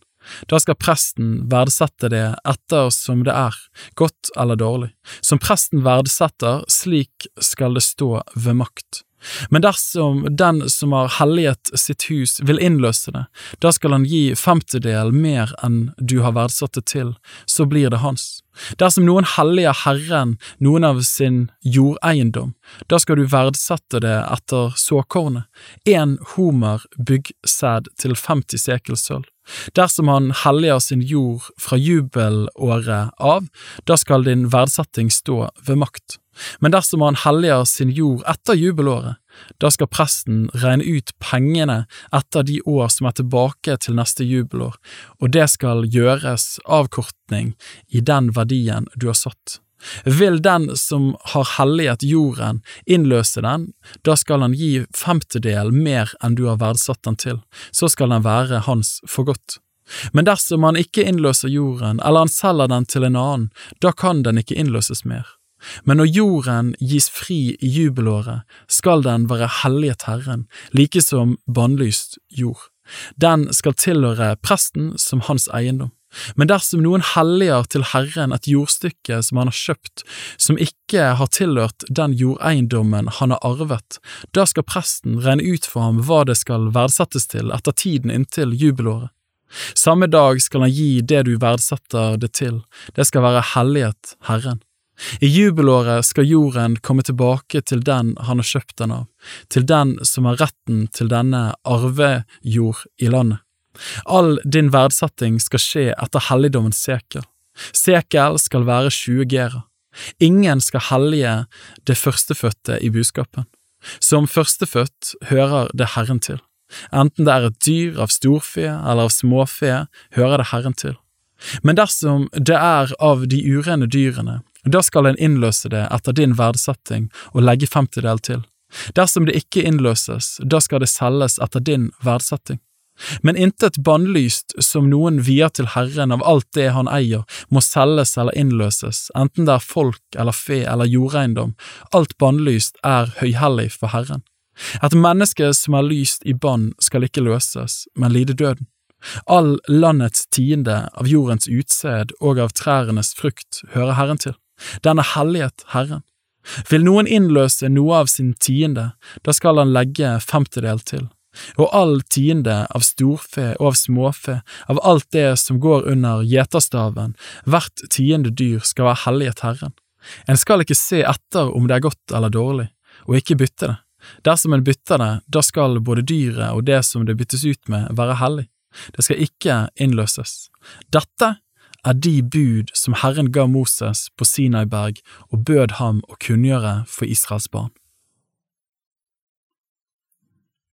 da skal presten verdsette det etter som det er, godt eller dårlig. Som presten verdsetter, slik skal det stå ved makt. Men dersom den som har helliget sitt hus vil innløse det, da skal han gi femtedel mer enn du har verdsatt det til, så blir det hans. Dersom noen helliger Herren noen av sin jordeiendom, da skal du verdsette det etter såkornet, én homer byggsæd til 50 sekel sølv. Dersom han helliger sin jord fra jubelåret av, da skal din verdsetting stå ved makt. Men dersom han helliger sin jord etter jubelåret, da skal presten regne ut pengene etter de år som er tilbake til neste jubelår, og det skal gjøres avkortning i den verdien du har satt. Vil den som har helliget jorden, innløse den, da skal han gi femtedel mer enn du har verdsatt den til, så skal den være hans for godt. Men dersom han ikke innløser jorden, eller han selger den til en annen, da kan den ikke innløses mer. Men når jorden gis fri i jubelåret, skal den være helliget Herren, like som bannlyst jord. Den skal tilhøre presten som hans eiendom. Men dersom noen helliger til Herren et jordstykke som han har kjøpt, som ikke har tilhørt den jordeiendommen han har arvet, da skal presten regne ut for ham hva det skal verdsettes til etter tiden inntil jubelåret. Samme dag skal han gi det du verdsetter det til, det skal være helliget Herren. I jubelåret skal jorden komme tilbake til den han har kjøpt den av, til den som har retten til denne arvejord i landet. All din verdsetting skal skje etter helligdommens sekel. Sekel skal være 20 gera. Ingen skal hellige det førstefødte i buskapen. Som førstefødt hører det Herren til. Enten det er et dyr av storfe eller av småfe, hører det Herren til. Men dersom det er av de urene dyrene, da skal en innløse det etter din verdsetting og legge femtedel til. Dersom det ikke innløses, da skal det selges etter din verdsetting. Men intet bannlyst som noen vier til Herren av alt det han eier, må selges eller innløses, enten det er folk eller fe eller jordeiendom, alt bannlyst er høyhellig for Herren. Et menneske som er lyst i bann skal ikke løses, men lide døden. All landets tiende av jordens utsed og av trærnes frukt hører Herren til. Den er hellighet Herren. Vil noen innløse noe av sin tiende, da skal han legge femtedel til. Og all tiende av storfe og av småfe, av alt det som går under gjeterstaven, hvert tiende dyr skal være hellighet Herren. En skal ikke se etter om det er godt eller dårlig, og ikke bytte det. Dersom en bytter det, da skal både dyret og det som det byttes ut med, være hellig. Det skal ikke innløses. Dette er de bud som Herren ga Moses på Sinaiberg og bød ham å kunngjøre for Israels barn.